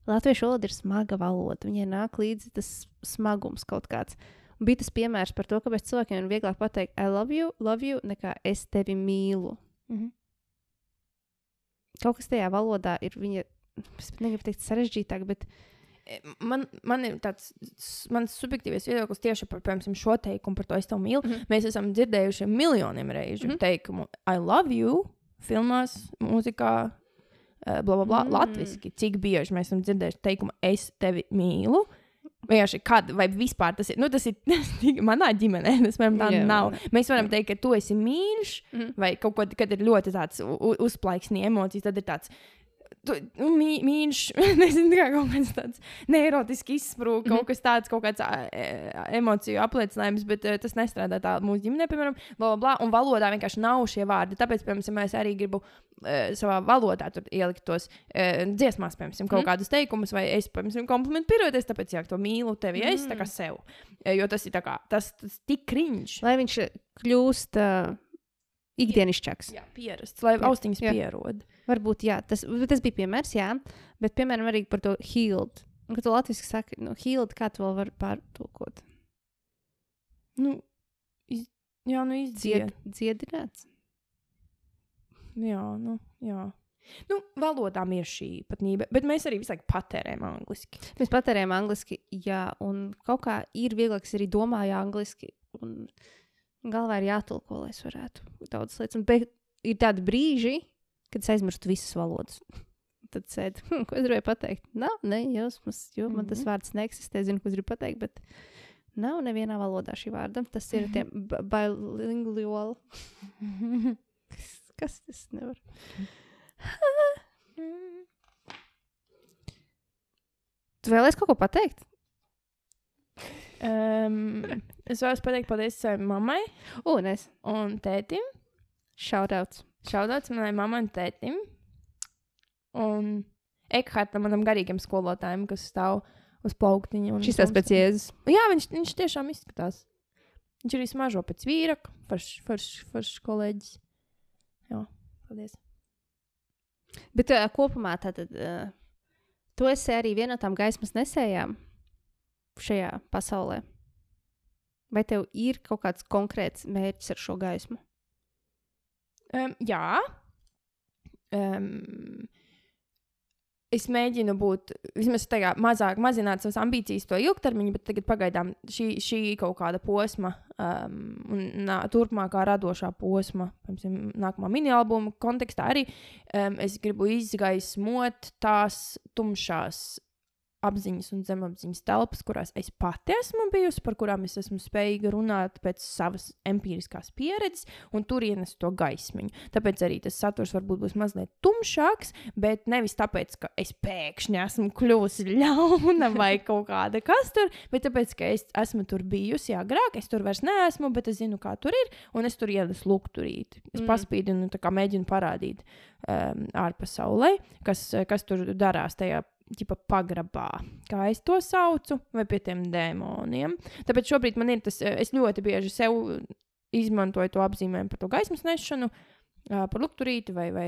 latviešu valoda ir smaga valoda. Viņai nāk līdzi tas smagums kaut kāds. Un bija tas piemērs par to, kāpēc cilvēkiem ir vieglāk pateikt, I love you, love you, nekā es tevi mīlu. Mhm. Kaut kas tajā valodā ir viņa, es negribu teikt, sarežģītāk, bet E, Man, man ir tāds mans subjektīvais viedoklis tieši par piemēram, šo teikumu, par to es tev mīlu. Mm. -hmm. Mēs esam dzirdējuši miljoniem reižu mm. -hmm. teikumu, I love you, filmās, mūzikā, eh, bla, bla, bla, Mm. mm. latviešu. Cik bieži mēs esam dzirdējuši teikumu, es tevi mīlu. Vienkārši kad, vai vispār tas ir, nu, tas ir <laughs> manā ģimenē, tas man Jā. nav. Mēs varam teikt, ka tu esi mīļš, Mhm. vai kaut ko, kad ir ļoti uzplaiksni emocijas, tad ir tāds. Nu, mī, mīļš, <laughs> nezinu, kā kaut kāds tāds neirotiski izsprūgs, Mhm. kaut kas tāds, kaut kāds e, emociju apliecinājums, bet uh, tas nestrādā tā mūsu ģimenē, piemēram, bla, bla, bla, un valodā vienkārši nav šie vārdi. Tāpēc, piemēram, es arī gribu uh, savā valodā ielikt tos uh, dziesmās, piemēram, kaut Mhm. kādus teikumus, vai es, piemēram, komplimentu piroties, tāpēc, ja to mīlu tevi, es tā kā Mm. sev. Eh, Jo tas ir tā kā, tas, tas tik kriņš. lai viņš kļūst uh, ikdienišķāks. Jā, pierasts, lai Jā, austiņas jā. pierod. Varbūt jā, tas, tas bija piemērs, jā, bet piemēram arī par to healed. Un, kad tu latviešu saki, nu, healed, kā tu vēl vari pārtulkot? Nu, iz, jā, nu izdzied. Dzied, dziedināts. Jā, nu, jā. Nu, valodām ir šī patnība, bet mēs arī visu laiku patērējam angliski. Mēs patērējam angliski, jā, un kaut kā ir vieglāk, arī domāju angliski. Un galvā ir jātulko, lai es varētu daudzas lietas. Un, bet ir tādi brīži, kad es aizmirstu visas valodas. <laughs> tad sēdi. Hm, <laughs> ko es gribēju pateikt? Nav, ne jausmas, jo man tas Mhm. vārds neeksistē. Zinu, ko es gribu pateikt, bet nav nevienā valodā šī vārda. Tas ir tie ba- bilingual. Kas- Kas tas nevar? <laughs> Tu vēlēsi kaut ko pateikt? Um, es vēlos pateikt paldies savai mammai Un es un tētim. šaudauts. Šaudauts manai mammai un tētim. Un Ekhartam, manam garīgam skolotājam, kas stāv uz plauktiņa. Šis tas pēc jēzus. Jā, viņš, viņš tiešām izskatās. Viņš arī smaržo pēc vīra, foršs forš, forš kolēģis. Jā, paldies. Bet uh, kopumā tātad, uh, tu esi arī viena no tām gaismas nesējām šajā pasaulē. Vai tev ir kaut kāds konkrēts mērķis ar šo gaismu? Um, jā. Um, es mēģinu būt vismaz tādā mazāk, mazināt savas ambīcijas, to ilgtermiņu, bet tagad pagaidām šī, šī kaut kāda posma, um, un nā, turpmākā radošā posma, piemēram, nākamā mini-albuma kontekstā arī um, es gribu izgaismot tās tumšās apziņas un zemapziņas telpas, kurās es pati esmu bijusi, par kurām es esmu spējīga runāt pēc savas empiriskās pieredzes, un turienes to gaismiņu. Tāpēc arī tas saturs varbūt būs mazliet tumšāks, bet nevis tāpēc, ka es pēkšņi esmu kļuvusi ļauna <laughs> vai kaut kāda kas tur, bet tāpēc, ka es esmu tur bijusi agrāk, es tur vairs neesmu, bet es zinu, kā tur ir, un es tur iedesu lukturīt. Es mm. paspīdinu, tā kā mēģinu parādīt um, ārpasaulē, kas, kas tur darās tajā. Ģipa pagrabā, kā es to saucu, vai pie tiem dēmoniem. Tāpēc šobrīd man ir tas, eh, es ļoti bieži sev izmantoju to apzīmējumu par to gaismas nešanu, par lukturīti vai, vai,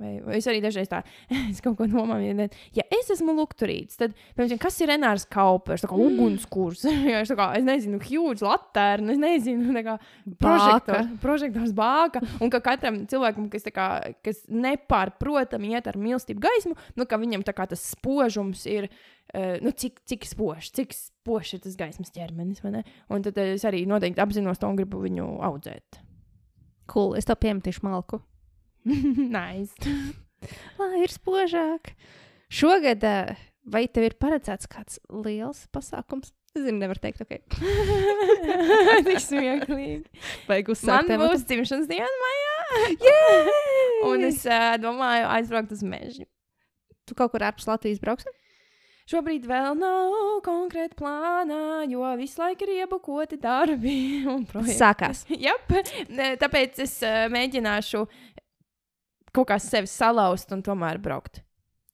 vai, vai es arī dažreiz tā, <laughs> es kaut ko domāju, ja, es esmu lukturīts, tad, piemēram, kas ir Renārs Kaupers, tā kā ugunskurs, <laughs> ja es tā kā, es nezinu, huge latērna, es nezinu, tā kā prožektors, prožektors bāka, un ka katram cilvēkam, kas, kā, kas nepārprotami iet ar mīlestību gaismu, nu, ka viņam tā kā tas spožums ir, uh, nu, cik, cik spožs, cik spožs ir tas gaismas ķermenis? Un tad es arī noteikti apzinos to un gribu viņu audzēt. Cool, es tev piemetīšu malku. <laughs> nice. <laughs> Lai ir spožāk. Šogad, ā, vai tev ir paredzēts kāds liels pasākums? Es zinu, nevar teikt, ok. <laughs> Tik smieklīgi. Vajag Man uzsākt tematu. būs dzimšanas diena maijā. Yay! Un es uh, domāju aizbraukt uz mežu. Tu kaut kur ārpus Latvijas brauksi? Šobrīd vēl nav konkrēta plānā, jo visu laiku ir iebukoti darbi un projekti. Sākās. Ne, tāpēc es uh, mēģināšu kaut kā sevi salauzt un tomēr braukt.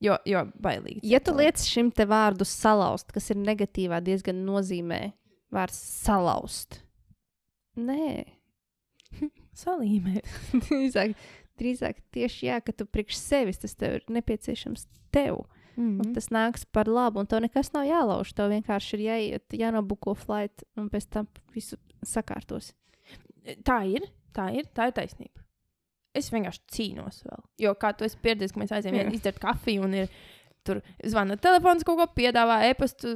Jo, jo bailīgi. Ja tu liec šim te vārdu salauzt, kas ir negatīvā diezgan nozīmē, vārds salauzt. Nē, <laughs> salīmē. <laughs> drīzāk, drīzāk tieši jā, ka tu priekš sevis tas tev ir nepieciešams tev. Mm Un tas nāks par labu, un tev nekas nav jālauž. Tev vienkārši ir jāiet, jānobuko flight, un pēc tam visu sakārtos. Tā ir, tā ir, tā ir taisnība. Es vienkārši cīnos vēl. Jo, kā tu esi pieredzējis, ka mēs aizējām Jā. izdzert kafiju un ir tur zvana telefons, kaut ko piedāvā, e-pastu,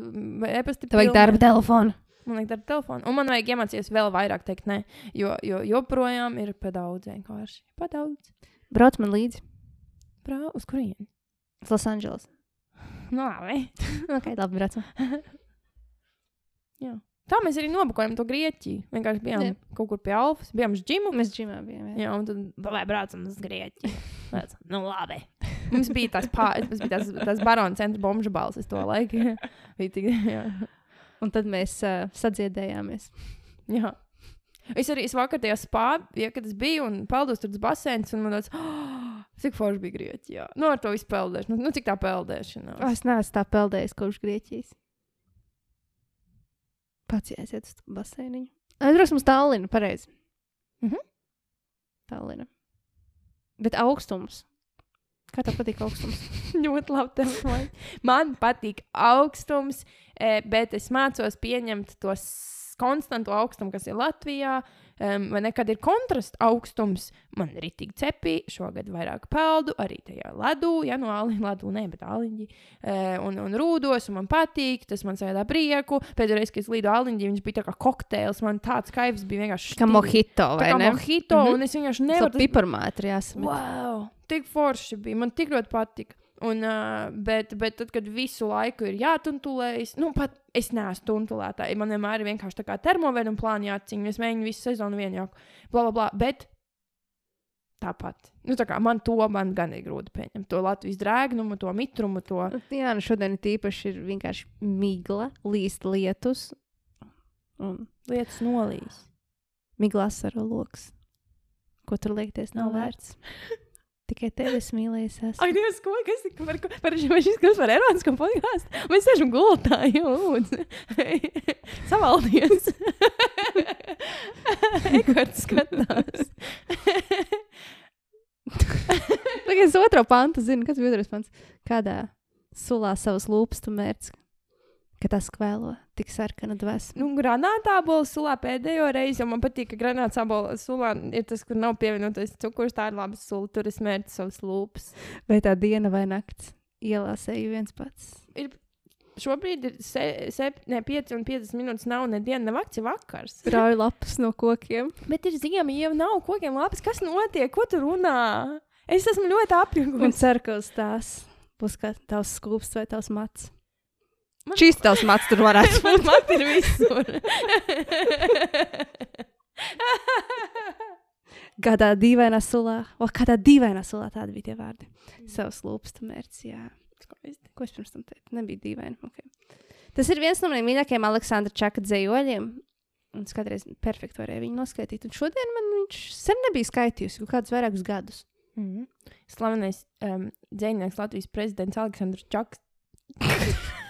e-pasti. Tev vajag darba telefonu. Man liekas, ar telefonu. Un man vajag iemācīties vēl vairāk teikt, nē, jo, jo joprojām ir pa daudz vienkārši. Pa daudz. Brauc man līdzi. Brā, uz kurieni? Uz Losandželos. Nu, labi. <laughs> Ok, labi, braucam. <laughs> Tā mēs arī nobukojam to Grieķiju. Vienkārši bijām Jā. kaut kur pie Alfas, bijām uz džimu. Mēs džimā bijām. Jā. Jā, un tad vai braucam uz Grieķiju. <laughs> Braucam. nu, labi. Mums bija tās, pā, mums bija tās, tās barona centra bomžu balsis to laiku. tik. Un tad mēs uh, sadziedējāmies. jā. Es arī es vakar tajā spānā, ja, kad es biju un peldos tur uz basēnas, un man tāds, oh, <gasps> cik forši bija Grieķijā. Nu, ar to visu peldēšanu. Nu, cik tā peldēšana. Es neesmu tā peldējis kopš Grieķijas. Pats jāiet uz basēniņu. Aizbrauksim uz Tallinu, pareizi. Mhm. Tallina. Bet augstums. Kā tev patīk augstums? <laughs> ļoti labi. Telefoni. Man patīk augstums, eh, bet es mācos pieņemt to s- konstantu augstumu, kas ir Latvijā. Um, vai nekad ir kontrasts augstums? Man ir rītīgi cepi, šogad vairāk peldu, arī tajā ledū, ja no āliņa, <laughs> ledū, ne, bet āliņģi. Uh, un, un rūdos, un man patīk, tas man sēdā prieku. Pēdējā reizē, kad es lidoju āliņģi, viņš bija tā kā kokteils, man tāds kaivs bija vienkārši. Kā Tā vai kā ne? mojito, Mhm. un es vienkārši Nevar nevaru. piparmētri jāsamīt. Wow, tik forši bija. Man tik ļoti patika. Un, uh, bet, bet tad, kad visu laiku ir jātuntulējas, nu, pat es neesmu tuntulētāja. Man vienmēr ir vienkārši tā kā termoveida un plāni jāciņa. Es mēģinu visu sezonu vienāku, bla, bla, bla. Bet tāpat. Nu, tā kā man to man gan ir grūti pieņemt. To Latvijas drēgnumu, to mitrumu, to. Jā, nu šodien tīpaši ir vienkārši migla, līst lietus un Lietas nolīs. miglās ar loks. Ko tur liekties nav Nav vērts. <laughs> Tikai tevi es mīlēju. Es esmu. Ak, Dievs, ko tas ir? Par, par, par šis kļūst par erotisku podkāstu. Mēs sēžam gultā, jau lūdzu. <laughs> Savaldies. <laughs> Ekārts skatās. <laughs> Tagad es otro pantu zinu, kas bija otrais pants. Kādā sulā savas lūpas tu mērķis, ka tas kvēlo tik sarkana dvēseli. Nu, granātā bola sulā pēdējo reizi, jo man patīk, ka granātā bola sulā ir tas, kur nav pievienotais cukurs. Tā ir laba sula, tur es mērķu savas lūpas. Vai tā diena vai nakts ielās eju viens pats? Šobrīd ir 7, 5 un 50 minūtes. Nav ne diena, ne vakts, ir vakars. Rauj lapas no kokiem. <laughs> Bet ir ziema, jau nav kokiem lapas. Kas notiek? Ko tu runā? Es esmu ļoti Un apjukusi. ceru, ka uz tās būs kā tavs skūps vai tavs mats. Man- Šīs tavs mats tur varētu <laughs> būt. Man ir visur. Kādā dīvainā sulā, o kādā dīvainā sulā tādi bija tie vārdi. Savs lūpas tu mērķis, jā. Skaisti. Ko es pirms tam teicu? Nebija dīvaini. Okay. Tas ir viens no maniem mīļākajiem Aleksandra Čaka dzējoļiem. Un es kādreiz perfekti varēju viņu noskaidrot. Un šodien man viņš sen nebija skaitījusi kaut kādus vairākus gadus. Mm. Slavenais um, dzinieks Latvijas prezidents Aleksandrs Čaks. <laughs>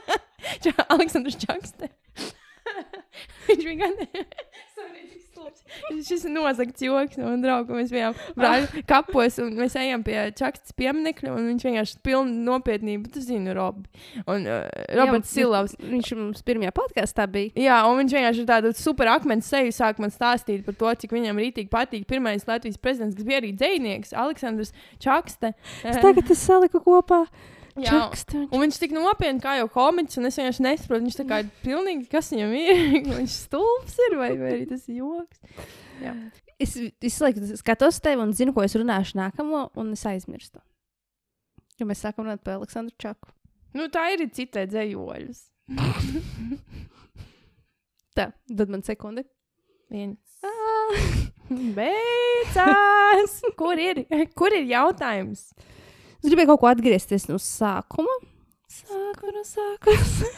<laughs> Aleksandrs Čaks. te. <laughs> Viņš <laughs> slūdz. Šis ir nozagts joks no man drauga. Mēs bijām brāļu kapos un mēs ejam pie Čakstas pieminekļa un viņš vienkārši pilnu nopietnību. Tu zini, Robi. Un uh, Roberts Jā, Silavs. Viņš mums pirmajā podkāstā bija. Jā, un viņš vienkārši ir tāds super akmens seju, sāk man stāstīt par to, cik viņam rītīgi patīk. Pirmais Latvijas prezidents, kas bija arī dzinieks, Aleksandrs Čakste. Es tagad es saliku kopā Jā, čakstu. Un viņš tik nopietni kā jau komiķis, un es vienkārši nesaprotu, viņš tā kā ir pilnīgi, kas viņam ir. <laughs> viņš stulbs ir, vai, vai arī tas joks. Jā. Es visu laiku skatos tevi un zinu, ko es runāšu nākamo, un es aizmirstu. Jo mēs sākam runāt par Aleksandru Čaku. Nu, tā ir citē dzējoļus. <laughs> Tā, dod man sekundi. Viens. <laughs> Beidzās! Kur ir? Kur ir jautājums? Es gribēju kaut ko atgriezties no sākuma. Sāku no sākuma.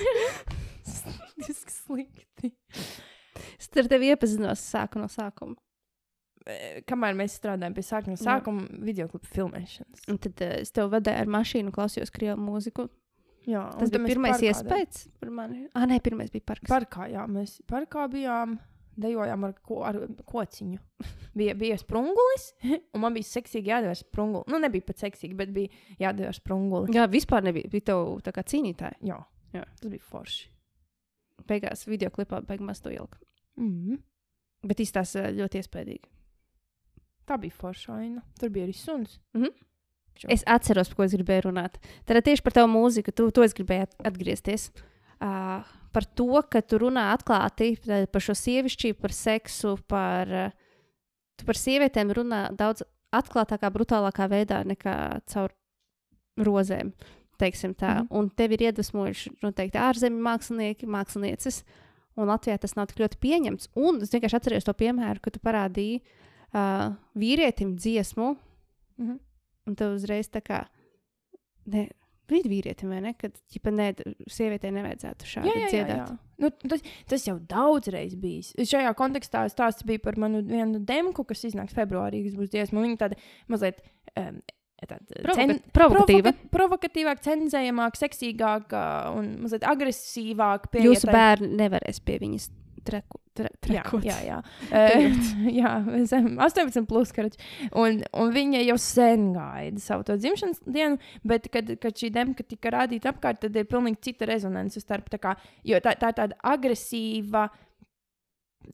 <laughs> Tas ir slikti. es ar tevi iepazinos sāku no sākuma. Eh, Kamēr mēs strādājam pie sākuma, sākuma video klipa filmēšanas. Un tad uh, es tev vadīju ar mašīnu, klausījos krievu mūziku. Jā, Tas bija pirmais parkā iespējas par mani. Ah, nē, pirmais bija parks. Parkā, jā, mēs parkā bijām. Dejojām ar, ko, ar kociņu. bija, bija sprungulis, <laughs> un man bija seksīgi jādara sprunguli. Nu, nebija pat seksīgi, bet bija jādara sprunguli. Jā, vispār nebija. Bija tev tā kā cīnītāji. Jā, Jā. tas bija forši. Beigās video klipā beigās to ielika. Mm. Bet izstāsta ļoti iespaidīgi. Tā bija forša aina. Tur bija arī suns. Mhm. Čo? Es atceros, par ko es gribēju runāt. Tad tieši par tavu mūziku, tu, to es gribēju at- atgriezties. Uh, par to, ka tu runā atklāti tā- par šo sievišķību, par seksu, par, uh, tu par sievietēm runā daudz atklātākā, brutālākā veidā nekā caur rozēm. teiksim Tā. Mm -hmm. Un tev ir iedvesmojuši noteikti ārzemju mākslinieki, mākslinieces. Un Latvijā tas nav tik ļoti pieņemts. Un es vienkārši atceros to piemēru, ka tu parādīji uh, vīrietim dziesmu, Mhm. Un tev uzreiz tā kā, ne, bija vīrietim, vai ne? Kad, ja nē, sievietei nevajadzētu šādi Jā, jā, jā, dziedāt. jā. Nu, tas, tas jau daudzreiz bijis. Šajā kontekstā stāsts bija par manu vienu demku, kas iznāks februārī, kas būs dziesma. Viņa tāda mazliet um, tāda Provoka provokatīva. provoka- provokatīvāka, cenzējamāka, seksīgāka un mazliet agresīvāka. pieeja Jūsu bērni nevarēs pie viņas treku, tre, Jā, trekot. jā, jā. <laughs> <laughs> Jā, es esmu 18, plus karač. Un, un viņa jau sen gaida savu to dzimšanas dienu, bet, kad, kad šī demka tika rādīta apkārt, tad ir pilnīgi cita rezonance starp tā kā, jo tā, tā ir tāda agresīva.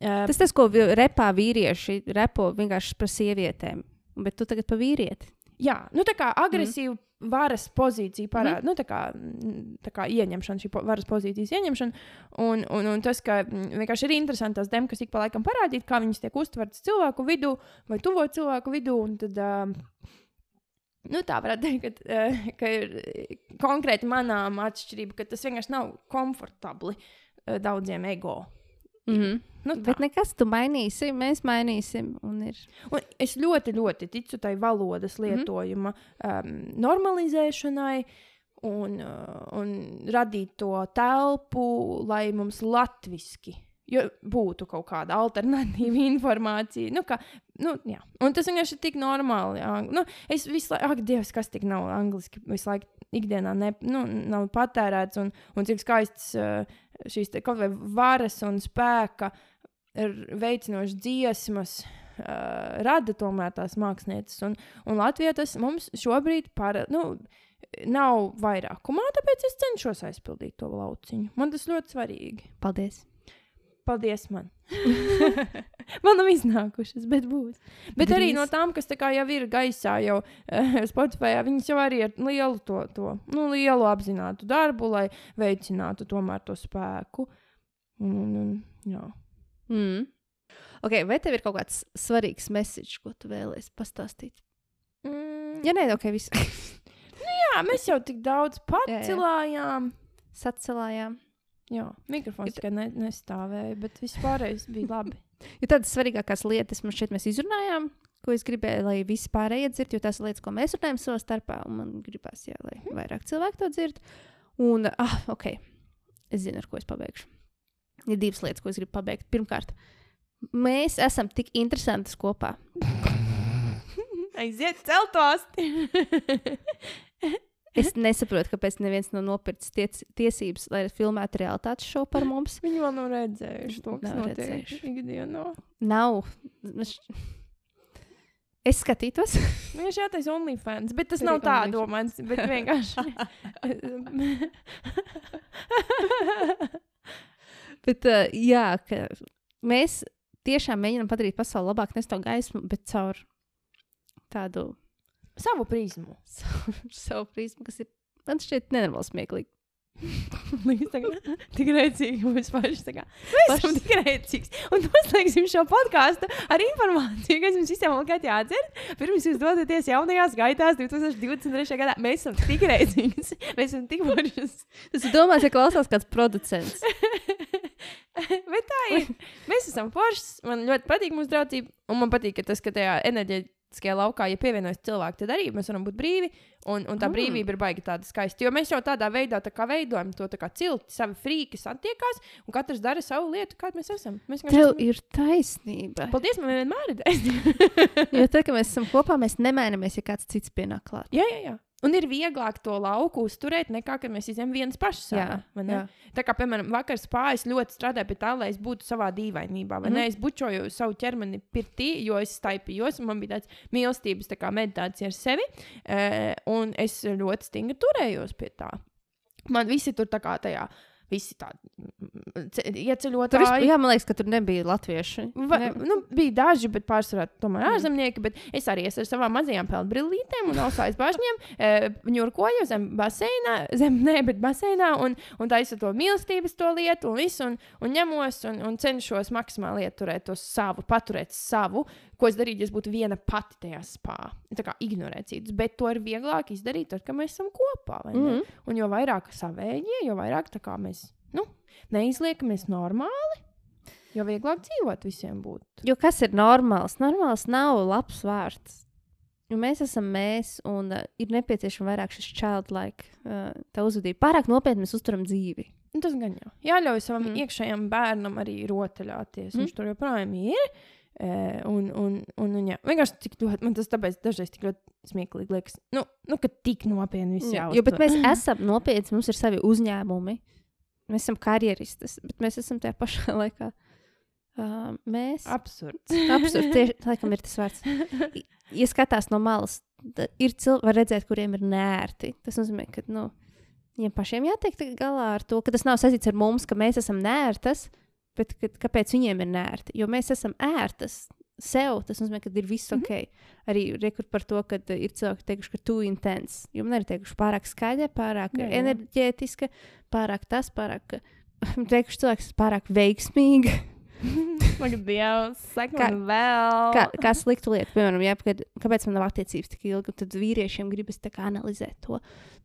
Uh, Tas tas, ko repā vīrieši repo vienkārši par sievietēm. Bet tu tagad par vīrieti. jā, nu tā kā agresīva mm. Varas pozīcija parāda, mm. Mhm. nu tā kā, tā kā ieņemšana, šī po- varas pozīcijas ieņemšana. Un, un, un tas, ka mm, vienkārši ir interesanti tās demkas ik pa laikam parādīt, kā viņas tiek uztvertas cilvēku vidū vai tuvo cilvēku vidū. Un tad, uh, Nu, tā varētu teikt, ka, eh, ka ir konkrēti manām atšķirība, ka tas vienkārši nav komfortabli eh, daudziem ego. Mm -hmm. Nu, tā. Bet nekas, tu mainīsi, mēs mainīsim. Un ir. Un es ļoti, ļoti ticu tai valodas lietojuma mm -hmm. um, normalizēšanai. Un, uh, un radīt to telpu, lai mums latviešu jo būtu kaut kāda alternatīva <laughs> informācija. Nu, ka, nu, jā. un tas vienkārši ir tik normāli. Jā. Nu, es visu laiku, ak, Dievs, kas tik nav angliski, visu laiku ikdienā ne, nu, nav patērēts, un, un cik skaists uh, šīs te, kaut vai varas un spēka veicinošas dziesmas. Uh, rada tomēr tās mākslinieces, un, un Latvijā tas mums šobrīd par, nu, nav vairākumā, tāpēc es cenšos aizpildīt to lauciņu. Man tas ļoti svarīgi. Paldies! Paldies man. <laughs> man nav iznākušas, bet būs. Bet Drīz. arī no tām, kas tā jau ir gaisā, jau uh, <laughs> Spotify, viņas jau arī ar lielu to, to nu, lielu apzinātu darbu, lai veicinātu tomēr to spēku. Un, un, un, jā. Mm. Okay, vai tev ir kaut kāds svarīgs message, ko tu vēlēsies pastāstīt? Mm, Ja nē, ok, viss. jā, mēs jau tik daudz <laughs> pacilājām. Sacelājām. Jā, mikrofons tikai ne, nestāvēja, bet vispārējais bija <laughs> labi. Jo tādas svarīgākās lietas mums šeit mēs izrunājām, ko es gribēju, lai visi pārējie dzird, jo tās lietas, ko mēs runājam savā starpā, un man gribās, jā, lai vairāk cilvēku to dzird. Un, ah, ok, es zinu, ar ko es pabeigšu. Ir divas lietas, ko es gribu pabeigt. Pirmkārt, mēs esam tik interesantas kopā. <laughs> Aiziet, celtos! <laughs> Es nesaprotu, kāpēc neviens nav nopircis tiec, tiesības, lai filmētu realitātes šovu par mums. Viņi vēl nav redzējuši to, kas Nav notiek ikdienā. Nav. Es skatītos. Viņš ir tāds OnlyFans, bet tas nav tā domāts. Bet <laughs> vienkārši. <laughs> Bet, uh, jā, ka mēs tiešām mēģinām padarīt pasauli labāk, nes to gaismu, bet caur tādu Savu prizmu. savu, <laughs> savu prizmu, kas ir man šķiet nenormāli smieklīgi. <laughs> <laughs> Tik rēcīgi mums paši. tā kā, Mēs esam tik rēcīgi. Un noslēgsim šo podkāstu ar informāciju, kas mums visiem vēl gadu jāatcer. Pirms jūs dodaties jaunajās gaitās 2023. gadā. Mēs esam tik rēcīgi. Mēs esam tik foršas. Tas ir domāts, ja klausās kāds producents. Bet tā ir. Mēs esam foršas. Man ļoti patīk mūsu draudzība. Un man patīk, ka tas, ka tajā enerģētiskajā laukā, ja pievienojas cilvēki, tad arī mēs varam būt brīvi. Un, un tā Mm. brīvība ir baigta tāda skaista. Jo mēs jau tādā veidā tā kā veidojam to tā kā cilti, savi frīki satiekās, un katrs dara savu lietu, kāda mēs esam. Mēs Tev esam- ir taisnība. Paldies, man vienmēr ir <laughs> taisnība. Jo tad, kad mēs esam kopā, mēs nemainamies, ja kāds cits pienāk klāt. jā, jā, jā. Un ir vieglāk to lauku uzturēt, nekā kad mēs izņemam viens pašs. Jā, jā. Tā kā, piemēram, vakar spājas ļoti strādāja pie tā, lai es būtu savā dīvainībā. Vai mm Mhm. -hmm. ne? Es bučoju savu ķermeni pirtī, jo es staipījos, un man bija tāds mīlestības tā kā meditācija ar sevi. E, un es ļoti stingri turējos pie tā. Man visi tur tā kā tajā, visi tādi mm, ieceļotāji. vispār, jā, man liekas, ka tur nebija latvieši. Va, Ne- nu, bija daži, bet pārsvarā tomēr Mm. ārzemnieki. Bet es arī esmu ar savām mazajām peldbrillītēm un ausājas bažņiem. <laughs> E, ņurkoju zem baseinā, zem ne, bet baseinā un, un taisu to mīlestības to lietu un visu. Un, un ņemos un, un cenšos maksimāli ieturēt to savu, paturēt savu, ko es darītu, ja es būtu viena pati tajā spā. Tā kā ignorēt citus, bet to ir vieglāk izdarīt, tad, kad mēs esam kopā. ne? Mhm. Un jo vairāk savējie, jo vairāk mēs nu, neizliekamies normāli, jo vieglāk dzīvot visiem būt. Jo kas ir normāls? Normāls nav labs vārds. Jo mēs esam mēs, un uh, ir nepieciešama vairāk šis childlike uh, tā uzvedība. Pārāk nopietni mēs uzturam dzīvi. Nu, tas gan jau. Jāļauj savam Mm. mm. iekšējam bērnam arī rotaļāties. Mm. Mm. Viņš tur joprojām ir. E, un, un, un, un, jā, vienkārši tik ļoti, man tas tāpēc dažreiz tik ļoti smieklīgi liekas, nu, nu ka tik nopietni viss jau. jo, bet mēs esam nopietni, mums ir savi uzņēmumi. Mēs esam karjeristas, bet mēs esam tajā pašā laikā. Uh, mēs Absurds. Absurds, tieši laikam ir tas vārds. Ja skatās no malas, ir cilvēki, var redzēt, kuriem ir nērti. Tas nozīmē, ka nu, viņiem pašiem jātiek galā ar to, ka tas nav saistīts ar mums, ka mēs esam nērtas, bet ka, kāpēc viņiem ir nērti? Jo mēs esam ērtas sev. Tas nozīmē, ka ir viss Mhm. ok. Arī rekur par to, ka ir cilvēki teikuši, ka tu intens. Jo man ir teikuši pārāk skaļa, pārāk Jā, jā, enerģētiska, pārāk tas, pārāk. <laughs> Teikuši cilvēks, pārāk veiksmīga. <laughs> Ak, Dievs, saka vēl. Kā, kā sliktu lietu, piemēram, ja, kad, kāpēc man nav attiecības tik ilgi, tad vīriešiem gribas tā kā analizēt to.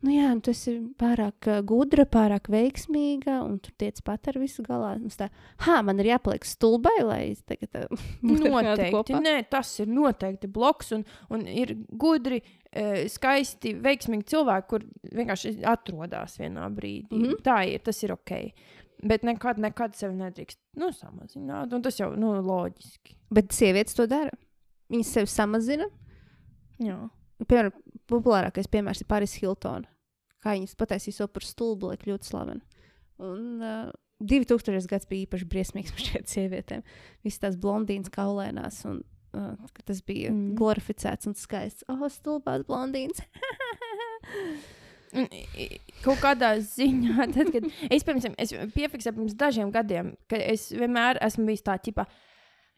Nu, jā, nu, tas ir pārāk uh, gudra, pārāk veiksmīga, un tu tiec pat ar visu galā. Tā, ha, man ir jāpaliek stulbai, lai es tagad <laughs> ar kādu Noteikti. Nē, tas ir noteikti bloks. Un, un ir gudri, eh, skaisti, veiksmīgi cilvēki, kur vienkārši atrodas vienā brīdī. Mm. -hmm. Tā ir, tas ir ok. Bet nekad, nekad sevi nedrīkst nu, samazināt. Un tas jau nu, loģiski. Bet sievietes to dara. Viņas sevi samazina. Jā. Piemēram, populārākais piemērs ir Paris Hiltona. Kā viņas pataisīja sev par stulbu, lai kļūtu slavena. Un uh, 2000. gads bija īpaši briesmīgs šiem sievietēm. Visas tās blondīnas kaulēnās. Un, uh, tas bija mm. glorificēts un skaists. Oh, stulbās blondīnas. <laughs> Kaut kādā ziņā, <laughs> tad, kad es, piemēram, es piefiksēju pirms dažiem gadiem, ka es vienmēr esmu bijis tā, ķipa,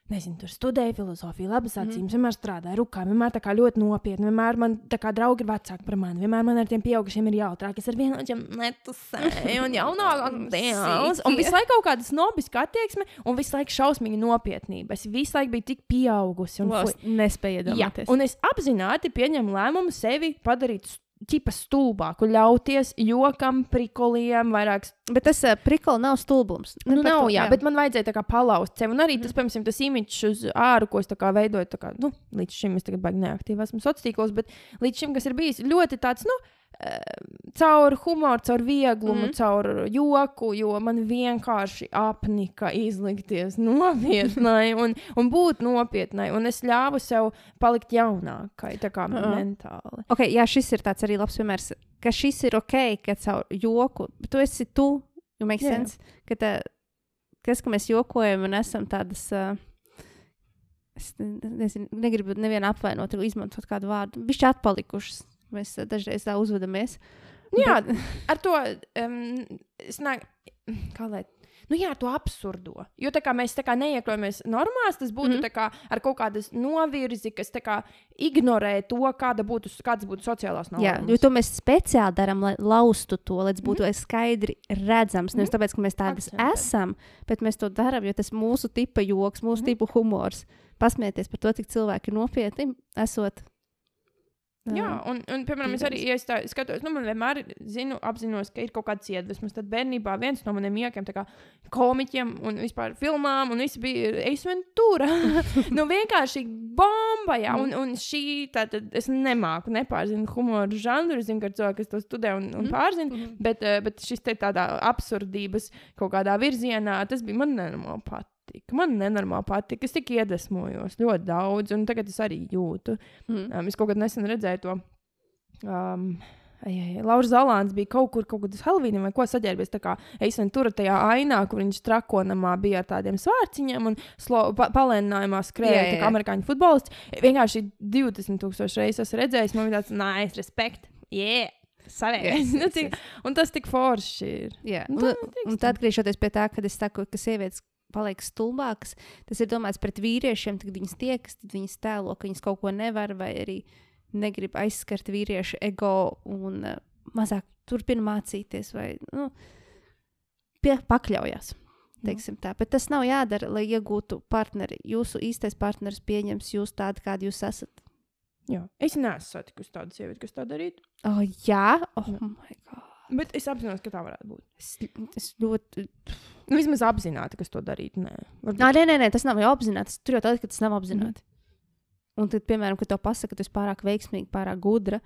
nezinu, tur studēju filozofiju, labas Mhm. acīm, mm. vienmēr strādāju rukā, vienmēr tā kā ļoti nopietni, vienmēr man tā kā draugi ir vecāki par mani, vienmēr man ar tiem pieaugušiem ir jautrāk, es ar vienu no tiem netusēju un jaunākam tēls, un visu laiku kaut kāda snobiska attieksme, un visu laiku šausmīgi nopietnība. Es visu laiku biju tik pieaugusi un es nespēju Jā, iedomāties. un es apzināti pieņemu lēmumu sevi padarīt ķipa stulbāku, ļauties jokam, prikoliem, vairāk. Bet tas uh, prikols nav stulbums. Nu, nav, to- jā, bet man vajadzēja tā kā palauzt sevi. Un arī tas, piemēram, tas imīķis uz āru, ko es tā kā veidoju, tā kā, nu, līdz šim es tagad baigi neaktīvi esmu sociālos tīklos, bet līdz šim, kas ir bijis ļoti tāds, nu, eh, caur humoru, caur vieglumu, mm. caur joku, jo man vienkārši apnika izlikties <laughs> nopietnai un, un būt nopietnai. Un es ļāvu sev palikt jaunākai, tā kā Jā. mentāli. Okay, jā, šis ir tāds arī labs piemērs, ka šis ir ok, ka caur joku, bet tu esi tu, jau makes Jā. sense, ka tā, kas, ka mēs jokojam un esam tādas, uh, es ne- nezinu, negribu nevienu apvainot, izmantot kādu vārdu, bišķi atpalikušas. Mēs uh, dažreiz tā uzvedamies. Jā, ar to um, nāk, kā lai. Nu, jā, to absurdo. Jo tā kā mēs tā kā neiekļaujamies normās, tas būtu mm. -hmm. kā ar kaut kādu novirzi, kas kā ignorē to, kāda būtu, kādas būtu sociālās normas. Jā, jo to mēs speciāli darām, lai laustu to, lai tas būtu mm. skaidri redzams. Nevis tāpēc, ka mēs tādas Akcentēt. esam, bet mēs to darām, jo tas mūsu tipa joks, mūsu mm. tipa humors. Pasmieties par to, cik cilvēki ir nopietni esot. Jā, un, un piemēram, es arī ja es tā, skatos, nu, man vienmēr zinu, apzinos, ka ir kaut kāds iedvesmas. Tad bērnībā viens no maniem iekiem, tā kā komiķiem un vispār filmām, un viss bija Eisventūra. <laughs> nu, vienkārši bomba, jā, un, un šī, tātad es nemāku, nepārzinu humoru žanru, zinu, ka cilvēki, kas to studē un, un Mhm. pārzina, Mhm. bet, eh, bet šis te tādā absurdības kaut kādā virzienā, tas bija man nenormāli patīk. Man nenormāli patīk. Es tik iedvesmojos ļoti daudz, un tagad es arī jūtu. Mm. Um, es kaut kad nesen redzēju to. Um, Lauris Zalants bija kaut kur, kaut kādā Helvīnā vai ko saģērbies. Tā kā es viņu tur tajā ainā, kur viņš trakonamā bija ar tādiem svārciņiem un slo, pa, palēninājumā skrēja Jā, jā, tā kā jā. amerikāņu futbolists. Vienkārši 20,000 reizes esmu redzējis, man bija tāds, nice, respekt. Yeah! Savies. Yes, yes, yes. un tas tik forši ir. Jā, un, tā un, un tad atgriežoties pie tā, kad es saku, ka sievietes paliek stulbākas, tas ir domāts pret vīriešiem, tad viņas tiekas, tad viņas tēlo, ka viņas kaut ko nevar vai arī negrib aizskart vīriešu ego un uh, mazāk turpina mācīties vai nu, pie, pakļaujas. Bet tas nav jādara, lai iegūtu partneri. Jūsu īstais partneris pieņems jūs tādu, kādi jūs esat. Jā. Es neesmu satikusi tādu sievieti, kas tā darītu. Oh, jā, oh, Jā. my God. Bet es apzinos, ka tā varētu būt. Es, es ļoti Nu, vismaz apzināti, kas to darītu. Nē, Varbūt- Nā, nē, nē, nē, tas nav jau apzināti. Tur jau tāda, ka tas nav apzināti. Mm. Un tad, piemēram, kad tev pasaka, ka tu esi pārāk veiksmīga, pārāk gudra,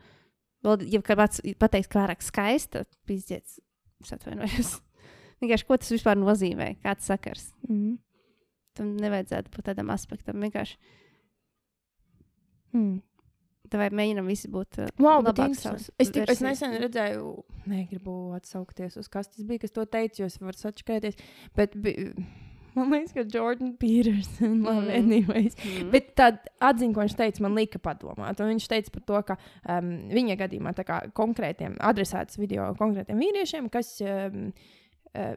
vēl, ja kāds pateiks, ka pārāk skaista, pizdiets, es atvainojos. <laughs> Vienkārši, ko tas vispār nozīmē? Kāds sakars? Mhm. Tam nevajadzētu būt tādam aspektam. Vienkārši Mm. Tā vai mēģinam visi būt uh, Wow, bet labāk interesanti. savas es, tik, es nesen redzēju, negribu atsaukties uz kas tas bija, kas to teica, jo es varu sačakarēties. Bet bi, man liekas, ka Jordan Peterson, <laughs> mm. Mm. anyways. Mm. Bet tā atziņa, ko viņš teica, man lika padomāt. Un viņš teica par to, ka um, viņa gadījumā tā kā konkrētiem adresēts video konkrētiem vīriešiem, kas um, uh,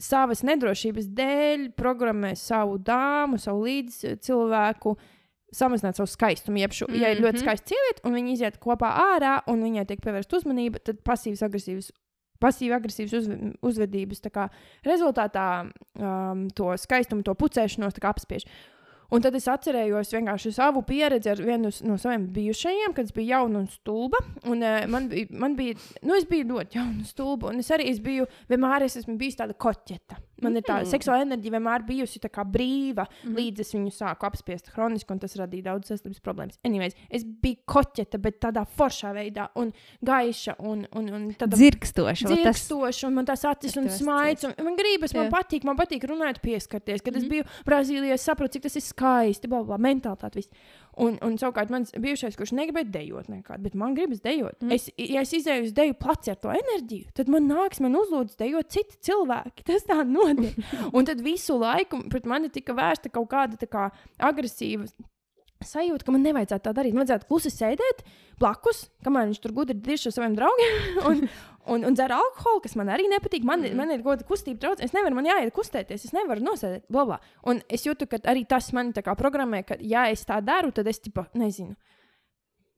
savas nedrošības dēļ programmē savu dāmu, savu līdzcilvēku. Samazināt savu skaistumu. Jeb šo, mm -hmm. Ja ir ļoti Mhm. skaista sieviete, un viņi iziet kopā ārā, un viņai tiek pievērsta uzmanība, tad pasīvs, agresīvs pasīvi-agresīvas uzv uzvedības tā kā, rezultātā um, to skaistumu, to pucēšanos apspiež. Un tad es atcerējos vienkārši savu pieredzi ar vienu no saviem bijušajiem, kad es biju jauna un stulba. Un, uh, man, bija, man bija, nu, es biju ļoti jauna un stulba. Un es arī es biju, vienmēr es esmu bijusi tāda koķeta. Man ir tā Mhm. seksuāla enerģija vienmēr bijusi brīva, Mhm. līdz es viņu sāku apspiest hroniski, un tas radīja daudz veselības problēmas. Anyways, es biju koķeta, bet tādā foršā veidā, un gaiša, un, un, un tāda Tas, Dzirkstoši, un man tas acis un smaids. un Man gribas, man Jā. patīk, man patīk runāt, pieskarties. Kad mm es Mhm. biju Brazīlijā, es sapratu, cik tas ir skaisti, bla, bla, mentālitāte. Viss. Un, un savukārt mans bijušais, kurš negribēja dejot nekādu, bet man gribas dejot. Mm. Es, ja es izēju uz deju placi ar to enerģiju, tad man nāks, man uzlūdz dejot citi cilvēki. <laughs> Tas tā notiek. <laughs> un tad visu laiku pret mani tika vērsta kaut kāda tā kā agresīva sajūta, ka man nevajadzētu tā darīt. Man vajadzētu klusi sēdēt blakus, kamēr viņš tur gudri dirž ar saviem draugiem. <laughs> Un, un, un dzer alkoholu, kas man arī nepatīk. Man, mm. man ir goda kustība, trauc. Es nevaru, man jāiet kustēties, es nevaru nosēdēt. Bla, bla. Un es jūtu, ka arī tas man tā kā programmē, ka, ja es tā daru, tad es tipa, nezinu.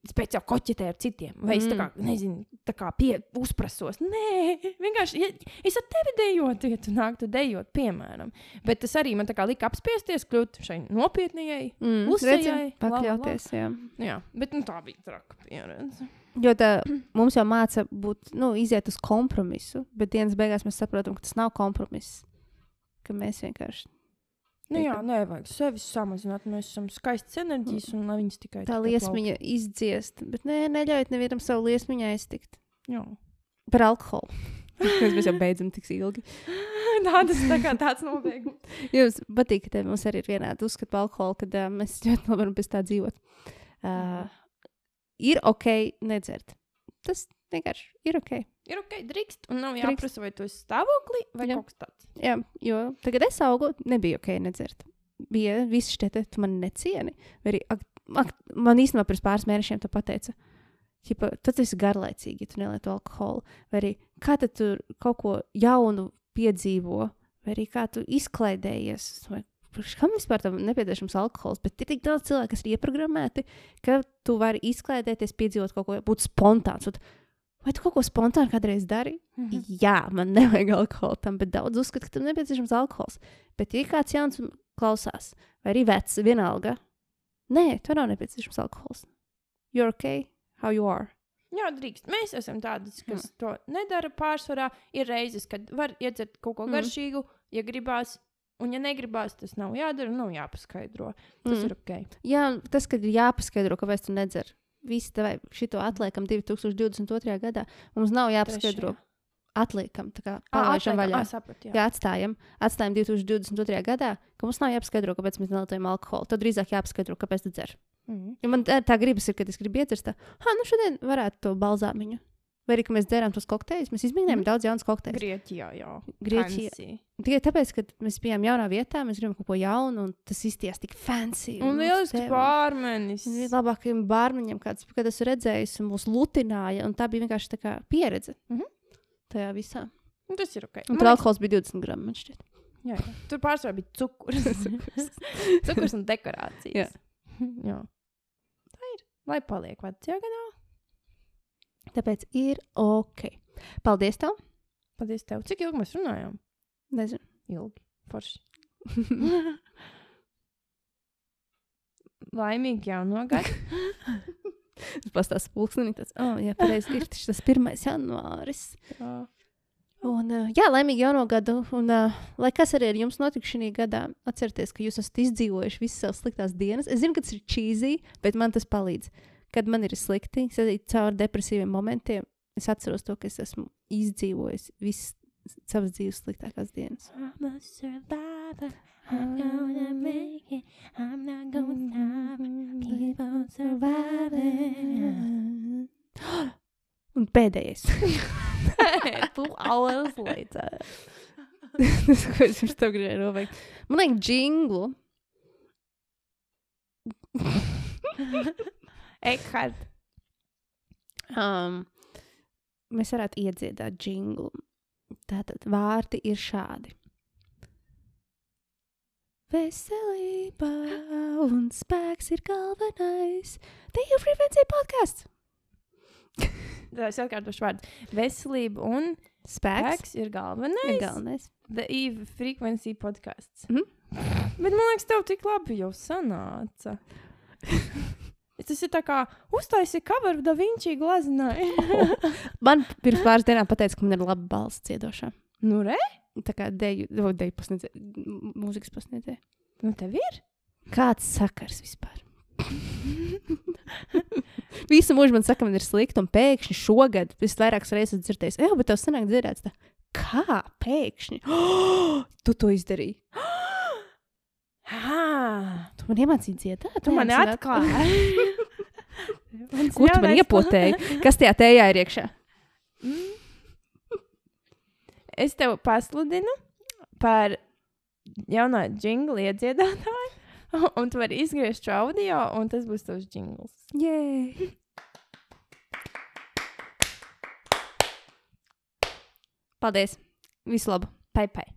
Speciāli koķetēju ar citiem, vai es tā kā, nezinu, tā kā pie, uzprasos. Nē, vienkārši, ja es ar tevi dejotu, ja tu nāktu dejot, piemēram. Bet tas arī man tā kā lika apspiesties, kļūt šai nopietnējai. mm, Klusajai, redzam, la, la, la. pakļauties. Jā. Jā, bet nu, tā bija traka pieredze. Jo tā <clears throat> mums jau māca būt, nu, iziet uz kompromisu, bet dienas beigās mēs saprotam, ka tas nav kompromiss. Ka mēs vienkārši Nu, jā, Tiekam. nevajag sevi samazināt. Mēs esam skaistas enerģijas, un viņas tikai tā liesmiņa izdziest. Bet nē, neļaujiet nevienam savu liesmiņu aiztikt. Jā. Par alkoholu. <laughs> Mēs jau beidzam tik ilgi. <laughs> Tā tas tā kā tāds nobeigums. <laughs> Jums patīk, ka te mums arī ir vienādi uzskati par alkoholu, kad uh, mēs ļoti labi varam bez tā dzīvot. Uh, ir ok nedzert. Tas vienkārši ir ok. Ir ok, drīkst, un nav jāprasa, vai tu esi stāvoklī vai Jā. kaut kas tāds. Jā, jo tagad es augu, nebija ok nedzert. Bija visi šie te, tu man necieni. Vai Arī, ak, ak, man īstenībā pirms pāris mēnešiem to pateica. Ķipa, tad tas ir garlaicīgi, ja tu nelieto alkoholu. Vai arī kā tu kaut ko jaunu piedzīvo, vai arī kā tu izklaidējies. Vai, Kam vispār tam nepieciešams alkohols? Bet ir tik daudz cilvēku, kas ir ieprogrammēti, ka tu vari izklaidēties, piedzīvot kaut ko, būt spontāns. Un, Vai tu kaut ko spontāni kādreiz dari? Mhm. Jā, man nevajag alkohola tam, bet daudz uzskata, ka tam nepieciešams alkohols. Bet, ja kāds jauns un klausās, vai arī vecs, vienalga, nē, tev nav nepieciešams alkohols. You're okay, how you are. Jā, drīkst. Mēs esam tādi, kas mm. to nedara pārsvarā. Ir reizes, kad var iedzert kaut ko Mm. garšīgu, ja gribās. Un, ja negribās, tas nav jādara, nav jāpaskaidro. Tas Mm. mm. ir ok. Jā, tas, kad ir jāpaskaidro, kāpēc tu nedzer. Visi tev šito atliekam 2022. gadā. Mums nav jāpaskaidro. Trešajā. Atliekam, tā kā atliekam. vaļā. Ā, sapratu, jā. Jā, atstājam, atstājam 2022. gadā, ka mums nav jāpaskaidro, kāpēc mēs nelietojam alkoholu. Tad drīzāk jāpaskaidro, kāpēc tu dzer. Mhm. Ja man tā, tā gribas ir, kad es gribu iedzert, tā, ah, nu šodien varētu to balzāmiņu. Vai arī, ka mēs dzērām tos kokteļus, mēs izmēģinājām Mhm. daudz jaunas kokteļus. Grieķijā, jā. Grieķijā. Fancy. Tikai tāpēc, ka mēs bijām jaunā vietā, mēs gribam kaut ko jaunu, un tas izties tik fancy. Un mums lieliski deva- pārmenis. Un bija labākajiem bārmeņiem, kāds, kad esmu redzējis, un mūs lutināja, un tā bija vienkārši tā kā pieredze. Mhm. Tajā visā. Un Tas ir ok. Un tur alkohols bija 20 gramu, man šķiet. jā, jā. Tur pārsvarā bija cukurs. <laughs> cukurs un dekorācijas. Jā. <laughs> jā. Tā ir. Lai paliek vecajā gadā. Tāpēc ir ok. Paldies tev! Paldies tev. Cik ilgi mēs runājām? Nezinu. Ilgi. Forši. <laughs> Laimīgi jauno gadu. <laughs> Tas pastāsta pulksteni. Tas, oh, jā, pareizi ir tas 1. janvāris. Jā. Un, jā, laimīgi jauno gadu. Un, uh, lai kas arī ar jums notika šī gadā, atcerieties, ka jūs esat izdzīvojuši visas savas sliktās dienas. Es zinu, ka tas ir cheesy, bet man tas palīdz. Kad man ir slikti, es arī caur depresīviem momentiem, es atceros to, ka es esmu izdzīvojis visas savas dzīves sliktākās dienas. <gasps> Un pēdējais. Two hours later. Tas, ko es pirms tam gribēju noveikt. Man liekas, jinglu. <laughs> Eckhart. Um, mēs varētu iedziedāt jinglu. Tātad vārdi ir šādi. Veselība un spēks ir galvenais. Te jau frekvencija podkāsts. <laughs> Tā es atkārtošu vārdu. Veselība un Spēks. spēks ir galvenais. Ir galvenais. The Eve Frequency podkāsts. Mhm. Bet man liekas, tev tik labi jau sanāca. <laughs> Tas ir tā kā uztaisīja cover Da Vinci glaznai. <laughs> Man pirms pāris dienām pateica, ka man ir laba balss ciedošā. nu, re? Tā kā deju, o, deju pasniedzēja, mūzikas pasniedzēja. Nu, tev ir? Kāds sakars vispār? <laughs> Visu mūžu man saka, man ir slikti, un pēkšņi šogad es vairākas reizes esmu dzirdējis, ej, bet tev senāk dzirdēts. Tā. Kā pēkšņi? Oh, <gasps> tu to izdarīji. <gasps> <gasps> Ah, Tu <laughs> man iemācīji dziedāt. tu man atklāji. Ko tu man iepotēji? Kas tajā tējā ir iekšā? Es tev pasludinu par jaunā jingla iedziedātāju. <laughs> Un tu vari izgriezt šo audio, un tas būs tavs jingls. Jē. Paldies! Visu labu! Pai, pai!